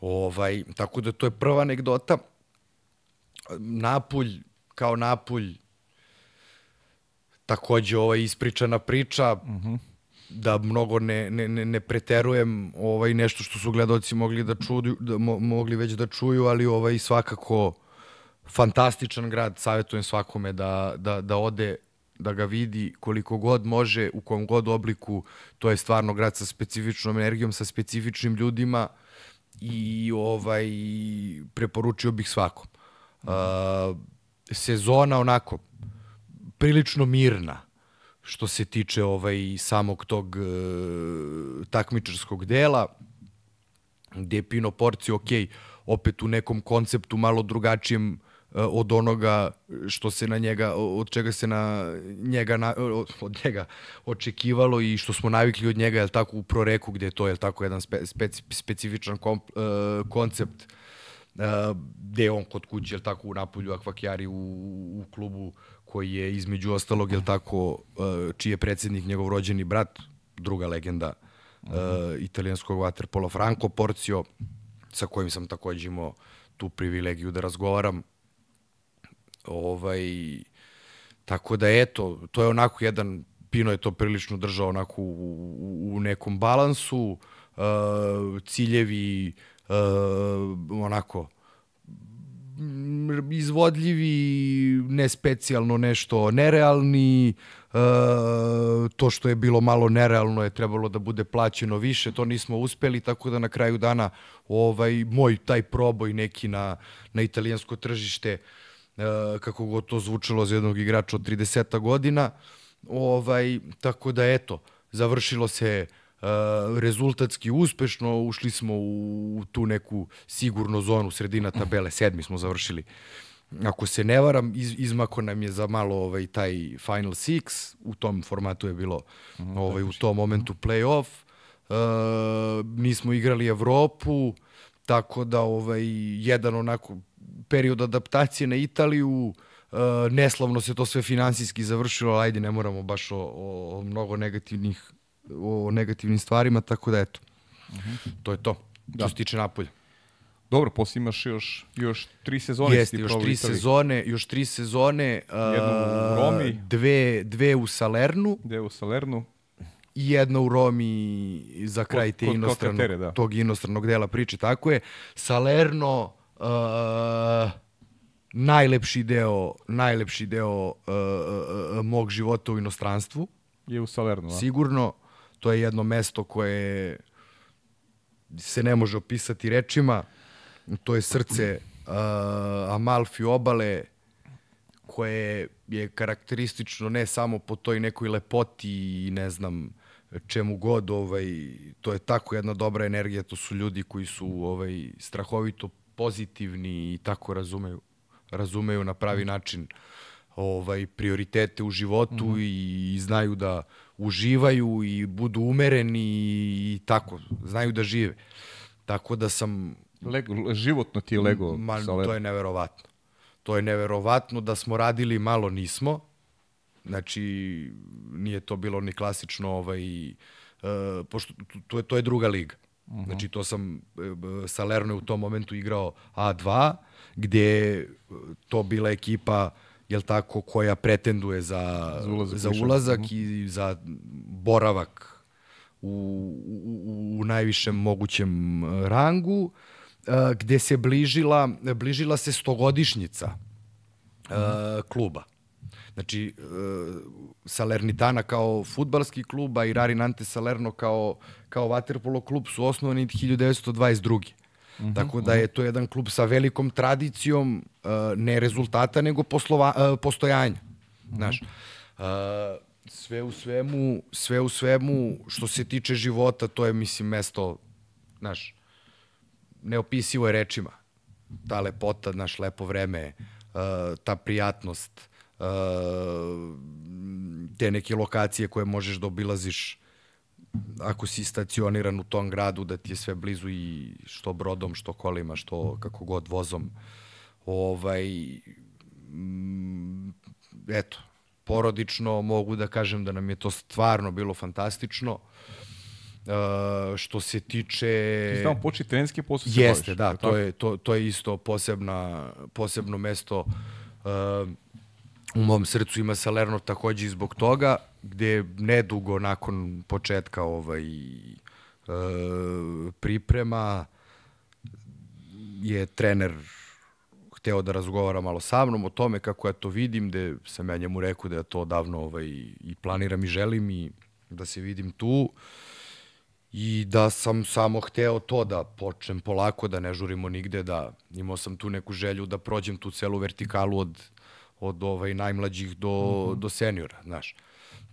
Ovaj, tako da to je prva anegdota. Napulj, kao Napulj, takođe ova ispričana priča, uh -huh. da mnogo ne, ne, ne, ne preterujem ovaj nešto što su gledaoci mogli da čuju, da mo, mogli već da čuju, ali ovaj svakako fantastičan grad, savjetujem svakome da, da, da ode da ga vidi koliko god može, u kom god obliku, to je stvarno grad sa specifičnom energijom, sa specifičnim ljudima i ovaj preporučio bih svakom. Uh, sezona onako prilično mirna što se tiče ovaj samog tog uh, takmičarskog dela gde je Pino Porci ok, opet u nekom konceptu malo drugačijem od onoga što se na njega od čega se na njega na, od njega očekivalo i što smo navikli od njega je tako u proreku gde je to je tako jedan spe, speci, specifičan kom, uh, koncept uh, gde je on kod kuće je tako u Napolju Akvakjari u, u klubu koji je između ostalog je tako čiji je predsednik njegov rođeni brat druga legenda uh, italijanskog waterpola Franco Porcio sa kojim sam takođe imao tu privilegiju da razgovaram Ovaj, tako da eto, to je onako jedan, Pino je to prilično držao onako u, u, nekom balansu, uh, ciljevi uh, onako izvodljivi, ne specijalno nešto nerealni, uh, to što je bilo malo nerealno je trebalo da bude plaćeno više, to nismo uspeli, tako da na kraju dana ovaj moj taj proboj neki na, na italijansko tržište E, kako god to zvučalo za jednog igrača od 30 godina. Ovaj, tako da eto, završilo se uh, rezultatski uspešno, ušli smo u tu neku sigurnu zonu sredina tabele, sedmi smo završili. Ako se ne varam, iz, izmako nam je za malo ovaj taj Final Six, u tom formatu je bilo mm, ovaj, u tom momentu play-off. Uh, nismo igrali Evropu, tako da ovaj jedan onako period adaptacije na Italiju, uh, neslavno se to sve finansijski završilo, ali ajde, ne moramo baš o, o, o mnogo negativnih o negativnim stvarima, tako da eto, uh mhm. -huh. to je to, da. što se tiče Napolja. Dobro, posle imaš još, još tri sezone. Jeste, još tri sezone, još tri sezone. Jednu u Romi. Dve, dve u Salernu. Dve u Salernu. I jedna u Romi za kraj te kod, inostrano, katere, da. tog inostranog dela priče. Tako je. Salerno, uh, najlepši deo, najlepši deo uh, uh, mog života u inostranstvu. Je u Salernu, a? Sigurno, to je jedno mesto koje se ne može opisati rečima. To je srce uh, Amalfi obale koje je karakteristično ne samo po toj nekoj lepoti i ne znam čemu god, ovaj, to je tako jedna dobra energija, to su ljudi koji su ovaj, strahovito pozitivni i tako razumeju, razumeju na pravi način ovaj prioritete u životu mm -hmm. i znaju da uživaju i budu umereni i tako, znaju da žive. Tako da sam... Lego, životno ti je Lego. Ma, to je neverovatno. To je neverovatno da smo radili malo nismo. Znači, nije to bilo ni klasično ovaj, uh, pošto to je, to je druga liga. Uh -huh. Znači, to sam, e, Salerno je u tom momentu igrao A2, gde je to bila ekipa jel tako, koja pretenduje za, za ulazak, za ulazak -huh. i za boravak u, u, u najvišem mogućem rangu, e, gde se bližila, bližila se stogodišnjica -huh. kluba. Znači, Salernitana kao futbalski klub, a i Rarinante Salerno kao kao Waterpolo klub su osnovani 1922. Mm -hmm, Tako da je to jedan klub sa velikom tradicijom uh, ne rezultata, nego poslova, uh, postojanja. Mm -hmm. Znaš, uh, sve u svemu, sve u svemu što se tiče života, to je mislim mesto, znaš, neopisivo je rečima. Ta lepota, naš lepo vreme, uh, ta prijatnost, te neke lokacije koje možeš da obilaziš ako si stacioniran u tom gradu, da ti je sve blizu i što brodom, što kolima, što kako god vozom. Ovaj, mm, eto, porodično mogu da kažem da nam je to stvarno bilo fantastično. Uh, što se tiče... Ti tamo početi trenerski posao se Jeste, baviš, da, to je, to, to je isto posebna, posebno mesto uh, u mom srcu ima Salerno takođe i zbog toga, gde nedugo nakon početka ovaj, uh, priprema je trener hteo da razgovara malo sa mnom o tome kako ja to vidim, gde sam ja njemu rekao da ja to davno ovaj, i planiram i želim i da se vidim tu. I da sam samo hteo to da počnem polako, da ne žurimo nigde, da imao sam tu neku želju da prođem tu celu vertikalu od, od ovaj, najmlađih do, mm -hmm. do seniora, znaš.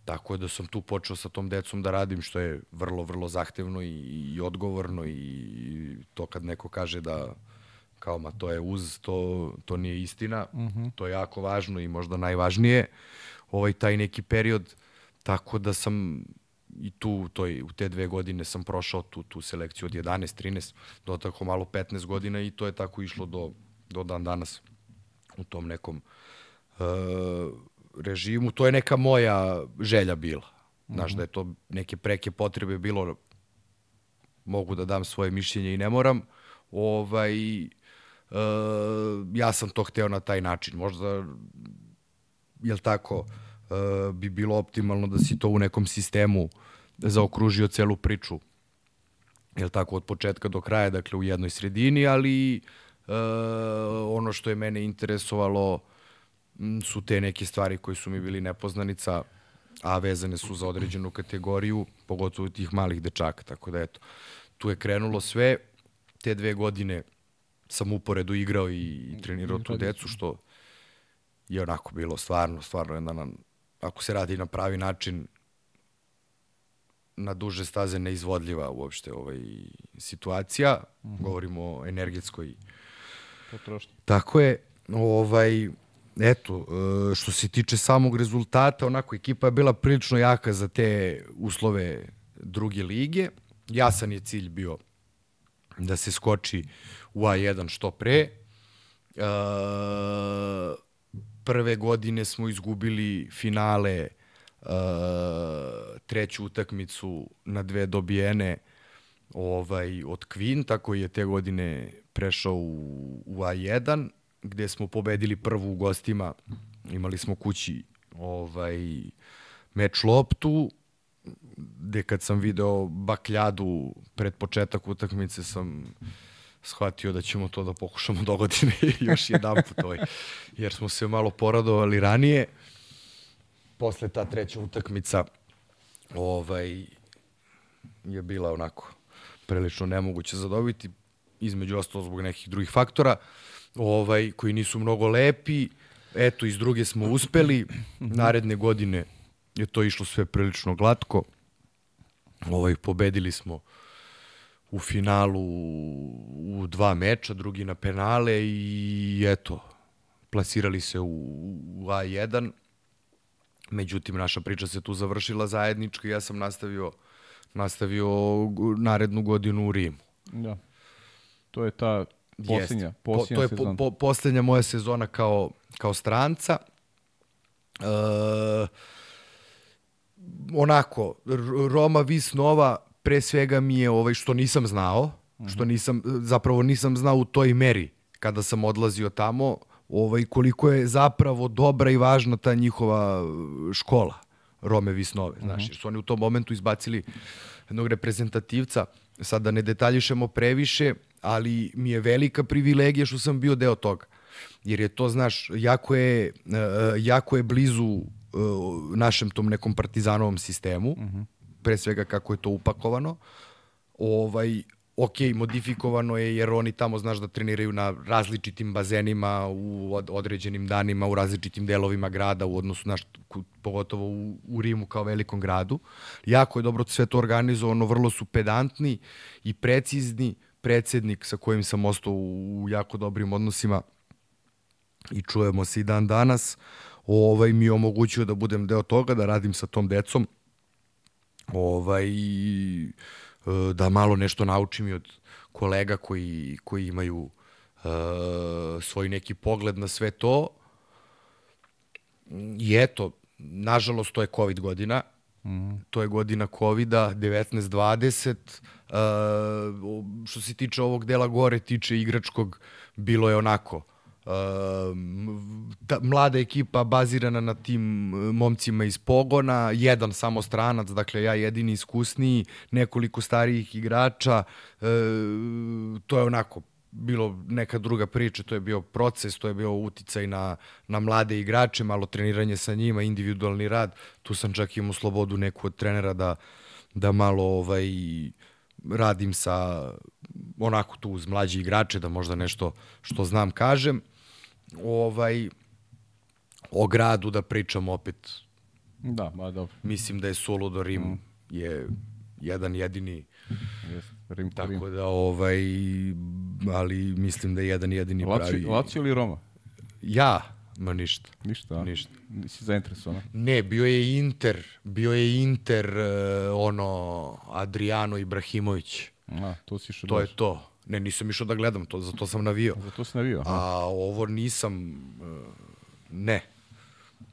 Tako je da sam tu počeo sa tom decom da radim, što je vrlo, vrlo zahtevno i, i odgovorno i to kad neko kaže da kao ma to je uz, to, to nije istina, mm -hmm. to je jako važno i možda najvažnije, ovaj taj neki period, tako da sam i tu toj, u te dve godine sam prošao tu, tu selekciju od 11, 13 do tako malo 15 godina i to je tako išlo do, do dan danas u tom nekom uh, režimu. To je neka moja želja bila. Znaš, mm -hmm. da je to neke preke potrebe bilo mogu da dam svoje mišljenje i ne moram. Ovaj, uh, ja sam to hteo na taj način. Možda, jel tako, uh, bi bilo optimalno da si to u nekom sistemu zaokružio celu priču jel tako, od početka do kraja, dakle u jednoj sredini, ali uh, ono što je mene interesovalo m, su te neke stvari koje su mi bili nepoznanica, a vezane su za određenu kategoriju, pogotovo tih malih dečaka, tako da eto, tu je krenulo sve, te dve godine sam uporedu igrao i, i trenirao tu decu, što je onako bilo stvarno, stvarno jedna, ako se radi na pravi način, na duže staze neizvodljiva uopšte ovaj, situacija. Mm -hmm. Govorimo o energetskoj potrošnji. Tako je. Ovaj, eto, što se tiče samog rezultata, onako, ekipa je bila prilično jaka za te uslove druge lige. Jasan je cilj bio da se skoči u A1 što pre. E, prve godine smo izgubili finale uh, treću utakmicu na dve dobijene ovaj, od Kvin, tako je te godine prešao u, u A1, gde smo pobedili prvu u gostima, imali smo kući ovaj, meč loptu, gde kad sam video bakljadu pred početak utakmice sam shvatio da ćemo to da pokušamo (laughs) do godine još jedan put ovaj, jer smo se malo poradovali ranije. Posle ta treća utakmica ovaj, je bila onako prilično nemoguće zadobiti, između ostalo zbog nekih drugih faktora, ovaj, koji nisu mnogo lepi. Eto, iz druge smo uspeli. Naredne godine je to išlo sve prilično glatko. Ovaj, pobedili smo u finalu u dva meča, drugi na penale i eto, plasirali se u, u A1 Međutim, naša priča se tu završila zajednički, ja sam nastavio, nastavio narednu godinu u Rimu. Da. To je ta posljednja, posljednja po, to je po, po, posljednja moja sezona kao, kao stranca. E, onako, Roma Vis Nova pre svega mi je ovaj što nisam znao, -hmm. što nisam zapravo nisam znao u toj meri kada sam odlazio tamo, ovaj, koliko je zapravo dobra i važna ta njihova škola Rome Visnove. Znaš, jer su oni u tom momentu izbacili jednog reprezentativca, sad da ne detaljišemo previše, ali mi je velika privilegija što sam bio deo toga. Jer je to, znaš, jako je, jako je blizu našem tom nekom partizanovom sistemu, uh -huh. pre svega kako je to upakovano. Ovaj, ok, modifikovano je jer oni tamo, znaš, da treniraju na različitim bazenima, u određenim danima, u različitim delovima grada, u odnosu, znaš, pogotovo u, u Rimu kao velikom gradu. Jako je dobro sve to organizovano, vrlo su pedantni i precizni. Predsednik sa kojim sam ostao u jako dobrim odnosima i čujemo se i dan danas, ovaj, mi je omogućio da budem deo toga, da radim sa tom decom. Ovaj, i da malo nešto naučim i od kolega koji, koji imaju uh, svoj neki pogled na sve to. I eto, nažalost, to je COVID godina. Mm. To je godina COVID-a, 19-20. Uh, što se tiče ovog dela gore, tiče igračkog, bilo je onako. Uh, ta, mlada ekipa bazirana na tim momcima iz pogona, jedan samo stranac, dakle ja jedini iskusniji, nekoliko starijih igrača, uh, to je onako bilo neka druga priča, to je bio proces, to je bio uticaj na, na mlade igrače, malo treniranje sa njima, individualni rad, tu sam čak imao slobodu neku od trenera da, da malo ovaj, radim sa onako tu uz mlađi igrače, da možda nešto što znam kažem. Ovaj, o gradu da pričam opet. Da, ma dobro. Mislim da je Suludo Rim mm. je jedan jedini Jeste. Rim, Tako Rim. da, ovaj, ali mislim da je jedan jedini Lazio, pravi... Lazio ili Roma? Ja? Ma ništa. Ništa? Ništa. Nisi zainteresovan. Ne, bio je Inter, bio je Inter, uh, ono, Adriano Ibrahimović. A, to si išao To je daš. to. Ne, nisam išao da gledam, to, za to sam navio. Za to si navio. aha. A ovo nisam, uh, ne.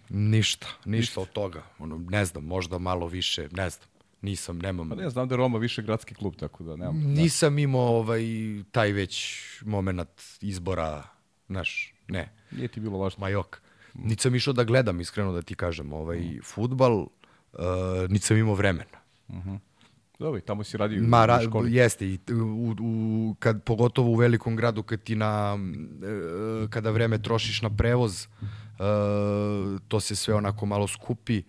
Ništa, ništa od toga. Ono, ne znam, možda malo više, ne znam. Nisam, nemam. Pa ne, znam da je Roma više gradski klub, tako da nemam. Nisam imao ovaj, taj već moment izbora, znaš, ne. Nije ti bilo važno. Majok. Niti sam išao da gledam, iskreno da ti kažem, ovaj, futbal, uh, niti sam imao vremena. Dobro, i tamo si radio Ma, u ra, školi. jeste, i u, u, kad, pogotovo u velikom gradu, kad ti na, e, kada vreme trošiš na prevoz, e, to se sve onako malo skupi,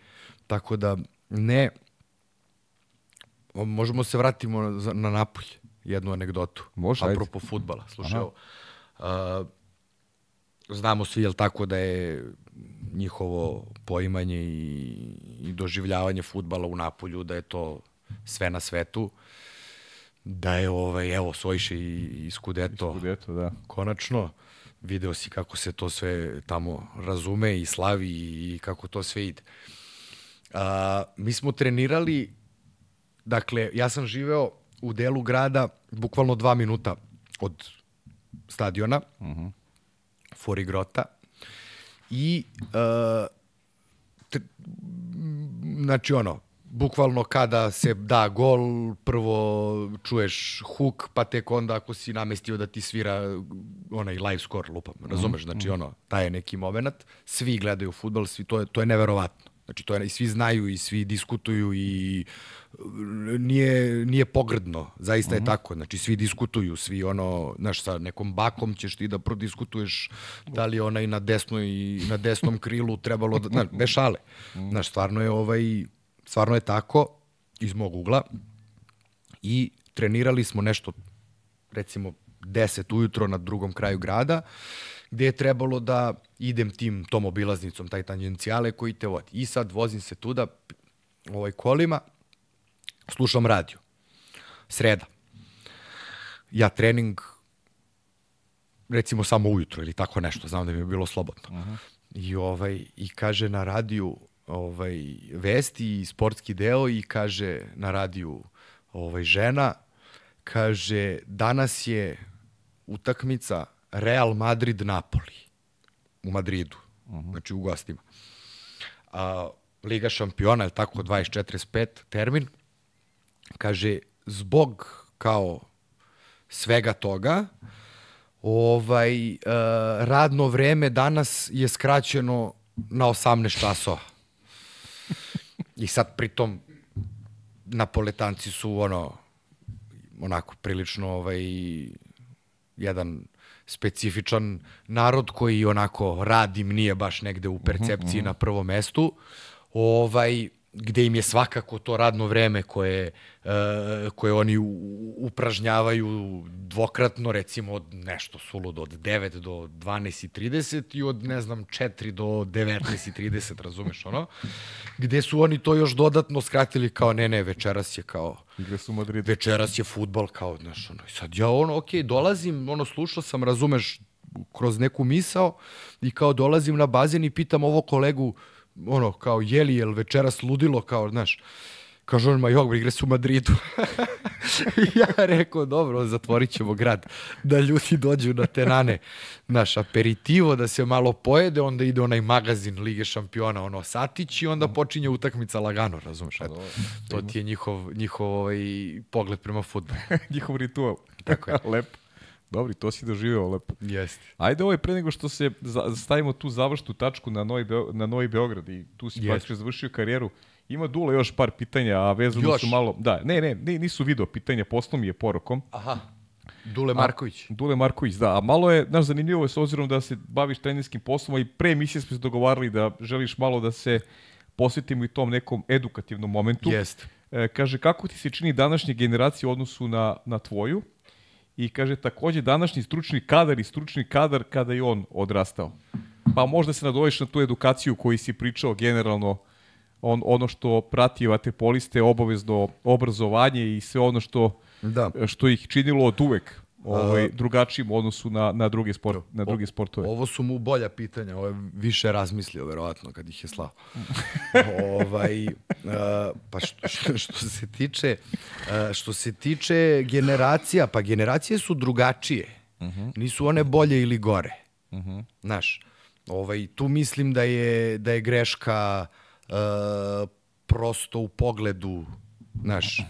tako da ne, možemo se vratimo na, na jednu anegdotu. Može, ajde. Apropo futbala. Slušaj, uh, znamo svi, jel tako, da je njihovo poimanje i, i doživljavanje futbala u Napolju, da je to sve na svetu, da je, ovaj, evo, Sojše i, i Scudetto, Skudeto, da. konačno, video si kako se to sve tamo razume i slavi i kako to sve ide. A, mi smo trenirali, dakle, ja sam živeo u delu grada bukvalno dva minuta od stadiona, uh -huh. Forigrota, i uh, tr- znači ono, bukvalno kada se da gol, prvo čuješ huk, pa tek onda ako si namestio da ti svira onaj live score lupam, razumeš? Znači ono, taj je neki moment, svi gledaju futbol, svi, to, je, to je neverovatno. Znači to je, i svi znaju i svi diskutuju i nije, nije pogrdno, zaista je tako. Znači svi diskutuju, svi ono, znaš, sa nekom bakom ćeš ti da prodiskutuješ da li onaj na desnoj na desnom krilu trebalo da, znaš, bez šale. Znaš, stvarno je ovaj, stvarno je tako iz mog ugla. I trenirali smo nešto recimo 10 ujutro na drugom kraju grada gde je trebalo da idem tim tom obilaznicom, taj tangencijale koji te vodi. I sad vozim se tuda ovaj kolima, slušam radio. Sreda. Ja trening recimo samo ujutro ili tako nešto, znam da mi je bilo slobodno. Uh -huh. I ovaj i kaže na radiju ovaj vesti i sportski deo i kaže na radiju ovaj žena kaže danas je utakmica Real Madrid Napoli u Madridu. Uh -huh. Znači u gostima. A, Liga šampiona, je tako 24-5 termin. Kaže zbog kao svega toga ovaj uh, radno vreme danas je skraćeno na 18 časova. I sad pritom napoletanci su ono onako prilično ovaj jedan specifičan narod koji onako radim nije baš negde u percepciji uh -huh. na prvom mestu. Ovaj gde im je svakako to radno vreme koje, uh, koje oni upražnjavaju dvokratno, recimo od nešto suludo, od 9 do 12.30 i od, ne znam, 4 do 19.30, razumeš ono? Gde su oni to još dodatno skratili kao, ne, ne, večeras je kao, Igre su u Madridu. večeras je futbal kao, znaš, ono, i sad ja ono, okej, dolazim, ono, slušao sam, razumeš, kroz neku misao i kao dolazim na bazen i pitam ovo kolegu, ono, kao, je li, jel večeras ludilo, kao, znaš, Kaže on, ma jok, igre su u Madridu. (laughs) ja rekao, dobro, zatvorit ćemo grad, da ljudi dođu na tenane. Naš aperitivo, da se malo pojede, onda ide onaj magazin Lige šampiona, ono, satić i onda počinje utakmica lagano, razumeš? Eto, to ti je njihov, njihov ovaj, pogled prema futbolu. (laughs) Njihov ritual. Tako je. (laughs) Lepo. Dobri, to si doživeo lepo. Jeste. Ajde ovaj pre nego što se za, stavimo tu završnu tačku na Novi, Beo, na Novi Beograd i tu si praktično završio karijeru. Ima Dule još par pitanja, a vezano Još? su malo... Da, ne, ne, ne, nisu video pitanja, poslao mi je porukom. Aha. Dule Marković. Dule Marković, da. A malo je, znaš, zanimljivo je s obzirom da se baviš trenerskim poslom, a i pre emisije smo se dogovarali da želiš malo da se posvetimo i tom nekom edukativnom momentu. Jeste. E, kaže, kako ti se čini današnja generacija u odnosu na, na tvoju? I kaže, takođe, današnji stručni kadar i stručni kadar kada je on odrastao. Pa možda se nadoveš na tu edukaciju koji si pričao generalno, on, ono što prati vaterpoliste, obavezno obrazovanje i sve ono što, Da. što ih činilo od uvek ovaj, drugačijim u odnosu na, na, druge, sport, na druge sportove. Ovo su mu bolja pitanja, ovo je više razmislio, verovatno, kad ih je slao. (laughs) ovaj, uh, pa što, što, što se tiče, uh, što se tiče generacija, pa generacije su drugačije. Nisu one bolje ili gore. Znaš, ovaj, tu mislim da je, da je greška uh, prosto u pogledu, znaš,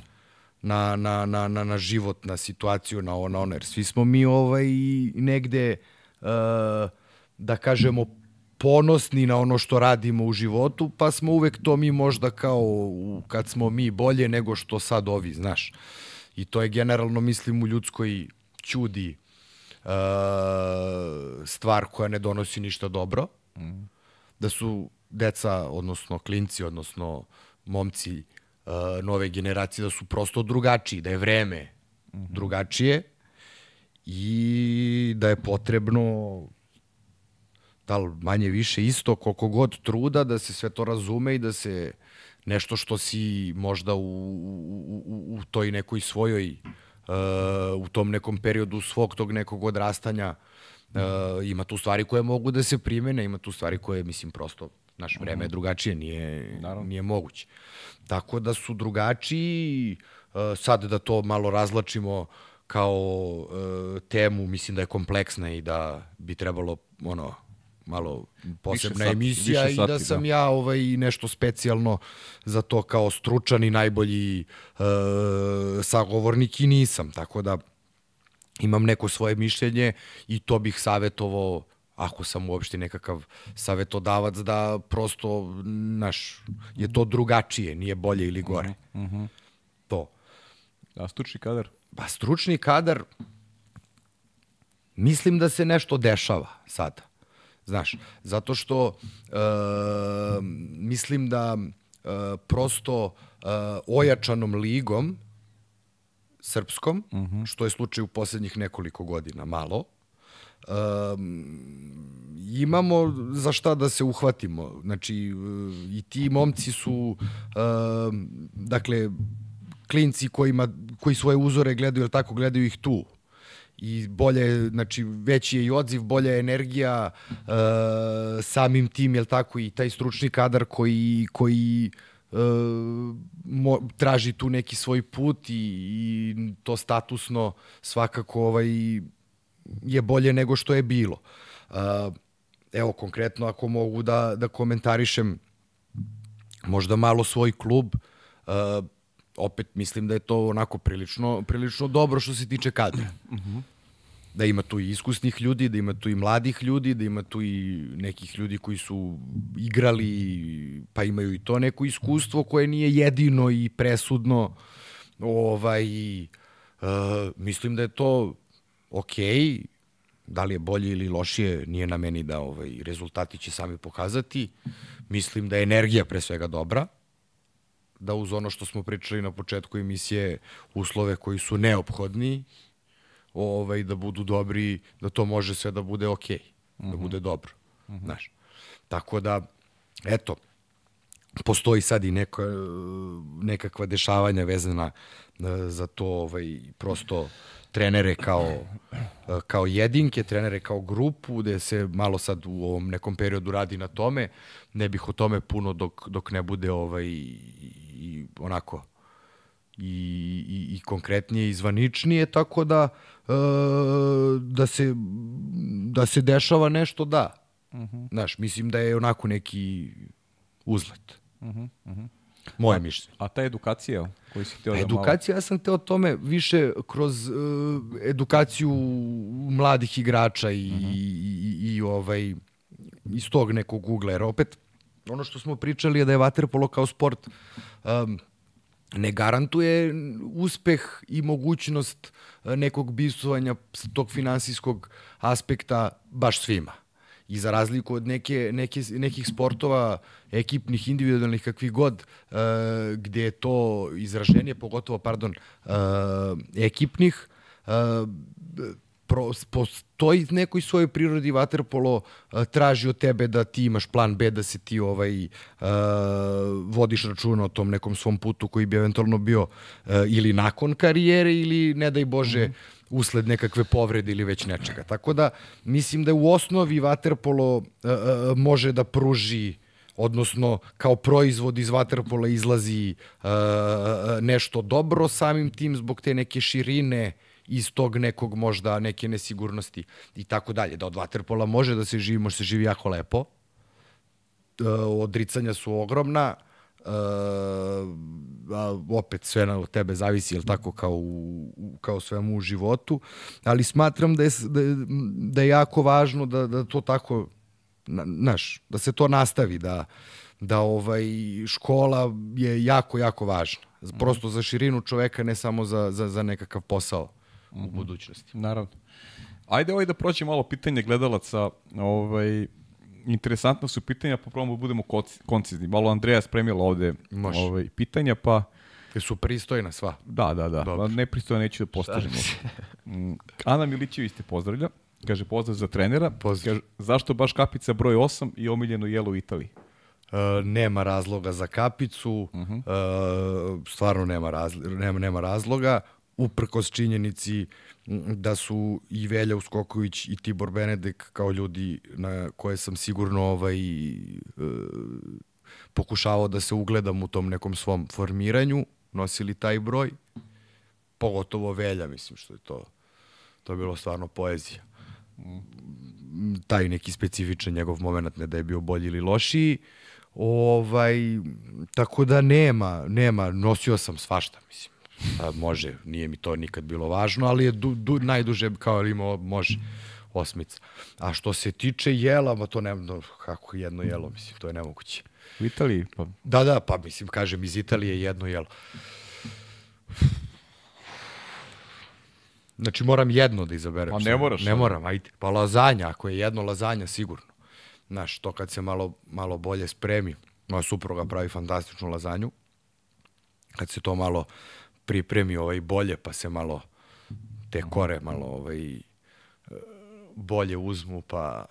na, na, na, na, na život, na situaciju, na ono, ono, jer svi smo mi ovaj, negde, uh, da kažemo, ponosni na ono što radimo u životu, pa smo uvek to mi možda kao kad smo mi bolje nego što sad ovi, znaš. I to je generalno, mislim, u ljudskoj ćudi uh, stvar koja ne donosi ništa dobro. Da su deca, odnosno klinci, odnosno momci uh, nove generacije, da su prosto drugačiji, da je vreme drugačije i da je potrebno da li manje više isto, koliko god truda da se sve to razume i da se nešto što si možda u, u, u, u toj nekoj svojoj uh, u tom nekom periodu svog tog nekog odrastanja uh, ima tu stvari koje mogu da se primene, ima tu stvari koje mislim prosto naš vreme je drugačije, nije, nije moguće. Tako da su drugačiji, uh, sad da to malo razlačimo kao uh, temu, mislim da je kompleksna i da bi trebalo ono malo posebna sati, emisija više i da sati, sam da. ja ovaj nešto specijalno za to kao stručan i najbolji e, sagovornik i nisam. Tako da imam neko svoje mišljenje i to bih savjetovao ako sam uopšte nekakav savetodavac da prosto naš je to drugačije, nije bolje ili gore. To. A stručni kadar? Pa stručni kadar, mislim da se nešto dešava sada. Znaš, zato što e, mislim da e, prosto e, ojačanom ligom srpskom, što je slučaj u poslednjih nekoliko godina, malo, um, imamo za šta da se uhvatimo. Znači, i ti momci su, um, dakle, klinci kojima, koji svoje uzore gledaju, ili tako, gledaju ih tu. I bolje, je, znači, veći je i odziv, bolja je energija uh, samim tim, jel tako, i taj stručni kadar koji, koji uh, mo, traži tu neki svoj put i, i to statusno svakako ovaj, je bolje nego što je bilo. Evo, konkretno, ako mogu da, da komentarišem možda malo svoj klub, opet mislim da je to onako prilično, prilično dobro što se tiče kadra. Da ima tu i iskusnih ljudi, da ima tu i mladih ljudi, da ima tu i nekih ljudi koji su igrali, pa imaju i to neko iskustvo koje nije jedino i presudno. Ovaj, uh, mislim da je to okej, da li je bolje ili lošije, nije na meni da ovaj, rezultati će sami pokazati. Mislim da je energija pre svega dobra, da uz ono što smo pričali na početku emisije, uslove koji su neophodni, ovaj, da budu dobri, da to može sve da bude okej, da bude dobro. Znaš. Tako da, eto, postoji sad i neka, nekakva dešavanja vezana e, za to ovaj, prosto trenere kao, e, kao jedinke, trenere kao grupu, gde se malo sad u ovom nekom periodu radi na tome. Ne bih o tome puno dok, dok ne bude ovaj, i onako i, i, i konkretnije i zvaničnije, tako da e, da, se, da se dešava nešto, da. Uh -huh. Znaš, mislim da je onako neki uzlet. Uh -huh, uh -huh. Moje mišljenje. A ta edukacija koju si htio da Edukacija, malo... ja sam hteo tome više kroz uh, edukaciju mladih igrača i, uh -huh. i, i, i ovaj iz tog nekog ugla, jer opet ono što smo pričali je da je vaterpolo kao sport um, ne garantuje uspeh i mogućnost nekog bisovanja tog finansijskog aspekta baš svima. I za razliku od neke, neke, nekih sportova, ekipnih, individualnih, kakvih god, uh, gde je to izraženje, pogotovo, pardon, uh, ekipnih, uh, pro, postoji nekoj svojoj prirodi vaterpolo uh, traži od tebe da ti imaš plan B, da se ti ovaj uh, vodiš računa o tom nekom svom putu koji bi eventualno bio uh, ili nakon karijere ili ne daj Bože mm -hmm usled nekakve povrede ili već nečega. Tako da mislim da u osnovi vaterpolo uh, uh, može da pruži odnosno kao proizvod iz vaterpola izlazi uh, nešto dobro samim tim zbog te neke širine iz tog nekog možda neke nesigurnosti i tako dalje. Da od vaterpola može da se živi, može se živi jako lepo. Uh, odricanja su ogromna, a opet sve na tebe zavisi, jel tako, kao, u, kao svemu u životu, ali smatram da je, da je, da je jako važno da, da to tako, znaš, da se to nastavi, da, da ovaj škola je jako, jako važna. Prosto za širinu čoveka, ne samo za, za, za nekakav posao u mhm. budućnosti. Naravno. Ajde ovaj da prođe malo pitanje gledalaca. Ovaj, interesantno su pitanja, pa probamo da budemo koncizni. Malo Andreja spremila ovde Može. ovaj, pitanja, pa... Je su pristojna sva. Da, da, da. Dobro. Nepristojna neću da postavim. Mm, Ana Milićević te pozdravlja. Kaže, pozdrav za trenera. Pozdrav. Kaže, zašto baš kapica broj 8 i omiljeno jelo u Italiji? Uh, nema razloga za kapicu, uh -huh. uh, stvarno nema, razli, nema, nema razloga uprkos činjenici da su i Velja Uskoković i Tibor Benedek kao ljudi na koje sam sigurno ovaj, e, pokušavao da se ugledam u tom nekom svom formiranju, nosili taj broj, pogotovo Velja, mislim što je to, to je bilo stvarno poezija. Taj neki specifičan njegov moment, ne da je bio bolji ili lošiji, ovaj, tako da nema, nema, nosio sam svašta, mislim A, može, nije mi to nikad bilo važno, ali je du, du, najduže kao imao, može, osmica. A što se tiče jela, ma to ne, no, kako jedno jelo, mislim, to je nemoguće. U Italiji? Pa... Da, da, pa mislim, kažem, iz Italije jedno jelo. Znači, moram jedno da izaberem. Pa ne moraš. Ne moram, ajde. Pa lazanja, ako je jedno lazanja, sigurno. Znaš, to kad se malo, malo bolje spremi. Moja supruga pravi fantastičnu lazanju. Kad se to malo pripremi ovaj bolje, pa se malo te kore malo ovaj bolje uzmu, pa,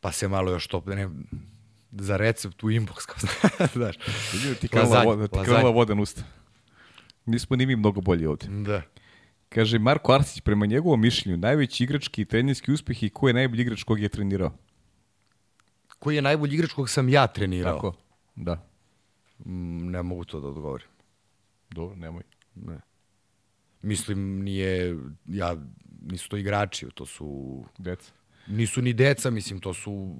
pa se malo još to ne, za recept u inbox, kao (laughs) znaš. ti krenula voda, ti krenula voda na usta. Nismo ni mi mnogo bolji ovde. Da. Kaže Marko Arsić, prema njegovom mišljenju, najveći igrački i trenerski uspeh i ko je najbolji igrač kog je trenirao? Koji je najbolji igrač kog sam ja trenirao? Tako, da. Mm, ne mogu to da odgovorim. Dobro, nemoj. Ne. Mislim, nije, ja, nisu to igrači, to su... Deca. Nisu ni deca, mislim, to su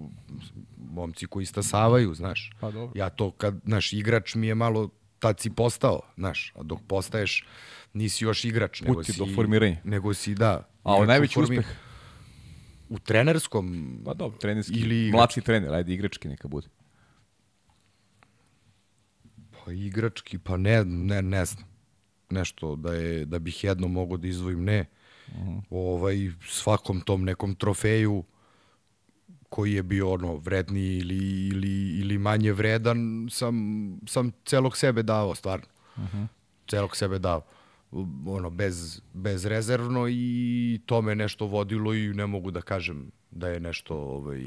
momci koji stasavaju, znaš. Pa dobro. Ja to, kad, znaš, igrač mi je malo, tad si postao, znaš, a dok postaješ, nisi još igrač, nego si... do formiranja. Nego si, da. A o najveći formir... uspeh? U trenerskom... Pa dobro, trenerski, ili mladski trener, ajde, igrački neka bude. Pa igrački, pa ne, ne, ne znam nešto da je da bih jedno mogao da izdvojim ne. Uh -huh. Ovaj svakom tom nekom trofeju koji je bio ono vredniji ili, ili, ili manje vredan sam, sam celog sebe dao stvarno. Uh -huh. Celog sebe dao ono bez, bez rezervno i to me nešto vodilo i ne mogu da kažem da je nešto ovaj,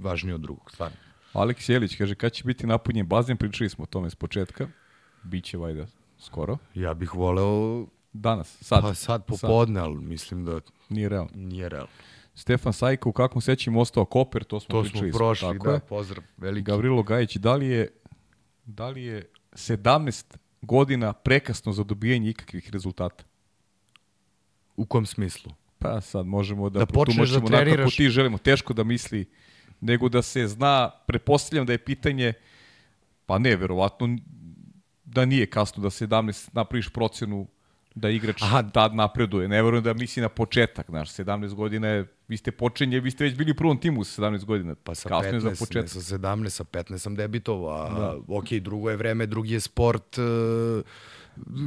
važnije od drugog, stvarno. Aleks Jelić kaže, kad će biti napunjen bazen, pričali smo o tome s početka, biće vajda skoro. Ja bih voleo danas, sad. Pa sad popodne, ali mislim da nije realno. Nije realno. Stefan Sajko, u kakvom sećanju ostao Koper, to smo to pričali. To smo prošli, tako da, je. pozdrav, veliki. Gavrilo Gajić, da li je, da li je 17 godina prekasno za dobijanje ikakvih rezultata? U kom smislu? Pa sad možemo da, Da da protumačimo onako kako ti želimo. Teško da misli, nego da se zna, prepostavljam da je pitanje, pa ne, verovatno da nije kasno da 17 napraviš procenu da igrač Aha. Tad napreduje. Ne verujem da misli na početak, znaš, 17 godina je, vi ste počinje, vi ste već bili u prvom timu sa 17 godina. Pa sa kasno je 15, za ne početak. sa 17, sa 15 sam debitovao, a da. ok, drugo je vreme, drugi je sport, uh,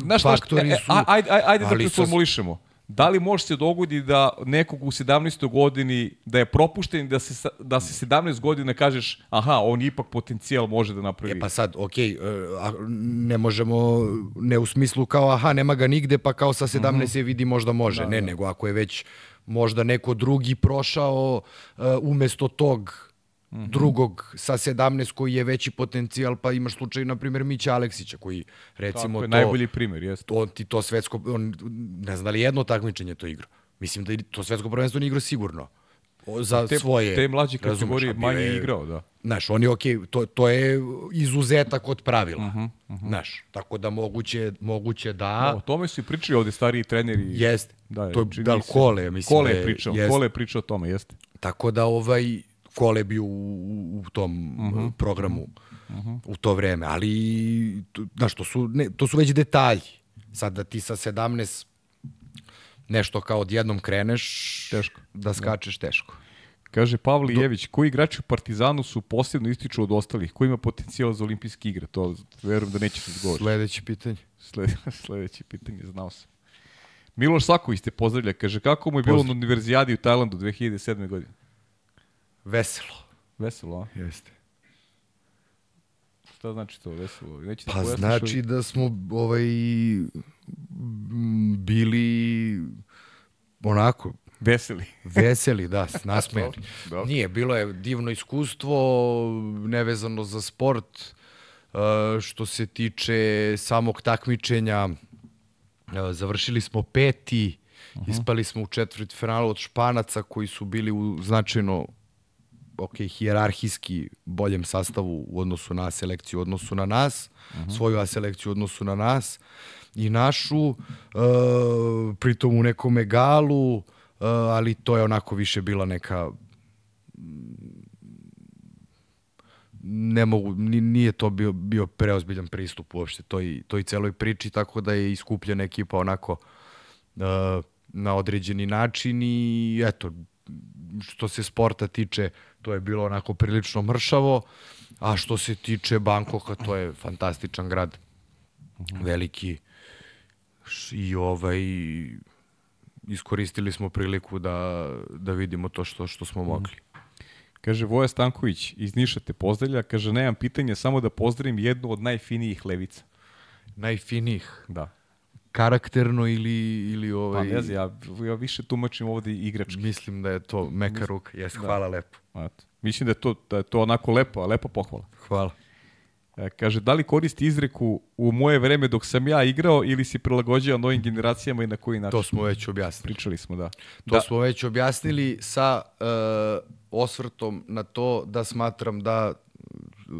Znaš, faktori e, su... ajde, ajde, ajde da ali sa- preformulišemo. Da li može se dogodi da nekog u 17. godini da je propušten da se, da se 17 godina kažeš aha, on ipak potencijal može da napravi. E pa sad, ok, uh, a ne možemo, ne u smislu kao aha, nema ga nigde, pa kao sa 17 je vidi možda može. ne, nego ako je već možda neko drugi prošao uh, umesto tog drugog sa 17 koji je veći potencijal, pa imaš slučaj, na primjer, Mića Aleksića, koji recimo Tako je, to... najbolji primjer, jeste. on ti to svetsko, on, ne znam da li je jedno takmičenje to igrao. Mislim da to svetsko prvenstvo nije igrao sigurno. O, za Te, svoje. te mlađe razumeš, kategorije manje je- je igrao, da. Znaš, on je okej, to, to je izuzetak od pravila. Uh -huh, uh -huh. Znaš, tako da moguće, moguće da... O tome su i pričali ovde stariji treneri. Jeste. Da, to je da Kole, mislim Kole da je je- pričao. Kole je pričao o tome, jeste. Tako da ovaj Kole je bio u, u- tom uh Mhm. -huh. programu uh -huh. u to vreme, ali znaš, to su, ne, to su već detalji. Sad da ti sa 17 nešto kao odjednom kreneš, Teško. da skačeš teško. Kaže Pavle Jević, koji igrači u Partizanu su posebno ističu od ostalih? Ko ima potencijal za olimpijske igre? To verujem da nećeš da odgovoriti. Sledeće pitanje. Sled, (laughs) sledeće pitanje, znao sam. Miloš Saković te pozdravlja. Kaže, kako mu je bilo Pozdrav. na univerzijadi u Tajlandu 2007. godine? Veselo. Veselo, a? Jeste. Šta znači to veselo? Neće da Pa pojasniš znači da smo ovaj bili onako Veseli. (laughs) veseli, da, nasmejani. Nije, bilo je divno iskustvo, nevezano za sport. Uh, što se tiče samog takmičenja, uh, završili smo peti, ispali smo u četvrti finalu od Španaca koji su bili u značajno ok, hijerarhijski boljem sastavu u odnosu na selekciju u odnosu na nas, svoju A selekciju u odnosu na nas i našu, uh, pritom u nekom egalu, uh, ali to je onako više bila neka ne mogu, ni- nije to bio, bio preozbiljan pristup uopšte toj, toj celoj priči, tako da je iskupljena ekipa onako uh, na određeni način i eto, što se sporta tiče, to je bilo onako prilično mršavo, a što se tiče Bankoka, to je fantastičan grad, veliki Š- i ovaj iskoristili smo priliku da, da vidimo to što, što smo mogli. Kaže Voja Stanković iz Niša te pozdravlja. Kaže, nemam pitanja, samo da pozdravim jednu od najfinijih levica. Najfinijih, Da. Karakterno ili, ili Pa ovaj... ne znam, ja, ja više tumačim ovde igrački. Mislim da je to meka ruka. Jes, hvala lepo. Eto. Mislim da je to, da je to onako lepo, a lepo pohvala. Hvala. E, kaže, da li koristi izreku u moje vreme dok sam ja igrao ili si prilagođava novim generacijama i na koji način? To smo već objasnili. Pričali smo, da. To da, smo već objasnili sa uh, osvrtom na to da smatram da uh,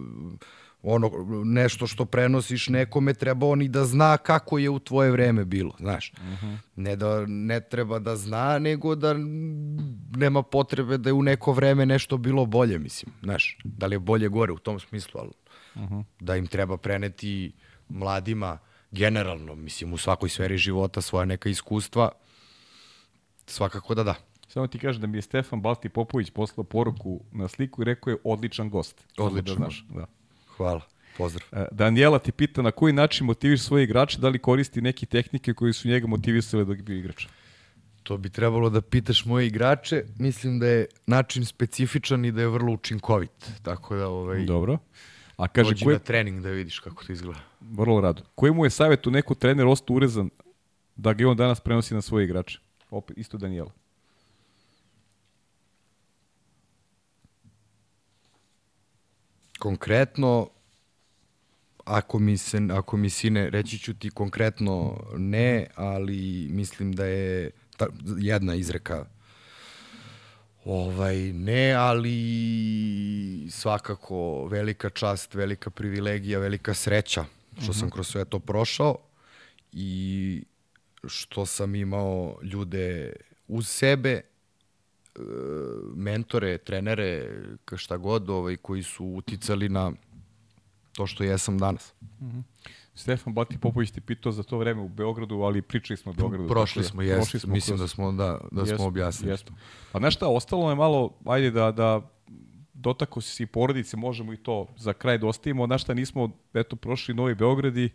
ono nešto što prenosiš nekome treba on i da zna kako je u tvoje vreme bilo, znaš. Uh -huh. Ne da ne treba da zna, nego da nema potrebe da je u neko vreme nešto bilo bolje, mislim, znaš. Da li je bolje gore u tom smislu, ali uh -huh. da im treba preneti mladima generalno, mislim, u svakoj sferi života svoja neka iskustva, svakako da da. Samo ti kažem da mi je Stefan Balti Popović poslao poruku na sliku i rekao je odličan gost. Samo Odličan Da znaš, da. Hvala. Pozdrav. E, Daniela ti pita na koji način motiviš svoje igrače, da li koristi neke tehnike koje su njega motivisale dok je bio igrač? To bi trebalo da pitaš moje igrače. Mislim da je način specifičan i da je vrlo učinkovit. Tako da ovaj, Dobro. A kaže, dođi koje, na trening da vidiš kako to izgleda. vrlo rado, koji mu je savjet u neko trener ostao urezan da ga on danas prenosi na svoje igrače? Opet, isto Daniela. Konkretno, ako mi, se, ako mi sine, reći ću ti konkretno ne, ali mislim da je ta, jedna izreka Ovaj, ne, ali svakako velika čast, velika privilegija, velika sreća što sam kroz sve to prošao i što sam imao ljude uz sebe, mentore, trenere, šta god, ovaj, koji su uticali na to što jesam danas. Stefan Bati Popović ti pitao za to vreme u Beogradu, ali pričali smo o Beogradu. Prošli smo, jest, prošli smo mislim kroz- da smo, da, da smo objasnili. jesmo. Pa znaš šta, ostalo je malo, ajde da, da dotako si porodice, možemo i to za kraj da ostavimo. Znaš šta, nismo, eto, prošli Novi Beograd i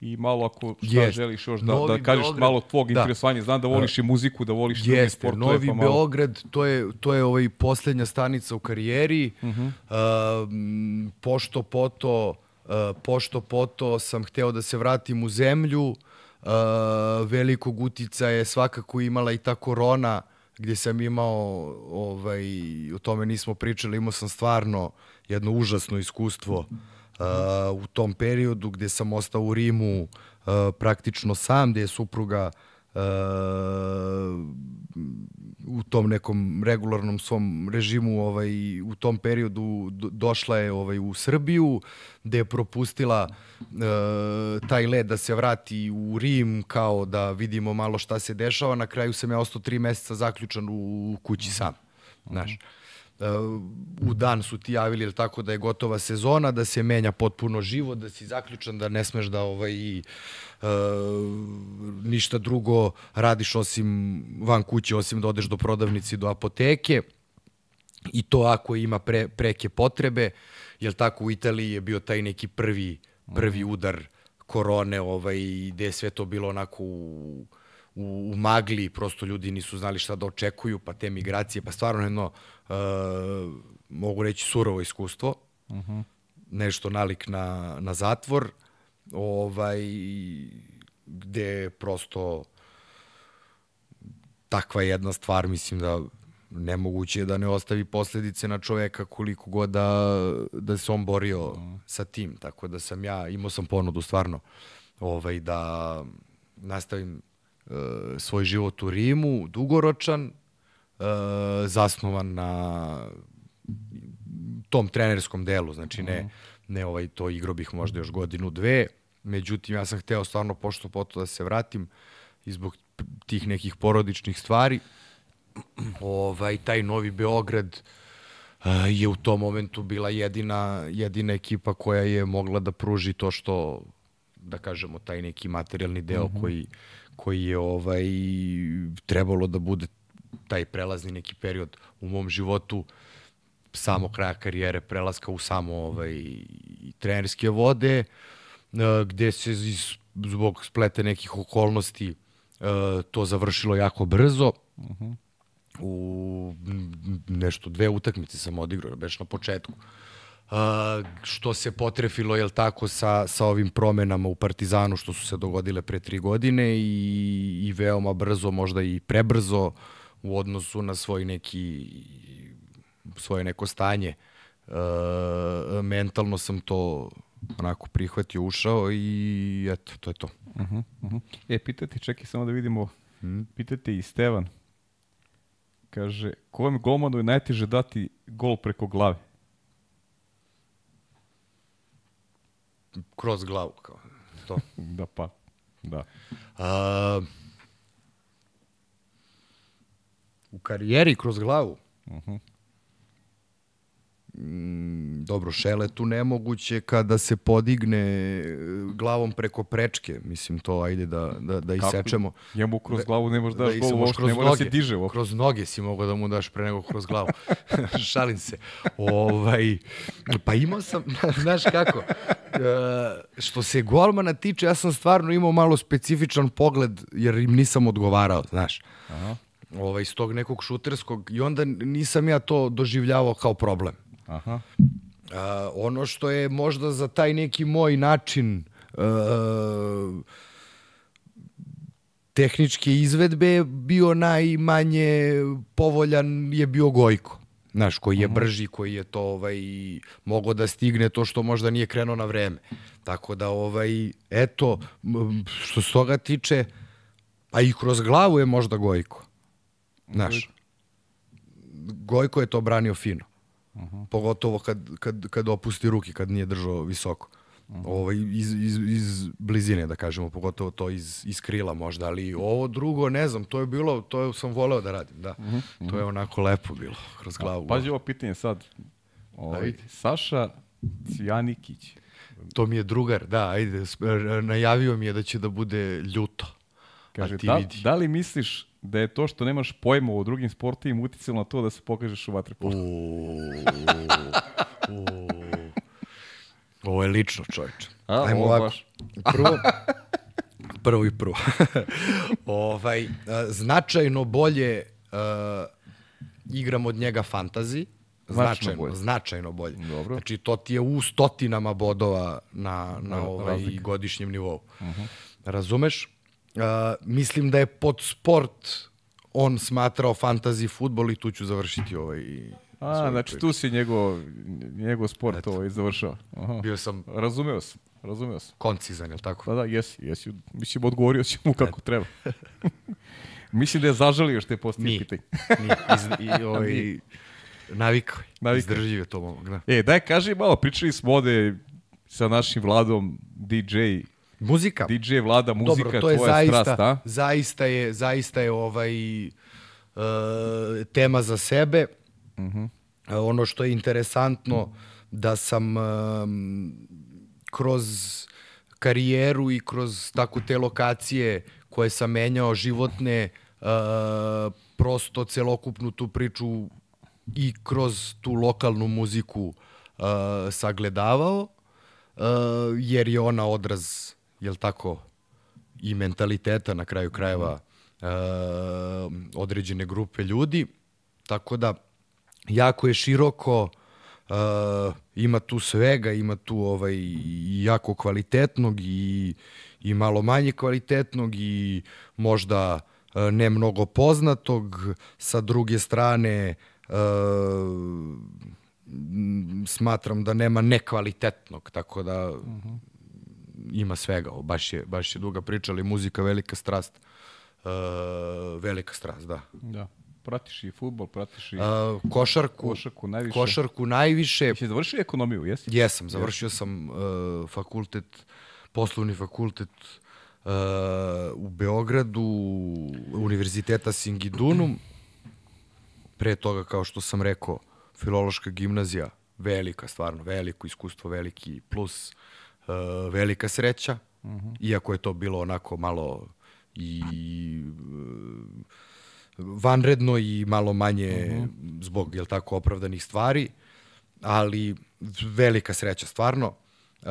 i malo ako šta Jest. želiš još da, Novi da kažeš Beograd, malo tvog da. interesovanja. Znam da voliš i muziku, da voliš Jeste, sportove. Novi pa malo. Beograd, to je, to je ovaj poslednja stanica u karijeri. Uh Mhm. pošto poto, uh, pošto poto sam hteo da se vratim u zemlju. Uh, velikog utica je svakako imala i ta korona gdje sam imao, ovaj, o tome nismo pričali, imao sam stvarno jedno užasno iskustvo uh, u tom periodu gdje sam ostao u Rimu uh, praktično sam, gdje je supruga uh, u tom nekom regularnom svom režimu ovaj u tom periodu do- došla je ovaj u Srbiju gde je propustila uh, taj let da se vrati u Rim kao da vidimo malo šta se dešava. Na kraju sam ja ostao tri meseca zaključan u kući sam znaš. Uh, u dan su ti javili jel tako da je gotova sezona, da se menja potpuno život, da si zaključan, da ne smeš da ovaj, i, uh, ništa drugo radiš osim van kuće, osim da odeš do prodavnici, do apoteke. I to ako ima pre, preke potrebe, jel tako u Italiji je bio taj neki prvi, prvi udar korone, ovaj, gde je sve to bilo onako u, u, u magli, prosto ljudi nisu znali šta da očekuju, pa te migracije, pa stvarno jedno, uh, mogu reći, surovo iskustvo, nešto nalik na, na zatvor, ovaj, gde prosto takva jedna stvar, mislim da nemoguće je da ne ostavi posledice na čoveka koliko god da, da se on borio sa tim. Tako da sam ja, imao sam ponudu stvarno ovaj, da nastavim svoj život u Rimu, dugoročan, e, zasnovan na tom trenerskom delu, znači ne, ne ovaj, to igro bih možda još godinu, dve, međutim ja sam hteo stvarno pošto poto da se vratim i zbog tih nekih porodičnih stvari, ovaj, taj Novi Beograd uh, je u tom momentu bila jedina, jedina ekipa koja je mogla da pruži to što, da kažemo, taj neki materijalni deo mm -hmm. koji, koji je ovaj, trebalo da bude taj prelazni neki period u mom životu samo kraja karijere prelaska u samo ovaj, trenerske vode, uh, gde se iz, zbog splete nekih okolnosti uh, to završilo jako brzo. Uh -huh. U nešto dve utakmice sam odigrao, beš na početku. Uh, što se potrefilo, jel tako, sa, sa ovim promenama u Partizanu što su se dogodile pre tri godine i, i veoma brzo, možda i prebrzo u odnosu na svoj neki svoje neko stanje. Uh, mentalno sam to onako prihvatio, ušao i eto, to je to. Uh -huh, uh -huh. E, pitati, čekaj samo da vidimo, hmm. pitati i Stevan. Kaže, kojem golmanu je najteže dati gol preko glave? Kroz glavu, kao to. (laughs) da pa, da. Uh, u karijeri kroz glavu? Uh -huh. Mm, dobro, šele tu nemoguće kada se podigne glavom preko prečke. Mislim, to ajde da, da, da isečemo. Njemu kroz glavu ne možeš daš da gol, ne mora da se diže. Uopšte. Kroz noge si mogao da mu daš pre nego kroz glavu. (laughs) Šalim se. Ovaj, pa imao sam, (laughs) znaš kako, uh, što se golmana tiče, ja sam stvarno imao malo specifičan pogled, jer im nisam odgovarao, znaš. Aha. Ovaj, iz tog nekog šuterskog, i onda nisam ja to doživljavao kao problem. Aha. Uh, ono što je možda za taj neki moj način uh, tehničke izvedbe bio najmanje povoljan je bio Gojko. Znaš, koji je brži, koji je to ovaj, mogao da stigne to što možda nije krenuo na vreme. Tako da, ovaj, eto, što se toga tiče, a i kroz glavu je možda Gojko. Znaš, Gojko je to branio fino. Uh -huh. Pogotovo kad, kad, kad opusti ruke, kad nije držao visoko. ovaj, iz, iz, iz blizine, da kažemo, pogotovo to iz, iz krila možda, ali ovo drugo, ne znam, to je bilo, to je, sam voleo da radim, da. To je onako lepo bilo, kroz glavu. Pazi ovo pitanje sad. Ovaj, Ajde. Saša Cvjanikić. To mi je drugar, da, ajde, najavio mi je da će da bude ljuto. Kaže, ti da, vidi. da li misliš da je to što nemaš pojma o drugim sportovima uticalo na to da se pokažeš u vaterpolu? Ovo je lično, čovječe. A, Ajmo ovako. baš. Prvo, prvo i prvo. (laughs) ovaj, značajno bolje a, igram od njega fantazi. Značajno Značajno, bolje. značajno bolje. Dobro. Znači, to ti je u stotinama bodova na, na ovaj razlika. Mhm. godišnjem nivou. Razumeš? A, mislim da je pod sport on smatrao fantasy futbol i tu ću završiti ovaj A, znači priču. tu si njegov, njegov sport ovaj završao. Aha. Bio sam Razumeo sam, razumeo sam. koncizan, je li tako? Pa da, jesi, jesi. Mislim, odgovorio si mu kako treba. (laughs) Mislim da je zažalio što je postavio Nije. pitanje. Nije. Iz, i, (laughs) ovaj, navikao je. Navikao. Izdržio je to momak, da. E, daj, kaži malo, pričali smo ovde sa našim Vladom, DJ, Muzika. DJ Vlada, muzika, Dobro, to je tvoja zaista, strast, a? zaista je, zaista je ovaj, uh, tema za sebe. Mhm. Uh, ono što je interesantno da sam um, kroz karijeru i kroz tako te lokacije koje sam menjao životne, uh, prosto celokupnu tu priču i kroz tu lokalnu muziku uh, sagledavao, uh, jer je ona odraz, jel tako, i mentaliteta na kraju krajeva uh, određene grupe ljudi. Tako da, jako je široko, uh, ima tu svega, ima tu ovaj, jako kvalitetnog i, i malo manje kvalitetnog i možda uh, ne mnogo poznatog. Sa druge strane, uh, m, smatram da nema nekvalitetnog, tako da ima svega, baš je, baš je duga priča, ali muzika velika strast. Uh, velika strast, da. Da. Pratiš i futbol, pratiš i... Uh, košarku, Košarku najviše. košarku najviše. Jesi završio ekonomiju, jesi? Jesam, završio sam uh, fakultet, poslovni fakultet uh, u Beogradu, Univerziteta Singidunum. Pre toga, kao što sam rekao, filološka gimnazija, velika, stvarno, veliko iskustvo, veliki plus, uh, velika sreća, iako je to bilo onako malo i uh, vanredno i malo manje zbog, jel tako, opravdanih stvari, ali velika sreća stvarno. Uh,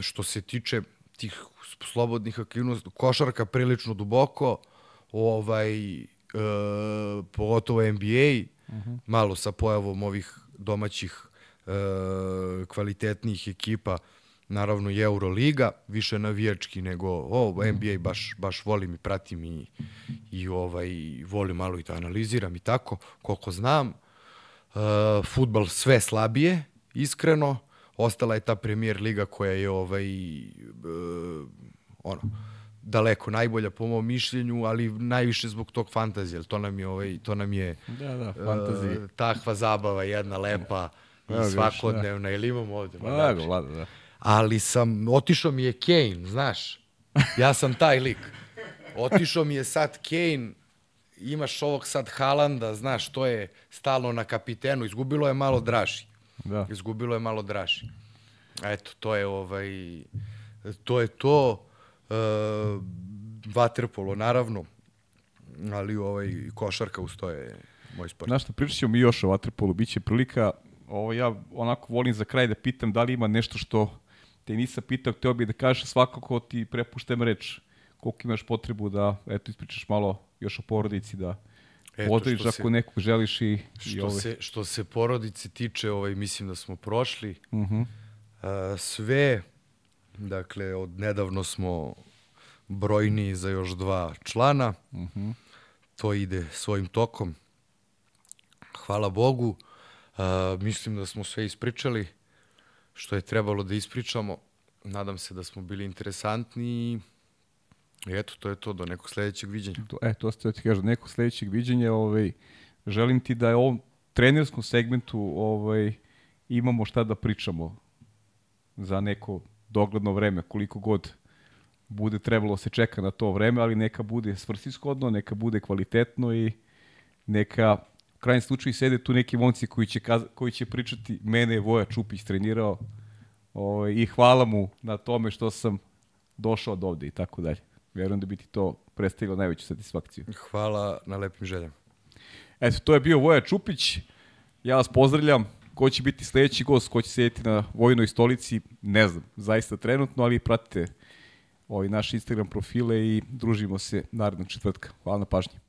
što se tiče tih slobodnih aktivnosti, košarka prilično duboko, ovaj, uh, pogotovo NBA, malo sa pojavom ovih domaćih uh, kvalitetnih ekipa, naravno i Euroliga, više navijački nego o, NBA baš, baš volim i pratim i, i ovaj, volim malo i da analiziram i tako, koliko znam. Uh, futbal sve slabije, iskreno. Ostala je ta premier liga koja je ovaj, uh, ono, daleko najbolja po mom mišljenju, ali najviše zbog tog fantazije, to nam je ovaj to nam je Da, da, fantazije. uh, takva zabava jedna lepa i svakodnevna ili imamo ovde Ma, mladače? da, Vlada, da. Ali sam, otišao mi je Kane, znaš, ja sam taj lik. Otišao mi je sad Kane, imaš ovog sad Halanda, znaš, to je stalno na kapitenu, izgubilo je malo draži. Da. Izgubilo je malo draži. Eto, to je ovaj, to je to, uh, vaterpolo, naravno, ali ovaj, košarka uz to je moj sport. Znaš šta, pričat ćemo mi još o Waterpolu, bit će prilika, ovo ja onako volim za kraj da pitam da li ima nešto što te nisam pitao, hteo bih da kažeš svakako ti prepuštam reč, koliko imaš potrebu da, eto, ispričaš malo još o porodici, da Eto, pozdraviš ako se- nekog želiš i, i Što ovaj. se, što se porodice tiče, ovaj, mislim da smo prošli. Mhm. A, sve, dakle, od nedavno smo brojni za još dva člana. Mhm. To ide svojim tokom. Hvala Bogu. A, mislim da smo sve ispričali što je trebalo da ispričamo. Nadam se da smo bili interesantni i eto, to je to. Do nekog sledećeg viđenja. To, e, to ste ti kažem, nekog sledećeg viđenja, ovaj, želim ti da je ovom trenerskom segmentu ovaj, imamo šta da pričamo za neko dogledno vreme, koliko god bude trebalo se čeka na to vreme, ali neka bude svrsishodno, neka bude kvalitetno i neka u krajnjem slučaju sede tu neki momci koji će, kaz, koji će pričati mene je Voja Čupić trenirao ovaj, i hvala mu na tome što sam došao od ovde i tako dalje. Verujem da bi ti to predstavilo najveću satisfakciju. Hvala na lepim željama. Eto, to je bio Voja Čupić. Ja vas pozdravljam. Ko će biti sledeći gost, ko će sedeti na Vojnoj stolici, ne znam, zaista trenutno, ali pratite ovaj naš Instagram profile i družimo se narednog četvrtka. Hvala na pažnji.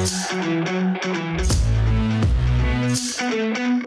Thank you.